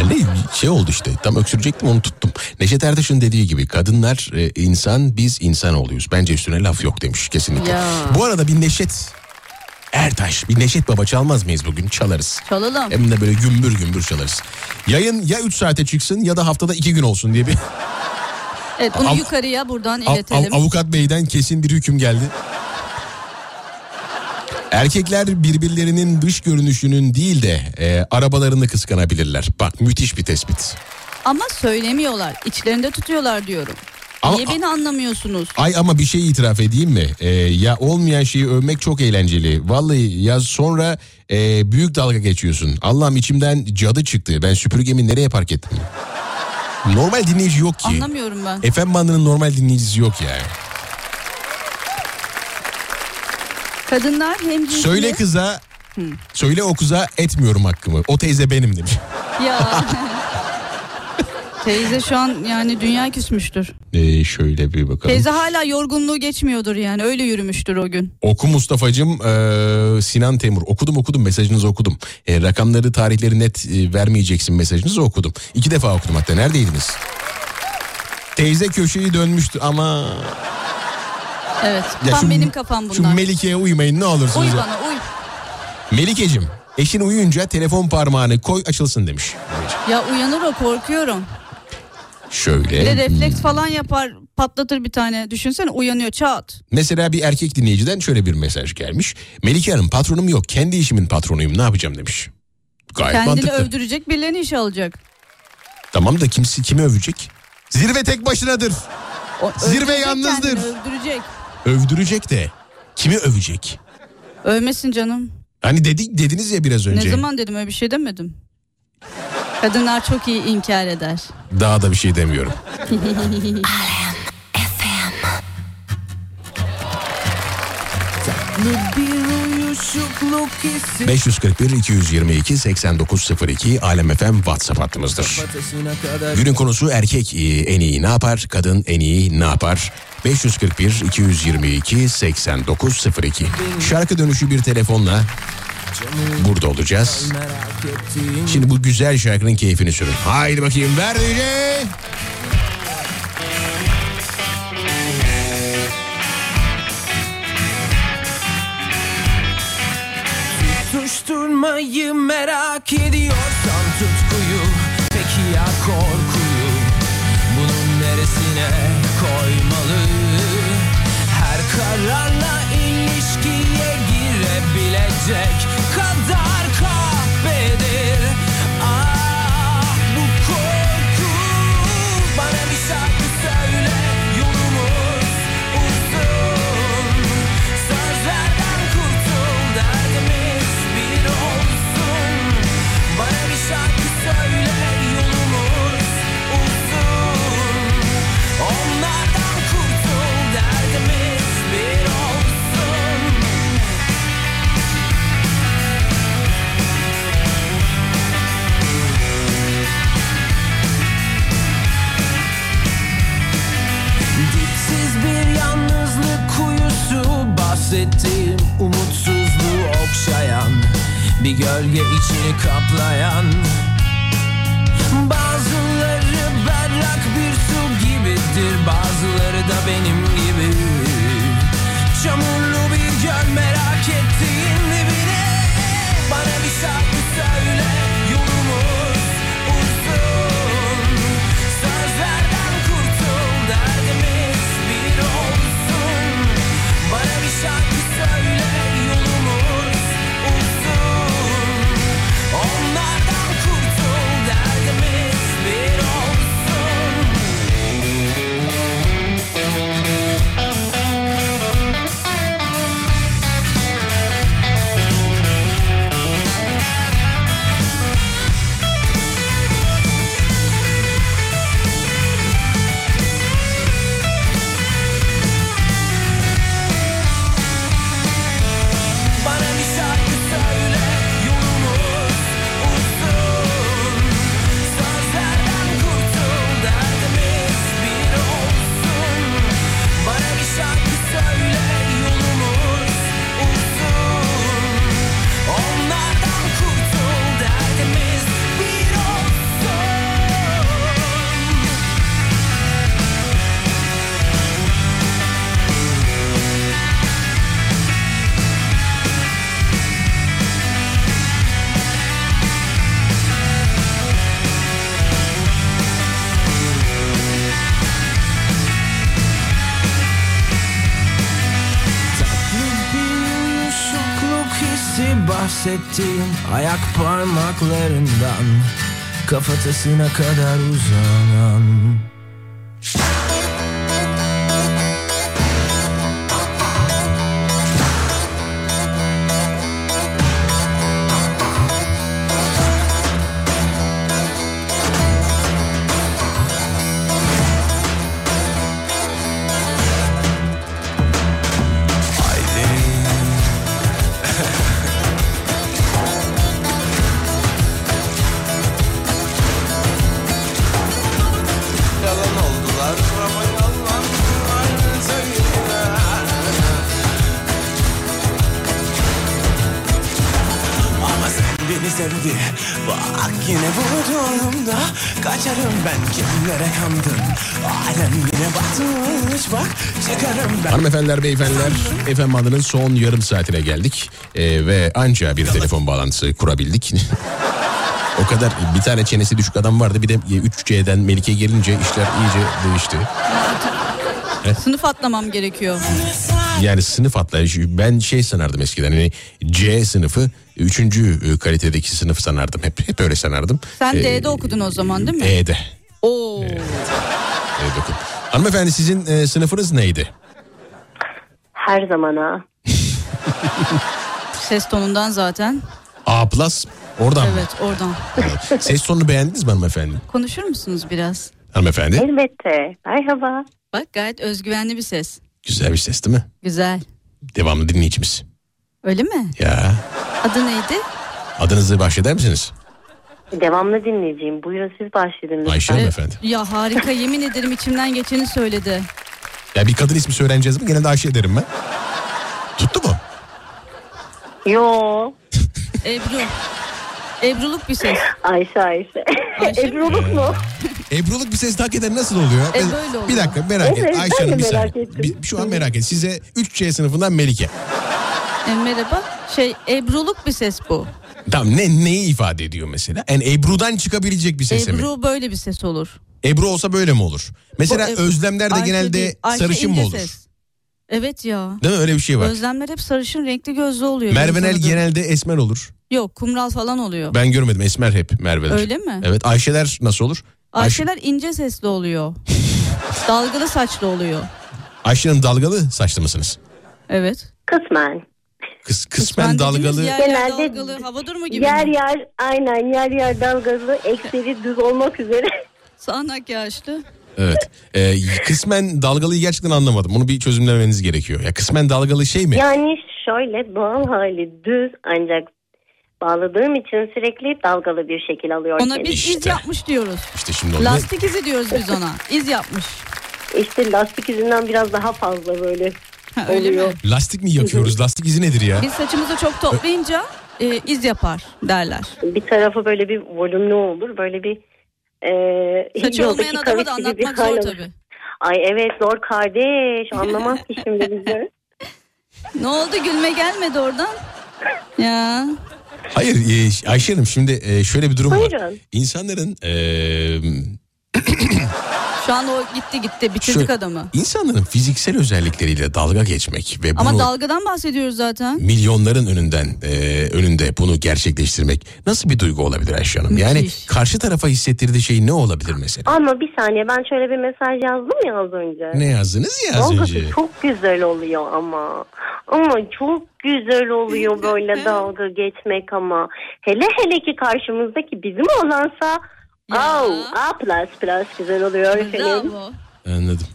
Yani ne şey oldu işte tam öksürecektim onu tuttum. Neşet Ertaş'ın dediği gibi kadınlar e, insan biz insan oluyoruz. Bence üstüne laf yok demiş kesinlikle. Ya. Bu arada bir Neşet Ertaş bir Neşet Baba çalmaz mıyız bugün? Çalarız. Çalalım. Hem de böyle gümbür gümbür çalarız. Yayın ya 3 saate çıksın ya da haftada 2 gün olsun diye bir Evet bunu Av- yukarıya buradan av- iletelim. av- avukat beyden kesin bir hüküm geldi. Erkekler birbirlerinin dış görünüşünün değil de e, arabalarını kıskanabilirler. Bak müthiş bir tespit. Ama söylemiyorlar. İçlerinde tutuyorlar diyorum. Ama- Niye beni anlamıyorsunuz? Ay ama bir şey itiraf edeyim mi? Ee, ya olmayan şeyi övmek çok eğlenceli. Vallahi ya sonra e, büyük dalga geçiyorsun. Allah'ım içimden cadı çıktı. Ben süpürgemi nereye park ettim? Normal dinleyici yok ki. Anlamıyorum ben. FM bandının normal dinleyicisi yok yani. Kadınlar hem cinsiyet... Söyle kıza, söyle o kıza etmiyorum hakkımı. O teyze benim demiş. Ya. (laughs) Teyze şu an yani dünya küsmüştür. Ee, şöyle bir bakalım. Teyze hala yorgunluğu geçmiyordur yani öyle yürümüştür o gün. Oku Mustafa'cığım ee, Sinan Temur okudum okudum mesajınızı okudum. Ee, rakamları tarihleri net e, vermeyeceksin mesajınızı okudum. İki defa okudum hatta neredeydiniz? Teyze köşeyi dönmüştü ama Evet Ya tam şu- benim kafam şu bunlar. Melike'ye uymayın ne olursunuz. Uy bana uy. Melikeciğim eşin uyuyunca telefon parmağını koy açılsın demiş. Ya uyanır o korkuyorum. Şöyle. Bir de refleks falan yapar patlatır bir tane. Düşünsene uyanıyor çat. Mesela bir erkek dinleyiciden şöyle bir mesaj gelmiş. Melike Hanım patronum yok kendi işimin patronuyum ne yapacağım demiş. Gayet Kendini mantıklı. övdürecek birilerini işe alacak. Tamam da kimsi kimi övecek? Zirve tek başınadır. O, Zirve yalnızdır. kendini, Övdürecek. Övdürecek de kimi övecek? Övmesin canım. Hani dedik dediniz ya biraz önce. Ne zaman dedim öyle bir şey demedim. Kadınlar çok iyi inkar eder. Daha da bir şey demiyorum. Bir uyuşukluk hissi 541 222 8902 Alem FM WhatsApp hattımızdır. Günün konusu erkek e, en iyi ne yapar, kadın en iyi ne yapar? 541 222 8902. Şarkı dönüşü bir telefonla burada olacağız. Şimdi bu güzel şarkının keyfini sürün. Haydi bakayım ver DJ. Tutuşturmayı merak ediyorsan tutkuyu project. Bahsettiğim umutsuzluğu okşayan Bir gölge içini kaplayan. Bazıları berrak bir su gibidir Bazıları da benim gibi. Çamurlu Kafatasına kadar uzanan Hanımefendiler, beyefendiler, efendim adının son yarım saatine geldik Ee, ve anca bir telefon bağlantısı kurabildik. (laughs) o kadar bir tane çenesi düşük adam vardı bir de 3C'den Melike gelince işler iyice değişti. Sınıf atlamam gerekiyor. Yani sınıf atlayışı ben şey sanardım eskiden hani C sınıfı üçüncü kalitedeki sınıf sanardım hep hep öyle sanardım. Sen Ee, D'de okudun o zaman değil mi? E'de. Oo. E'de okudum. Hanımefendi sizin e, sınıfınız neydi? Her zamana. (laughs) Ses tonundan zaten. A plus oradan mı? Evet oradan. Evet. Ses tonunu beğendiniz mi hanımefendi? Konuşur musunuz biraz? Hanımefendi Elbette. Merhaba. Bak gayet özgüvenli bir ses. güzel bir ses değil mi? Güzel. Devamlı dinleyicimiz. Öyle mi? Ya Adı neydi? adınızı bahşeder misiniz? Devamlı dinleyeceğim. Buyurun siz başlayın lütfen. Ayşe hanımefendi. Ya harika yemin ederim içimden geçeni söyledi. Ya bir kadın ismi söyleneceğiz mi? Gene de Ayşe derim ben. Tuttu mu? Yo. (laughs) Ebru. Ebruluk bir ses. Ayşe Ayşe. Ayşe? Ebruluk mu? Ebruluk bir ses tak eder nasıl oluyor? E, böyle oluyor. Bir dakika merak et. Evet, Ayşe ben de Hanım bir merak saniye. Bir- şu an merak et. Size 3C sınıfından Melike. E, merhaba. Şey Ebruluk bir ses bu. Tamam ne neyi ifade ediyor mesela? Yani Ebru'dan çıkabilecek bir ses mi? Ebru böyle bir ses olur. Ebru olsa böyle mi olur? Mesela Bu Ebru- özlemler de Ayşe genelde değil, Ayşe sarışın mı olur? ses. Evet ya. Değil mi? Öyle bir şey var. Özlemler hep sarışın renkli gözlü oluyor. Merve benim Nel tanıdığım. genelde esmer olur. Yok kumral falan oluyor. Ben görmedim esmer hep Merve'ler. Öyle mi? Evet Ayşeler nasıl olur? Ayşe- Ayşeler ince sesli oluyor. (laughs) Dalgalı saçlı oluyor. Ayşe'nin dalgalı saçlı mısınız? Evet. Kısmen. Kıs, kısmen dediğiniz dalgalı. Yer yer Genelde dalgalı hava durumu gibi Yer mi? yer aynen yer yer dalgalı ekseri düz olmak üzere. Sağanak yağışlı. Evet. Ee, kısmen dalgalıyı gerçekten anlamadım. Bunu bir çözümlemeniz gerekiyor. Ya kısmen dalgalı şey mi? Yani şöyle doğal hali düz ancak bağladığım için sürekli dalgalı bir şekil alıyor. Ona kendini. biz iz İşte. yapmış diyoruz. İşte şimdi onu Lastik izi diyoruz biz ona. İz yapmış. İşte lastik izinden biraz daha fazla böyle Ha, öyle mi? oluyor. Lastik mi yakıyoruz? Lastik izi nedir ya? Biz saçımızı çok toplayınca e, iz yapar derler. Bir tarafı böyle bir volümlü olur. Böyle bir e, Saçı yoldaki olmayan adama da anlatmak zor olur. tabii. Ay evet zor kardeş anlamaz ki şimdi bizi. (laughs) Ne oldu gülme gelmedi oradan? Ya. Hayır e, Ayşe Hanım şimdi e, şöyle bir durum var. Buyurun. İnsanların e, Şu an o gitti gitti bitirdik Şöyle- adamı. insanların fiziksel özellikleriyle dalga geçmek ve bunu Ama dalgadan bahsediyoruz zaten. milyonların önünden e, önünde bunu gerçekleştirmek nasıl bir duygu olabilir Ayşe Hanım? Yani Müthiş. karşı tarafa hissettirdiği şey ne olabilir mesela? Ama bir saniye ben şöyle bir mesaj yazdım ya az önce. Ne yazdınız ya az Dalgası önce? çok güzel oluyor ama. Ama çok güzel oluyor böyle dalga geçmek ama. Hele hele ki karşımızdaki bizim olansa Ya. Oh, A plus plus güzel oluyor efendim. Bravo. Anladım.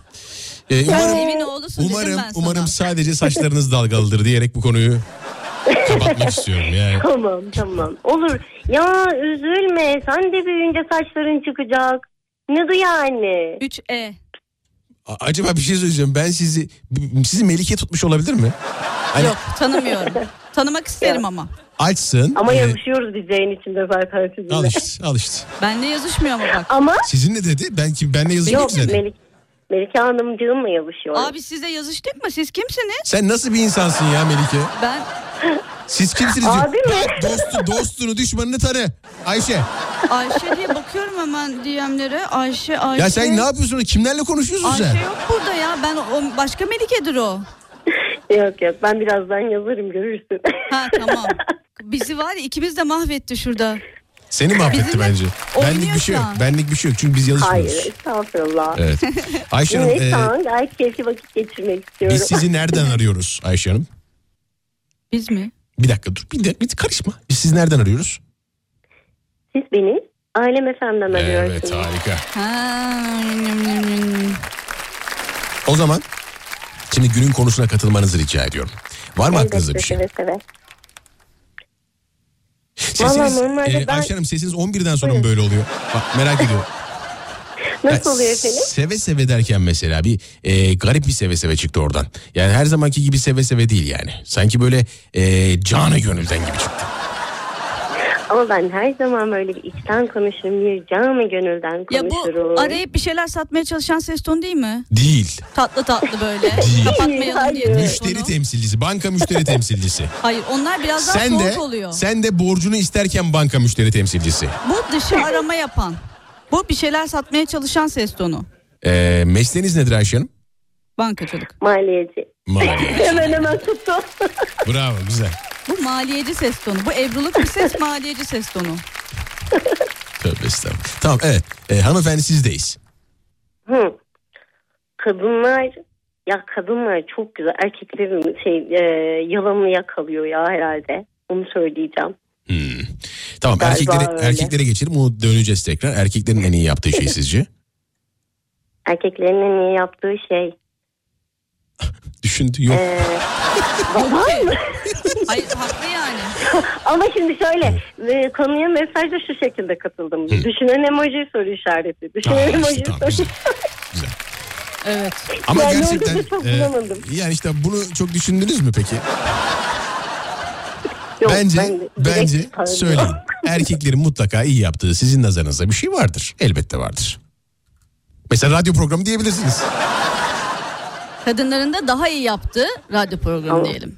E, umarım Evimin oğlusun dedim umarım ben sana. umarım sadece saçlarınız dalgalıdır diyerek bu konuyu kapatmak istiyorum yani. (laughs) Tamam tamam olur. Ya üzülme sen de büyüyünce saçların çıkacak. Ne du yani? 3E. A- Acaba bir şey söyleyeceğim. Ben sizi sizi Melike tutmuş olabilir mi? Hani Yok tanımıyorum. (laughs) Tanımak isterim ama. Açsın. Ama e, yazışıyoruz biz yayın içinde zaten sizinle. al işte, al işte. (laughs) Benle yazışmıyor ama bak. Ama Sizin ne dedi? Ben kim benle yazışmak yok üzere. Melik, Melike Hanımcığımla yazışıyoruz. Abi sizle yazıştık mı? Siz kimsiniz? Sen nasıl bir insansın ya Melike? Ben Siz kimsiniz? Abi mi? Dostu, dostunu, düşmanını tanı. Ayşe. Ayşe diye bakıyorum hemen DM'lere. Ayşe, Ayşe. Ya sen ne yapıyorsun? Kimlerle konuşuyorsun Ayşe sen? yok burada ya. Ben o başka Melike'dir o. Yok yok ben birazdan yazarım görürsün. Ha tamam. (laughs) Bizi var ya ikimiz de mahvetti şurada. Seni mahvetti Bizimle bence. Benlik bir şey yok. Benlik bir şey yok. Çünkü biz yazışmıyoruz. Hayır estağfurullah. Evet. (laughs) Ayşe Hanım Evet e, gayet keyifli vakit geçirmek istiyorum. biz sizi nereden (laughs) arıyoruz Ayşe Hanım? Biz mi? Bir dakika dur. Bir, de, bir karışma. Biz sizi nereden arıyoruz? Siz beni Ailem FM'den arıyorsunuz. Evet harika. Ha. O zaman şimdi günün konusuna katılmanızı rica ediyorum. Var mı aklınızda bir şey? seve seve. Sesiniz, Vallahi normalde e, ben- Ayşe Hanım sesiniz 11'den sonra mı böyle oluyor? Bak merak ediyorum. Nasıl oluyor efendim? Seve seve derken mesela bir e, garip bir seve seve çıktı oradan. Yani her zamanki gibi seve seve değil yani. Sanki böyle e, canı gönülden gibi çıktı. Ama ben her zaman böyle bir içten konuşurum. Bir canı gönülden Ya bu konuşurum. arayıp bir şeyler satmaya çalışan ses tonu değil mi? Değil. Tatlı tatlı böyle. (laughs) Değil. Kapatmayalım Hayır. diye. Müşteri telefonu. temsilcisi, banka müşteri temsilcisi. (laughs) Hayır onlar biraz daha sen soğuk de oluyor. sen de borcunu isterken banka müşteri temsilcisi. Bu dışı arama yapan. Bu bir şeyler satmaya çalışan ses tonu. E, mesleğiniz nedir Ayşe Hanım? Bankacılık. Maliyeci. Maliye. (laughs) hemen hemen tuttu. Bravo güzel. Bu maliyeci ses tonu. Bu evruluk bir ses maliyeci ses tonu. Tövbe estağfurullah. Tamam evet. E, hanımefendi sizdeyiz. Hı. Kadınlar ya kadınlar çok güzel erkeklerin şey e, yalanını yakalıyor ya herhalde. Onu söyleyeceğim. Hmm. Tamam Galiba erkeklere, öyle. erkeklere geçelim. Onu döneceğiz tekrar. Erkeklerin en iyi yaptığı şey (laughs) sizce? Erkeklerin en iyi yaptığı şey. (laughs) Düşündü yok. (laughs) E, var mı? Hayır haklı yani. (laughs) Ama şimdi şöyle e, konuya mesajda şu şekilde katıldım. Düşünen emoji soru işareti. Düşünen Aa, emoji tamam, soru güzel. işareti. Güzel. Evet. Ama Yani gerçekten çok e, bulamadım. yani işte bunu çok düşündünüz mü peki? Yok, bence ben bence söyleyin. (laughs) Erkeklerin mutlaka iyi yaptığı sizin nazarınızda bir şey vardır. Elbette vardır. Mesela radyo programı diyebilirsiniz. Kadınların da daha iyi yaptığı radyo programı Tamam. diyelim.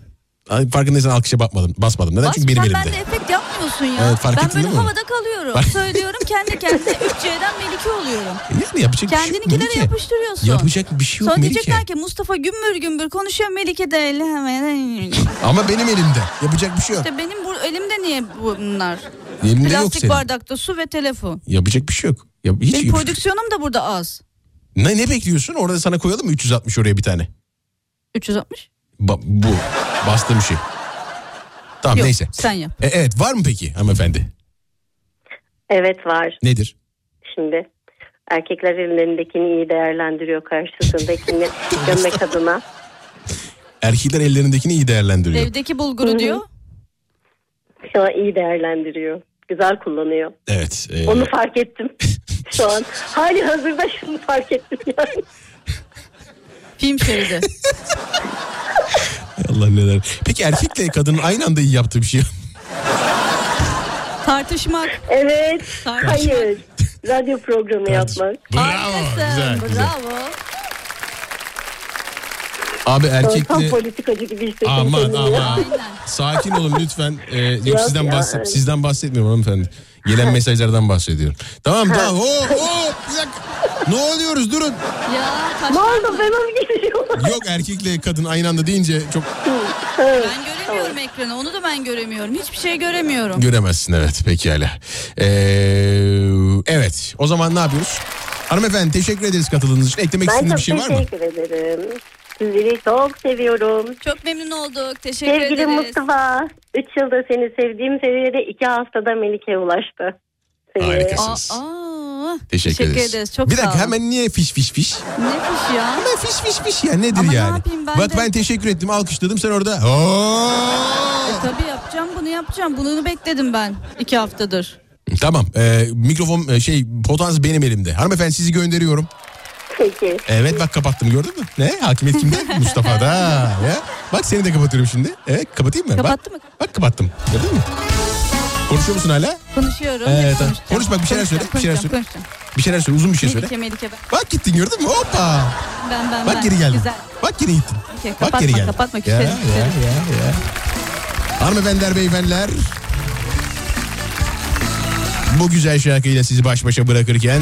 Ay, Farkındaysan alkışa bakmadım, basmadım. Neden? Bas, Çünkü benim elimde. bende efekt yapmıyorsun ya. Evet, fark ben ettin böyle değil mi? havada kalıyorum. Fark- Söylüyorum kendi kendine 3C'den Melike oluyorum. (laughs) Yani yapacak bir şey yok Kendininkilere Melike. yapıştırıyorsun. Yapacak bir şey yok Sonra Melike. diyecekler ki Mustafa gümbür gümbür konuşuyor Melike de öyle hemen. (laughs) Ama benim elimde. Yapacak bir şey yok. İşte benim bu elimde niye bunlar? Elimde yok Plastik senin. bardakta su ve telefon. Yapacak bir şey yok. Ya, hiç Benim yapacak- prodüksiyonum da burada az. Ne, ne bekliyorsun? Orada sana koyalım mı 360 oraya bir tane? 360? Ba- bu bastığım şey. Tamam Yok neyse. sen yap. E, evet var mı peki hanımefendi? Evet var. Nedir? Şimdi erkekler ellerindekini iyi değerlendiriyor karşısındakini gömmek (laughs) adına. Erkekler ellerindekini iyi değerlendiriyor. Evdeki bulguru diyor. Şu an iyi değerlendiriyor. Güzel kullanıyor. Evet. e, Onu fark ettim. (laughs) Şu an hali hazırda şunu fark ettim yani. Film şeridi. Allah neler. Peki erkekle kadının aynı anda iyi yaptığı bir şey. Tartışmak. Evet. Tartışmak. Hayır. Radyo programı yapmak. Bravo. Harikasın. Güzel, güzel. Bravo. Abi Tam erkekle politikacı gibi hissettim aman aman. Sakin olun lütfen. Ee, yok Yok sizden ya, bahs- evet. sizden bahsetmiyorum hanımefendi. Gelen (laughs) mesajlardan bahsediyorum. Tamam tamam. Hop hop. Bir dakika. Ne oluyoruz durun. Ya Ne oldu ben onu geçiyorum. Yok erkekle kadın aynı anda deyince çok Ben göremiyorum ekranı. Onu da ben göremiyorum. Hiçbir şey göremiyorum. göremezsin evet pekala. Ee, evet o zaman ne yapıyoruz? Hanımefendi teşekkür ederiz katıldığınız için. Eklemek Ben istediğiniz çok bir şey var mı? teşekkür ederim. Sizleri çok seviyorum. Çok memnun olduk. Teşekkür Sevgili ederiz. Mustafa, 3 yılda seni sevdiğim seviyede 2 haftada Melike ulaştı. Seviyeye. Harikasın. Aa, aa. Teşekkür, ederiz. Çok bir dakika hemen niye fiş fiş fiş? Ne fiş ya? Hemen fiş fiş fiş ya nedir Ama ne yani? yapayım ben Bak de- ben teşekkür ettim alkışladım sen orada. E, tabii yapacağım bunu yapacağım. Bunu bekledim ben iki haftadır. Tamam e, mikrofon e, şey potans benim elimde. Hanımefendi sizi gönderiyorum. Peki. Evet bak kapattım gördün mü? Ne? Hakimiyet kimde? (laughs) Mustafa'da. Ya. Bak seni de kapatıyorum şimdi. Evet kapatayım mı? Kapattı bak, mı? Bak kapattım. Gördün mü? Konuşuyor musun hala? Konuşuyorum. Evet, tamam. Konuş bak, bir şeyler söyle, bir şeyler söyle. Bir şeyler söyle uzun bir şey söyle. Melike Melike ben. Bak gittin gördün mü? Hoppa. Ben ben Bak ben. geri geldin. Güzel. Bak geri gittin. Bak kapatma, geri geldin. kapatma, ya, küserim, ya, küserim. ya, ya. Hanımefendiler beyefendiler. Bu güzel şarkıyla sizi baş başa bırakırken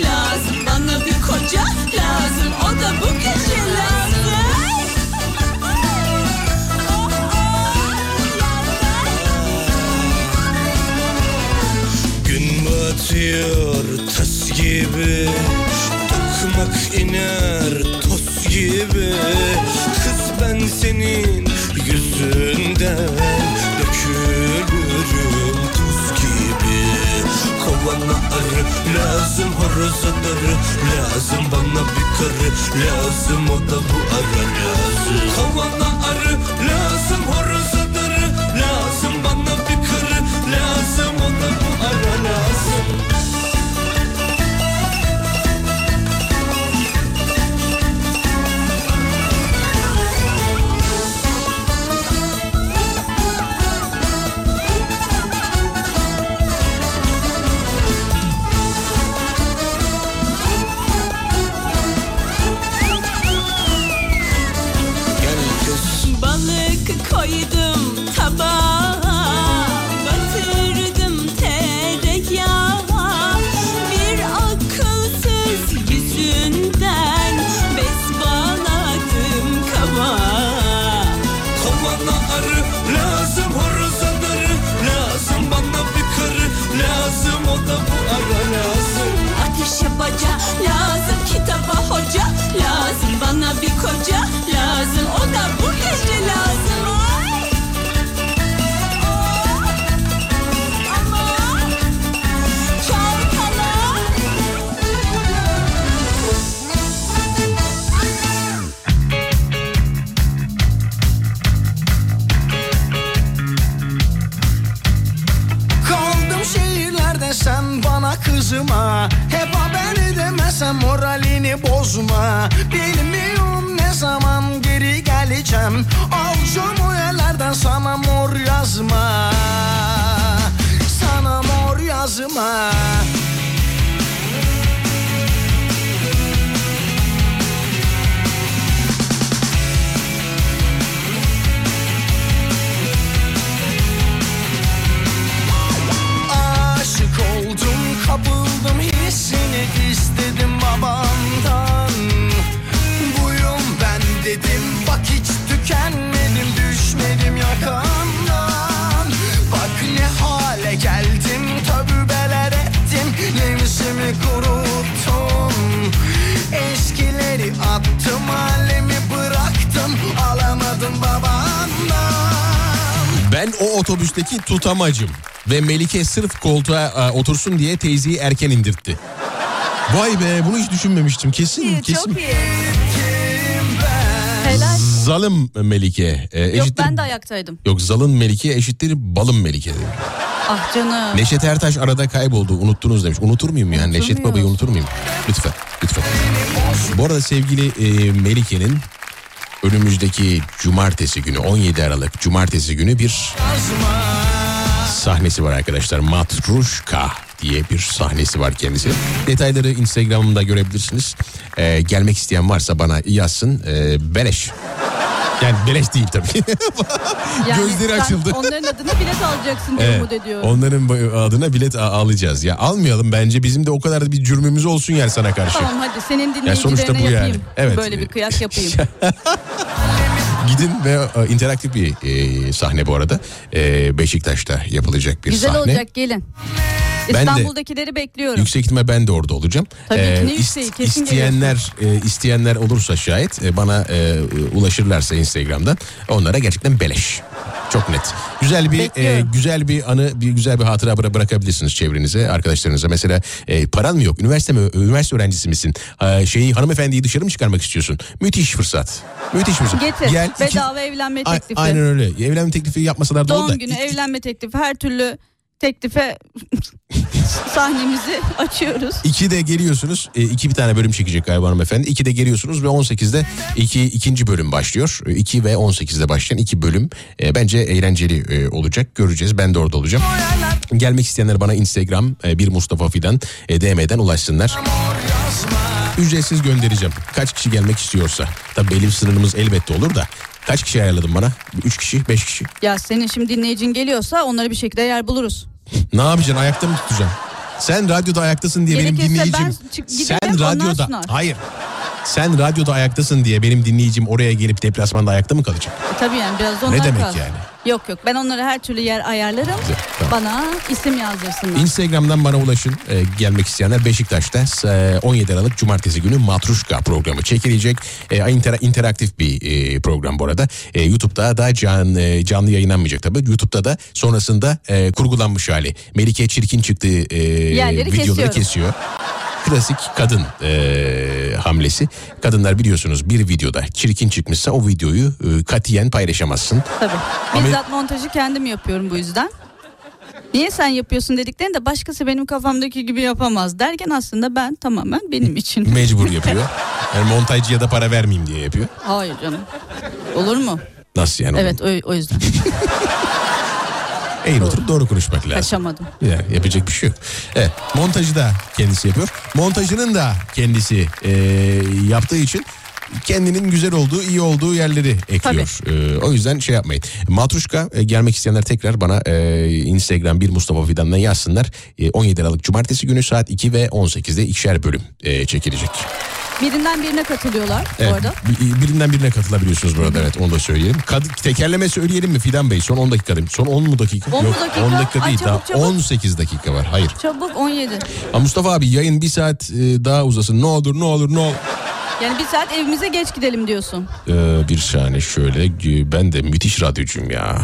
batıyor tas gibi. Tokmak iner toz gibi. Kız ben senin yüzünden Dökülürüm tuz gibi. Kovana arı lazım horoza darı Lazım. Bana bir karı lazım o da bu ara lazım. Kovana arı lazım horoza tutamacım ve Melike sırf koltuğa e, otursun diye teyzeyi erken indirtti. Vay be bunu hiç düşünmemiştim kesin İyi, kesin. çok iyi. Helal. Zalım Melike e, Yok eşittir ben de ayaktaydım. Yok zalın Melike eşittir balım Melike demiş. Ah canım. Neşet Ertaş arada kayboldu unuttunuz demiş. Unutur muyum yani Neşet. Baba'yı unutur muyum? Lütfen lütfen. Bu arada sevgili e, Melike'nin önümüzdeki cumartesi günü 17 Aralık cumartesi günü bir sahnesi var arkadaşlar. Matruşka diye bir sahnesi var kendisi. Detayları Instagram'da görebilirsiniz. E, gelmek isteyen varsa bana yazsın. E, beleş. Yani beleş değil tabii. (laughs) Yani Gözleri açıldı. onların adına bilet alacaksın diye Evet, umut ediyorum. onların adına bilet alacağız. Ya almayalım bence bizim de o kadar da bir cürmümüz olsun yer sana karşı. Tamam hadi senin Ya sonuçta dinleyicilerine bu yani. yapayım. Evet. Böyle bir kıyak yapayım. (laughs) Gidin ve e, interaktif bir e, sahne bu arada. E, Beşiktaş'ta yapılacak bir Güzel sahne. olacak gelin. Ben İstanbul'dakileri bekliyorum. Yüksek ihtimal ben de orada olacağım. Tabii ki, ne ist- yükseği, kesin isteyenler e, isteyenler olursa şayet e, bana e, ulaşırlarsa Instagram'dan onlara gerçekten beleş. Çok net. Güzel bir e, Bekliyorum. güzel bir anı, bir güzel bir hatıra bıra- bırakabilirsiniz çevrenize, arkadaşlarınıza. Mesela e, paran mı yok? Üniversite mi üniversite öğrencisi misin? Ha, şeyi hanımefendiyi dışarı mı çıkarmak istiyorsun? Müthiş fırsat. Müthiş fırsat. Getir. iki- Bedava evlenme A- teklifi. Aynen öyle. Evlenme teklifi yapmasalar da olur da. Doğum günü, evlenme teklifi her türlü teklife (laughs) sahnemizi açıyoruz. İki de geliyorsunuz. E, iki bir tane bölüm çekecek galiba hanımefendi. İki de geliyorsunuz ve 18'de iki, ikinci bölüm başlıyor. E, 2 ve 18'de başlayan iki bölüm. E, bence eğlenceli e, olacak. Göreceğiz. Ben de orada olacağım. Gelmek isteyenler bana Instagram e, bir Mustafa Fidan e, DM'den ulaşsınlar. Ücretsiz göndereceğim. Kaç kişi gelmek istiyorsa. Tabii bir sınırımız elbette olur da. Kaç kişi ayarladın bana? Üç kişi, beş kişi. Ya senin şimdi dinleyicin geliyorsa onları bir şekilde yer buluruz. Ne yapacaksın? Ayakta mı tutacaksın? Sen radyoda ayaktasın diye benim Gerekirse dinleyicim. ben çık- giderim, sen onlar radyoda sunar. hayır. Sen radyoda ayaktasın diye benim dinleyicim oraya gelip deplasmanda ayakta mı kalacak? E, tabii yani biraz da onlar Ne demek kalsın. yani? Yok yok ben onlara her türlü yer ayarlarım. Güzel, tamam. Bana isim yazdırsınlar. Instagram'dan bana ulaşın. Ee, gelmek isteyenler Beşiktaş'ta e, 17 Aralık Cumartesi günü Matruşka programı çekilecek. E, intera- interaktif bir e, program bu arada. E, YouTube'da da can, e, canlı yayınlanmayacak tabii. YouTube'da da sonrasında e, kurgulanmış hali. Melike Çirkin çıktığı e, Yerleri videoları kesiyorum. kesiyor. Klasik kadın e, hamlesi. Kadınlar biliyorsunuz bir videoda çirkin çıkmışsa o videoyu e, katiyen paylaşamazsın. Tabii. Ama- Bizzat montajı kendim yapıyorum bu yüzden. Niye sen yapıyorsun dediklerinde başkası benim kafamdaki gibi yapamaz derken aslında ben tamamen benim için. Mecbur yapıyor. Yani montajcıya da para vermeyeyim diye yapıyor. Hayır canım. Olur mu? Nasıl yani? Evet o, o yüzden. (laughs) Eğri oturup doğru konuşmak lazım. Kaçamadım. Yani yapacak bir şey yok. Evet, montajı da kendisi yapıyor. Montajının da kendisi e, yaptığı için kendinin güzel olduğu, iyi olduğu yerleri ekliyor. E, o yüzden şey yapmayın. Matruşka e, gelmek isteyenler tekrar bana e, Instagram bir Mustafa Fidan'dan yazsınlar. E, 17 Aralık Cumartesi günü saat 2 ve 18'de ikişer bölüm e, çekilecek. Birinden birine katılıyorlar bu Evet, arada. bir- birinden birine katılabiliyorsunuz burada evet onu da söyleyelim. Kad- tekerleme söyleyelim mi Fidan Bey? Son 10 dakika değil mi? Son 10 mu dakika? 10 mu dakika? 10 dakika Ay, değil çabuk, daha çabuk. 18 dakika var. Hayır. Çabuk 17. Ha, Mustafa abi yayın bir saat e, daha uzasın. Ne olur ne olur ne olur. Yani bir saat evimize geç gidelim diyorsun. Ee, bir saniye şöyle ben de müthiş radyocuyum ya.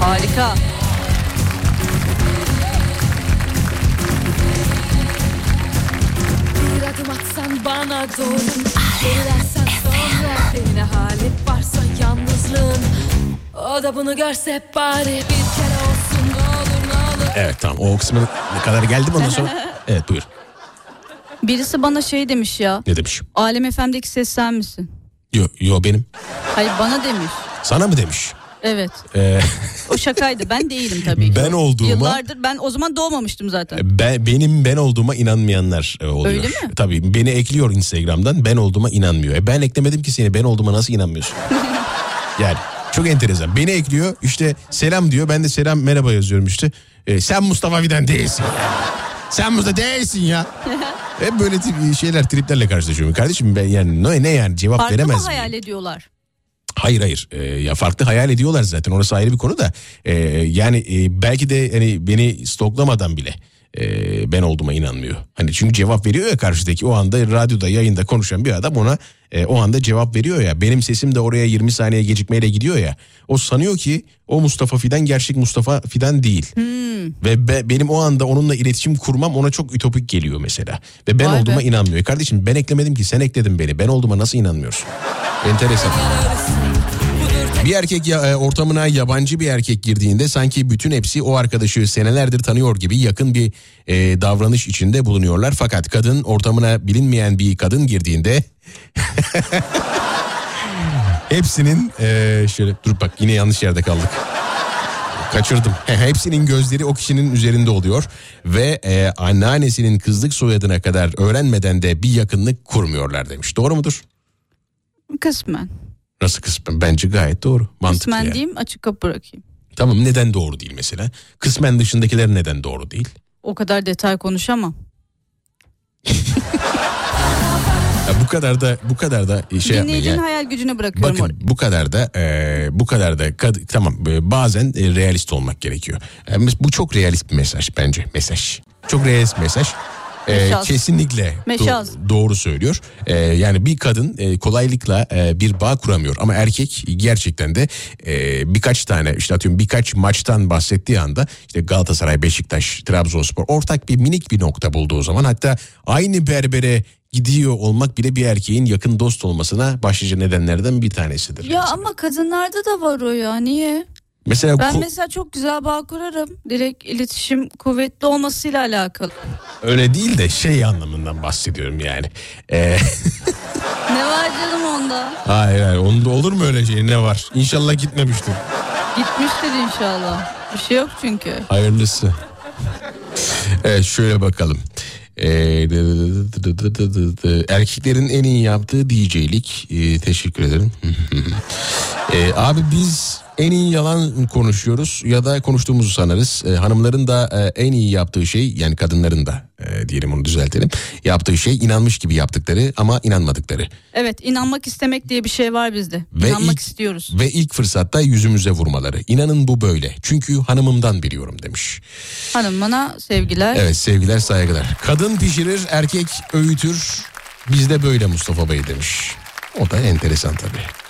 Harika. Bir adım atsan bana doğru Gerilersen sonra Benimle hali varsa yalnızlığın O da bunu görse bari Bir kere olsun ne olur ne olur Evet tamam o kısmına ne kadar geldim ondan sonra. (laughs) Evet buyur. Birisi bana şey demiş ya. Ne demiş? Alem FM'deki ses sen misin? Yo, yo benim. Hayır bana demiş. Sana mı demiş? Evet. Ee, O şakaydı. Ben değilim tabii ki. (laughs) ben olduğuma Yıllardır ben o zaman doğmamıştım zaten. ben, benim ben olduğuma inanmayanlar e, oluyor. Öyle mi? Tabii beni ekliyor Instagram'dan ben olduğuma inanmıyor. E ben eklemedim ki seni ben olduğuma nasıl inanmıyorsun? (laughs) yani çok enteresan. Beni ekliyor işte selam diyor ben de selam merhaba yazıyorum işte. E, sen Mustafa Fidan değilsin. Sen Mustafa değilsin ya. (laughs) Hep böyle tip- şeyler triplerle karşılaşıyorum. Kardeşim ben yani ne, ne yani cevap Farklı veremez miyim? hayal ediyorlar? Hayır hayır Ee, ya farklı hayal ediyorlar zaten orası ayrı bir konu da Ee, yani e, belki de hani beni stoklamadan bile e, ben olduğuma inanmıyor. Hani çünkü cevap veriyor ya karşıdaki o anda radyoda yayında konuşan bir adam ona e, o anda cevap veriyor ya. Benim sesim de oraya 20 saniye gecikmeyle gidiyor ya. O sanıyor ki o Mustafa Fidan gerçek Mustafa Fidan değil. Ve be- benim o anda onunla iletişim kurmam ona çok ütopik geliyor mesela. Ve ben Vay be. olduğuma inanmıyor. Kardeşim ben eklemedim ki sen ekledin beni. Ben olduğuma nasıl inanmıyorsun? Enteresan. Bir erkek ya, e, ortamına yabancı bir erkek girdiğinde sanki bütün hepsi o arkadaşı senelerdir tanıyor gibi yakın bir e, davranış içinde bulunuyorlar. Fakat kadın ortamına bilinmeyen bir kadın girdiğinde (laughs) hepsinin e, şöyle dur bak yine yanlış yerde kaldık. Kaçırdım. Hepsinin gözleri o kişinin üzerinde oluyor ve e, anneannesinin kızlık soyadına kadar öğrenmeden de bir yakınlık kurmuyorlar demiş. Doğru mudur? Kısmen. Nasıl kısmen? Bence gayet doğru. Mantıklı Kısmen yani. diyeyim açık kapı bırakayım. Tamam neden doğru değil mesela? Kısmen dışındakiler neden doğru değil? O kadar detay konuşamam. Ya bu kadar da bu kadar da şey yapmayın Dinleyicinin ya. hayal gücüne bırakıyorum. Bakın bu kadar da e, bu kadar da kad- tamam e, bazen e, realist olmak gerekiyor. E, bu çok realist bir mesaj bence mesaj. Çok realist mesaj. E, Meşaz. kesinlikle do- doğru söylüyor. E, yani bir kadın e, kolaylıkla e, bir bağ kuramıyor ama erkek gerçekten de e, birkaç tane işte atıyorum birkaç maçtan bahsettiği anda işte Galatasaray, Beşiktaş, Trabzonspor ortak bir minik bir nokta bulduğu zaman hatta aynı berbere gidiyor olmak bile bir erkeğin yakın dost olmasına başlıca nedenlerden bir tanesidir. Ya ama kadınlarda da var o ya niye? Mesela Ben mesela çok güzel bağ kurarım. Direkt iletişim kuvvetli olmasıyla alakalı. öyle değil de şey anlamından bahsediyorum yani. E, (laughs) Ne var canım onda? hayır hayır onda olur mu öyle şey ne var? İnşallah gitmemiştir. Gitmiştir inşallah. Bir şey yok çünkü. Hayırlısı. Evet şöyle bakalım. Ee, erkeklerin en iyi yaptığı DJ'lik. Ee, teşekkür ederim. (laughs) Ee, abi biz en iyi yalan konuşuyoruz ya da konuştuğumuzu sanırız. Ee, hanımların da e, en iyi yaptığı şey yani kadınların da e, diyelim onu düzeltelim. Yaptığı şey inanmış gibi yaptıkları ama inanmadıkları. Evet inanmak istemek diye bir şey var bizde. Ve İnanmak ilk- istiyoruz. Ve ilk fırsatta yüzümüze vurmaları. İnanın bu böyle. Çünkü hanımımdan biliyorum demiş. Hanım bana sevgiler. Evet sevgiler saygılar. Kadın pişirir erkek öğütür. Bizde böyle Mustafa Bey demiş. O da enteresan tabii.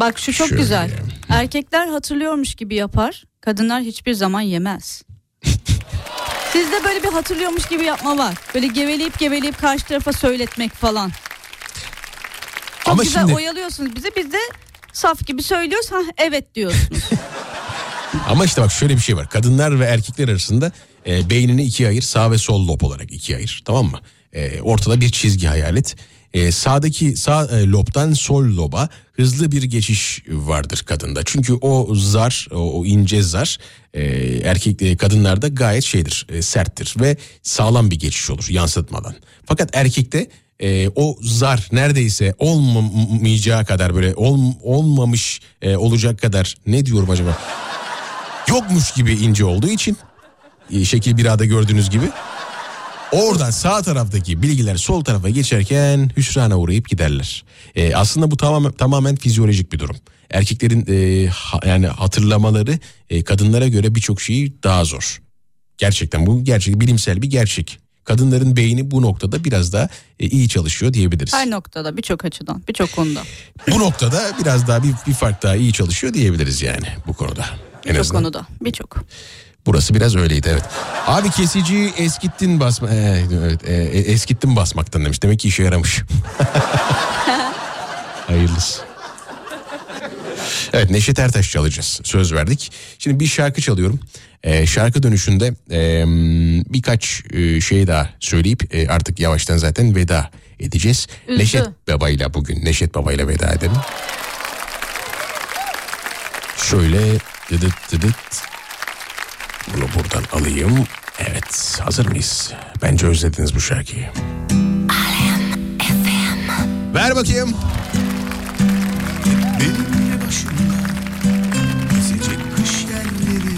Bak şu çok Şöyle. güzel. Erkekler hatırlıyormuş gibi yapar. Kadınlar hiçbir zaman yemez. (laughs) Sizde böyle bir hatırlıyormuş gibi yapma var. Böyle geveleyip geveleyip karşı tarafa söyletmek falan. Çok Ama güzel şimdi- oyalıyorsunuz bizi. Biz de saf gibi söylüyoruz. Ha evet diyorsunuz. (laughs) Ama işte bak şöyle bir şey var. Kadınlar ve erkekler arasında e, beynini ikiye ayır. Sağ ve sol lob olarak ikiye ayır. Tamam mı? E, ortada bir çizgi hayal et. E, sağdaki sağ e, lobdan sol loba hızlı bir geçiş vardır kadında. Çünkü o zar, o, o ince zar e, erkek e, kadınlarda gayet şeydir, e, serttir ve sağlam bir geçiş olur yansıtmadan. Fakat erkekte e, o zar neredeyse olmayacağı kadar böyle ol- olmamış e, olacak kadar ne diyorum acaba? yokmuş gibi ince olduğu için e, şekil bir A'da gördüğünüz gibi oradan sağ taraftaki bilgiler sol tarafa geçerken hüsrana uğrayıp giderler. E, aslında bu tamamen tamamen fizyolojik bir durum. Erkeklerin e, ha- yani hatırlamaları e, kadınlara göre birçok şeyi daha zor. Gerçekten bu gerçek bilimsel bir gerçek. Kadınların beyni bu noktada biraz daha e, iyi çalışıyor diyebiliriz. Her noktada birçok açıdan birçok konuda. Bu noktada biraz daha bir, bir fark daha iyi çalışıyor diyebiliriz yani bu konuda. Birçok konuda birçok. Burası biraz öyleydi evet. Abi kesici eskittin basma e, evet, e, e, eskittin basmaktan demiş. Demek ki işe yaramış. (laughs) Hayırlısı. Evet Neşet Ertaş çalacağız. Söz verdik. Şimdi bir şarkı çalıyorum. E, şarkı dönüşünde e, birkaç e, şey daha söyleyip e, artık yavaştan zaten veda edeceğiz. Üzdü. Neşet Baba'yla bugün Neşet Baba'yla veda edelim. Şöyle dıdıt dıdıt bunu buradan alayım. Evet hazır mıyız? Bence özlediniz bu şarkıyı. Ver bakayım. Benimle başımda Gezecek kış yerleri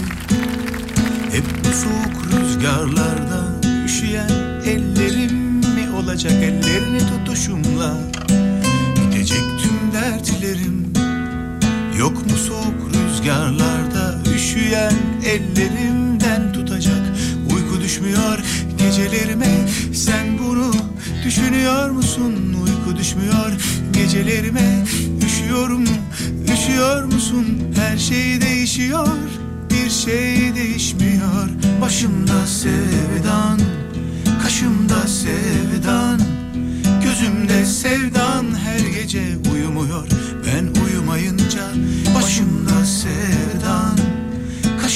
Hep bu soğuk rüzgarlarda Üşüyen ellerim mi olacak Ellerini tutuşumla Bitecek tüm dertlerim Yok mu soğuk rüzgarlarda Üşüyen ellerimden tutacak. Uyku düşmüyor gecelerime. Sen bunu düşünüyor musun? Uyku düşmüyor gecelerime. Üşüyorum üşüyor musun? Her şey değişiyor. Bir şey değişmiyor. Başımda sevdan Kaşımda sevdan. Gözümde sevdan her gece uyumuyor. Ben uyumayınca başımda sevdan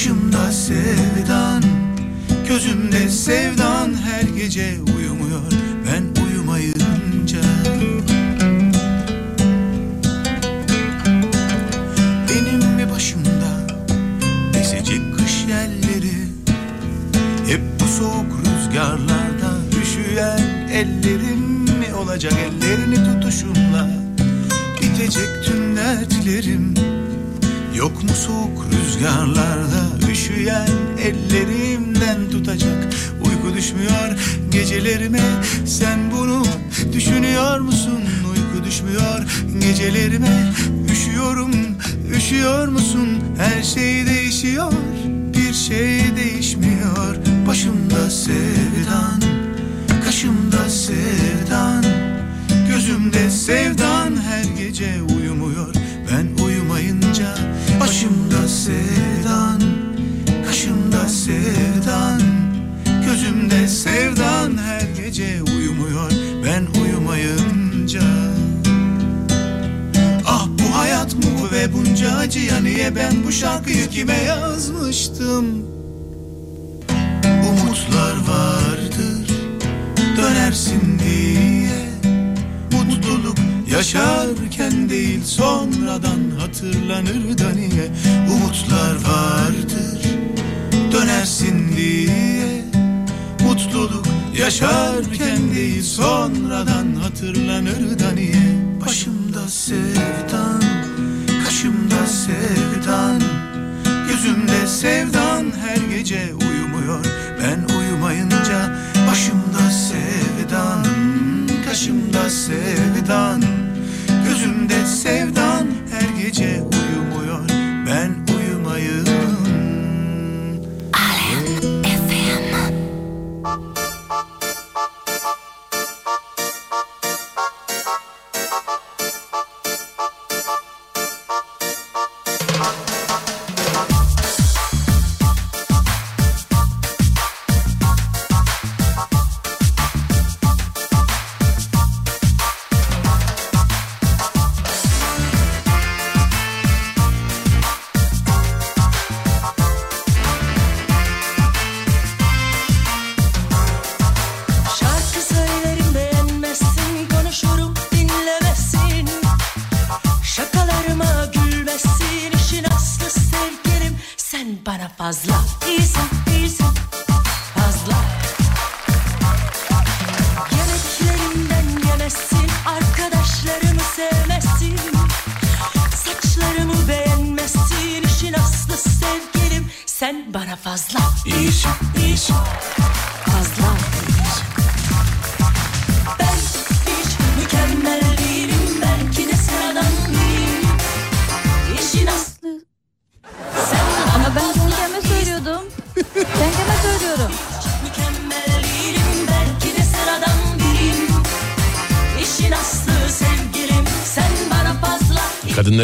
Kaşımda sevdan Gözümde sevdan her gece uyumuyor. Ben uyumayınca Benim mi başımda Esecek kış yerleri? Hep bu soğuk rüzgarlarda Üşüyen ellerim mi olacak? Ellerini tutuşumla Bitecek tüm dertlerim Yok mu soğuk rüzgarlarda Üşüyen ellerimden tutacak Uyku düşmüyor gecelerime Sen bunu düşünüyor musun? Uyku düşmüyor gecelerime Üşüyorum, üşüyor musun? Her şey değişiyor Bir şey değişmiyor Başımda sevdan Kaşımda sevdan Gözümde sevdan her gece başımda sevdan Kaşımda sevdan. Gözümde sevdan her gece uyumuyor. Ben uyumayınca. Ah bu hayat mı ve bunca acıya niye ben bu şarkıyı kime yazmıştım? Umutlar vardır dönersin diye yaşarken değil sonradan hatırlanır da niye Umutlar vardır dönersin diye. Mutluluk yaşarken değil sonradan hatırlanır da niye Başımda sevdan, kaşımda sevdan. Gözümde sevdan her gece uyumuyor. Ben uyumayınca başımda sevdan Kaşımda sevdan Gözümde sevdan her gece uyumuyor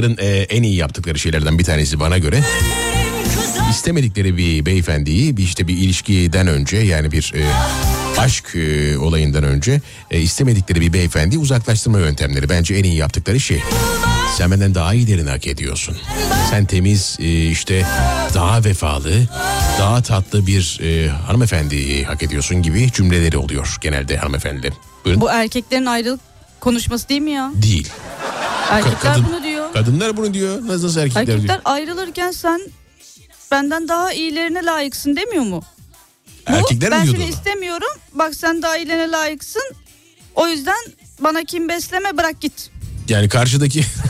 Kadınların e, en iyi yaptıkları şeylerden bir tanesi bana göre istemedikleri bir beyefendiyi bir işte bir ilişkiden önce yani bir e, aşk e, olayından önce e, istemedikleri bir beyefendi uzaklaştırma yöntemleri bence en iyi yaptıkları şey. Sen benden daha iyilerini hak ediyorsun. Sen temiz e, işte daha vefalı daha tatlı bir e, hanımefendi hak ediyorsun gibi cümleleri oluyor genelde hanımefendilerin. Buyurun. Bu erkeklerin ayrılık konuşması değil mi ya? Değil. Erkekler kadın- bunu. Kadınlar bunu diyor. Nasıl, nasıl erkekler, diyor? Erkekler ayrılırken sen benden daha iyilerine layıksın demiyor mu? Bu, Erkekler ben mi seni diyordu onu? istemiyorum. Bak sen daha iyilerine layıksın. O yüzden bana kim besleme bırak git. Yani karşıdaki (laughs)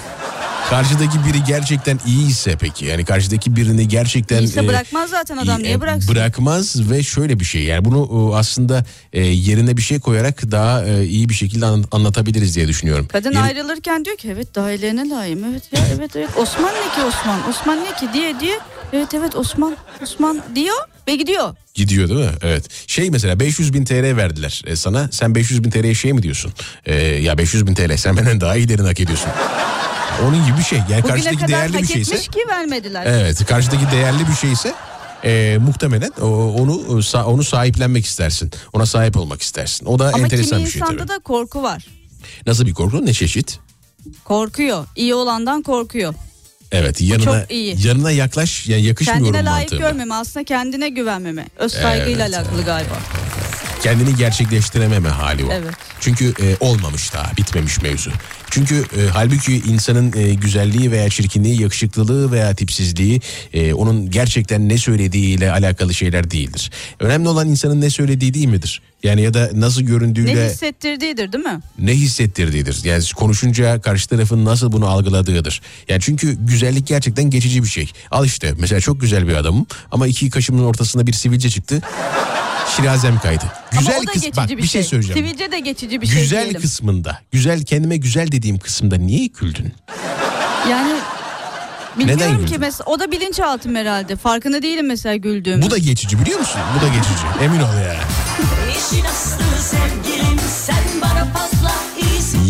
karşıdaki biri gerçekten iyiyse peki yani karşıdaki birini gerçekten İyiyse e, bırakmaz zaten adam iyi- niye e, bıraksın? Bırakmaz ve şöyle bir şey yani bunu e, aslında yerine bir şey koyarak daha iyi bir şekilde an- anlatabiliriz diye düşünüyorum. Kadın Yeri- ayrılırken diyor ki evet daha iyilerine layığım. Evet ya (laughs) evet evet Osman ne ki Osman? Osman ne ki diye diye. Evet evet Osman Osman diyor ve gidiyor. Gidiyor değil mi? Evet. Şey mesela 500 bin TL verdiler e, sana. Sen 500 bin TL'ye şey mi diyorsun? E, ya 500 bin TL sen benden daha iyilerini hak ediyorsun. (laughs) Onun gibi bir şey. Yani Bugüne karşıdaki değerli bir şeyse. ki vermediler. Evet karşıdaki değerli bir şeyse e, muhtemelen onu sa- onu sahiplenmek istersin. Ona sahip olmak istersin. O da Ama enteresan kimi bir şey insanda tabii. da korku var. Nasıl bir korku? Ne çeşit? Korkuyor. İyi olandan korkuyor. Evet yanına iyi. yanına yaklaş yani yakışmıyorum Kendine layık mantığına. görmeme aslında kendine güvenmeme. Öz saygıyla Evet, alakalı galiba. Kendini gerçekleştirememe hali o. Evet. Çünkü e, olmamış daha bitmemiş mevzu. Çünkü e, halbuki insanın e, güzelliği veya çirkinliği, yakışıklılığı veya tipsizliği e, onun gerçekten ne söylediğiyle alakalı şeyler değildir. Önemli olan insanın ne söylediği değil midir? Yani ya da nasıl göründüğüyle Ne hissettirdiğidir değil mi? ne hissettirdiğidir. Yani konuşunca karşı tarafın nasıl bunu algıladığıdır. Yani çünkü güzellik gerçekten geçici bir şey. Al işte mesela çok güzel bir adamım ama iki kaşımın ortasında bir sivilce çıktı. Şirazem kaydı. Güzel geçici bak bir, bir şey söyleyeceğim. Sivilce de geçici bir şey güzel diyelim. kısmında, güzel kendime güzel dediğim kısımda niye güldün? Yani Neden bilmiyorum güldün? ki mesela o da bilinçaltım herhalde. Farkında değilim mesela güldüğümü. Bu da geçici biliyor musun? Bu da geçici. Emin ol ya. İşin aslı sevgilim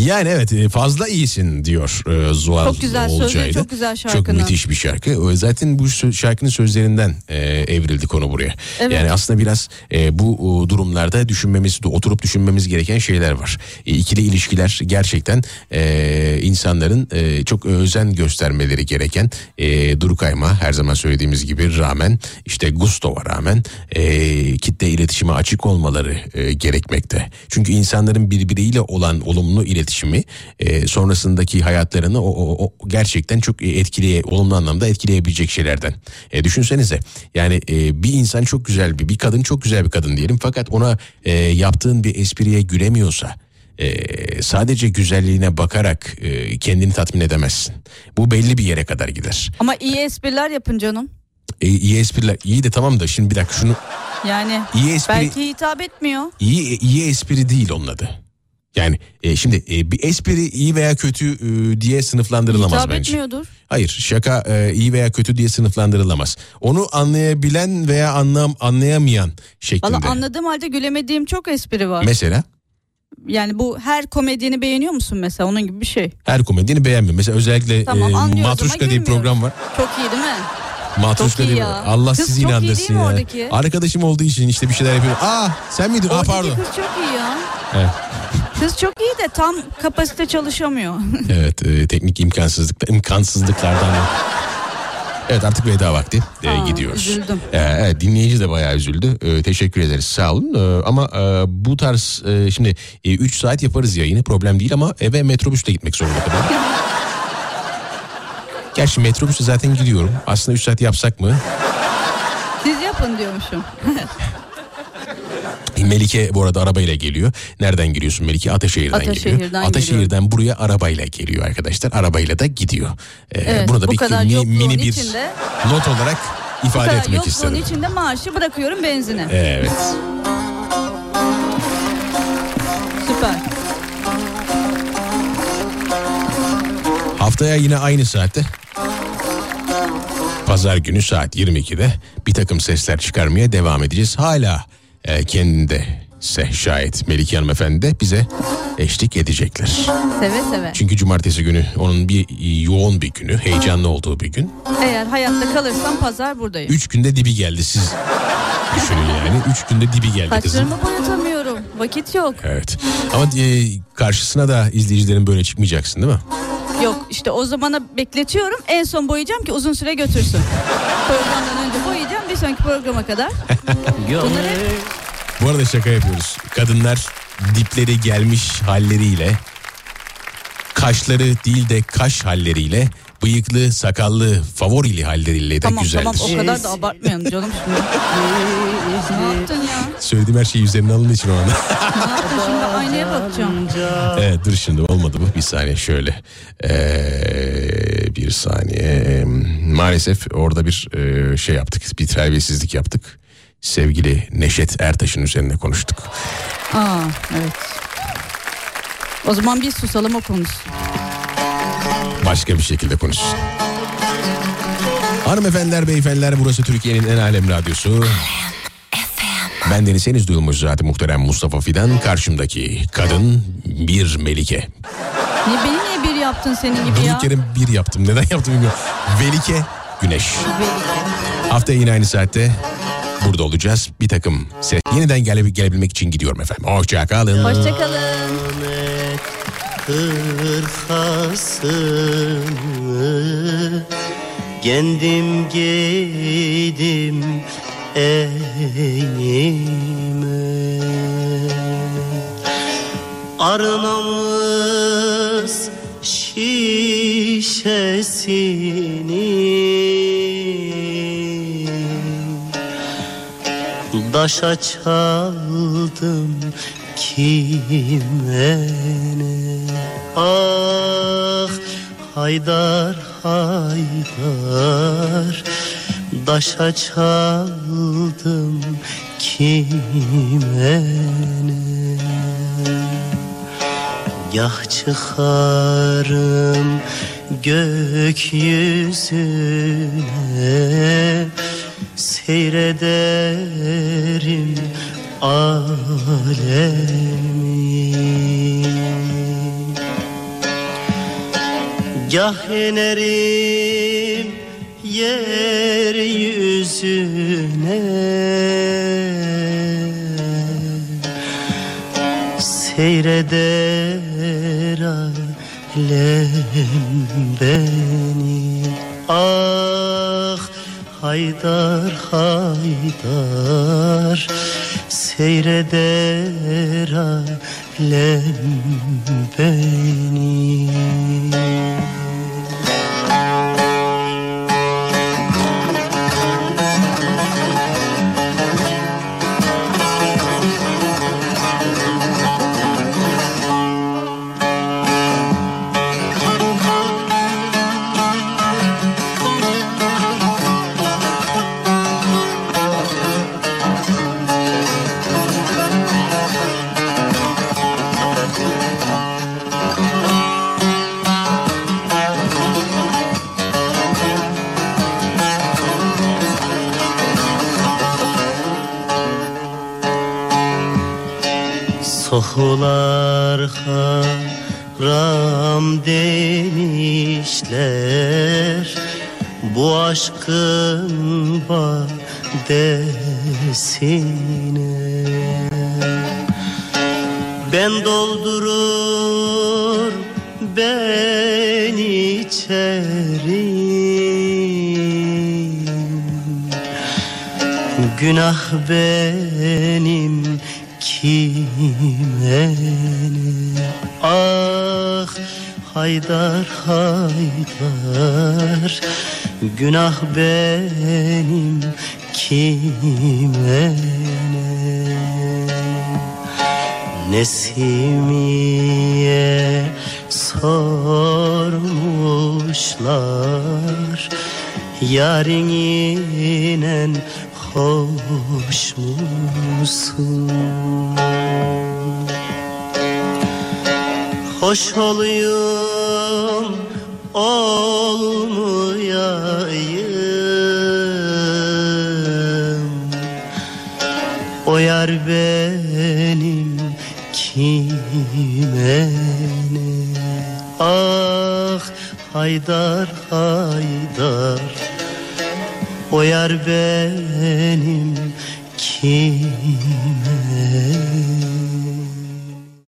Yani evet e, fazla iyisin diyor e, Zuhal Çok güzel Olcay'da. çok güzel Çok şarkının. müthiş bir şarkı. O Zaten bu şarkının sözlerinden e, evrildi konu buraya. Evet. Yani aslında biraz e, bu durumlarda düşünmemiz, oturup düşünmemiz gereken şeyler var. E, ikili ilişkiler gerçekten e, insanların e, çok özen göstermeleri gereken e, duru kayma her zaman söylediğimiz gibi rağmen işte Gusto'ya rağmen e, kitle iletişime açık olmaları e, gerekmekte. Çünkü insanların birbiriyle olan olumlu iletişimi e, sonrasındaki hayatlarını o, o, o gerçekten çok etkileye olumlu anlamda etkileyebilecek şeylerden. E, düşünsenize yani e, bir insan çok güzel bir bir kadın çok güzel bir kadın diyelim fakat ona e, yaptığın bir espriye gülemiyorsa e, sadece güzelliğine bakarak e, kendini tatmin edemezsin. Bu belli bir yere kadar gider. Ama iyi espriler yapın canım. E, iyi espriler iyi de tamam da şimdi bir dakika şunu Yani iyi espri belki hitap etmiyor. iyi iyi espri değil onun adı. Yani e, şimdi e, bir espri iyi veya kötü e, diye sınıflandırılamaz hitap bence. etmiyordur. Hayır şaka e, iyi veya kötü diye sınıflandırılamaz. Onu anlayabilen veya anlam anlayamayan şeklinde. Valla anladığım halde gülemediğim çok espri var. Mesela yani bu her komedyeni beğeniyor musun mesela onun gibi bir şey. her komedyeni beğenmiyor. Mesela özellikle Tamam, e, anlıyoruz ama Matruşka diye bir program var. Çok iyi değil mi? Matruşka bir- ya. Allah Kız sizi inandırsın değil mi ya. oradaki? Arkadaşım olduğu için işte bir şeyler yapıyor. Aa sen miydin? Aa Oradaki pardon. kız çok iyi ya. Evet. Kız çok iyi de tam kapasite çalışamıyor. (laughs) Evet e, teknik imkansızlık imkansızlıklardan. Evet artık veda vakti E, Aa, gidiyoruz. üzüldüm. E, evet dinleyici de bayağı üzüldü. E, teşekkür ederiz sağ olun. E, ama e, bu tarz e, şimdi 3 saat yaparız yayını problem değil ama eve metrobüsle gitmek zorunda kalıyorum. (laughs) Gerçi metrobüsle zaten gidiyorum. Aslında 3 saat yapsak mı? Siz yapın diyormuşum. (laughs) Melike bu arada arabayla geliyor. Nereden geliyorsun Melike? Ataşehir'den, Ataşehir'den geliyor. Ataşehir'den buraya arabayla geliyor arkadaşlar. Arabayla da gidiyor. Ee, Evet, bunu da bu bir kadar mini, yokluğun mini bir içinde- not olarak ifade etmek yokluğun istedim. içinde maaşı bırakıyorum benzine. Evet. Süper. Haftaya yine aynı saatte Pazar günü saat 22'de bir takım sesler çıkarmaya devam edeceğiz. Hala e, kendinde ise şayet Melike hanımefendi de bize eşlik edecekler. Seve seve. Çünkü cumartesi günü onun bir yoğun bir günü, heyecanlı olduğu bir gün. Eğer hayatta kalırsam pazar buradayım. Üç günde dibi geldi siz düşünün yani. Üç günde dibi geldi kızım. Saçlarımı boyatamıyorum. Vakit yok. Evet. Ama e, karşısına da izleyicilerin böyle çıkmayacaksın değil mi? Yok işte o zamana bekletiyorum. En son boyayacağım ki uzun süre götürsün. Programdan önce boyayacağım sonraki programa kadar. (laughs) Bunları Bu arada şaka yapıyoruz. Kadınlar dipleri gelmiş halleriyle, kaşları değil de kaş halleriyle, bıyıklı, sakallı, favorili halleriyle de tamam güzeldir. tamam o kadar da abartmayalım canım şimdi. (laughs) ne yaptın ya? Söylediğim her şey üzerine alındığı için o anda. Ne yaptın şimdi aynaya bakacağım. evet dur şimdi olmadı bu. Bir saniye şöyle. Ee, bir saniye. Maalesef orada bir e, şey yaptık. Bir terbiyesizlik yaptık. Sevgili Neşet Ertaş'ın üzerine konuştuk. Aa evet. O zaman bir susalım o konuşsun. Başka bir şekilde konuşsun. Hanımefendiler, beyefendiler burası Türkiye'nin en alem radyosu. Ben Deniz henüz duyulmuş zaten muhterem Mustafa Fidan. Karşımdaki kadın bir melike. Ne beni niye bir yaptın senin gibi ya? Durduk yere bir yaptım. Neden yaptım bilmiyorum. Velike Güneş. Haftaya yine aynı saatte burada olacağız. Bir takım ses. Yeniden gele, gelebilmek için gidiyorum efendim. Hoşça kalın. Hoşçakalın. Hırkasını. Kendim giydim eynime Arnamız şişesini. Daşa çaldım kime ne Ah Haydar Haydar Daşa çaldım kime ne? Gah çıkarım gökyüzüne Seyrederim alemi Gah inerim yeryüzüne. Seyreder alem beni. Ah Haydar Haydar. Seyreder alem beni Sohular haram demişler. Bu aşkın badesine Ben doldurur ben içerim. Günah benim kime ne Ah Haydar Haydar. Günah benim. Kime ne Nesimiye sormuşlar. Yariniyle hoş musun? Hoş olayım olmayayım? O yar benim kime ne? Ah Haydar Haydar O yar benim kime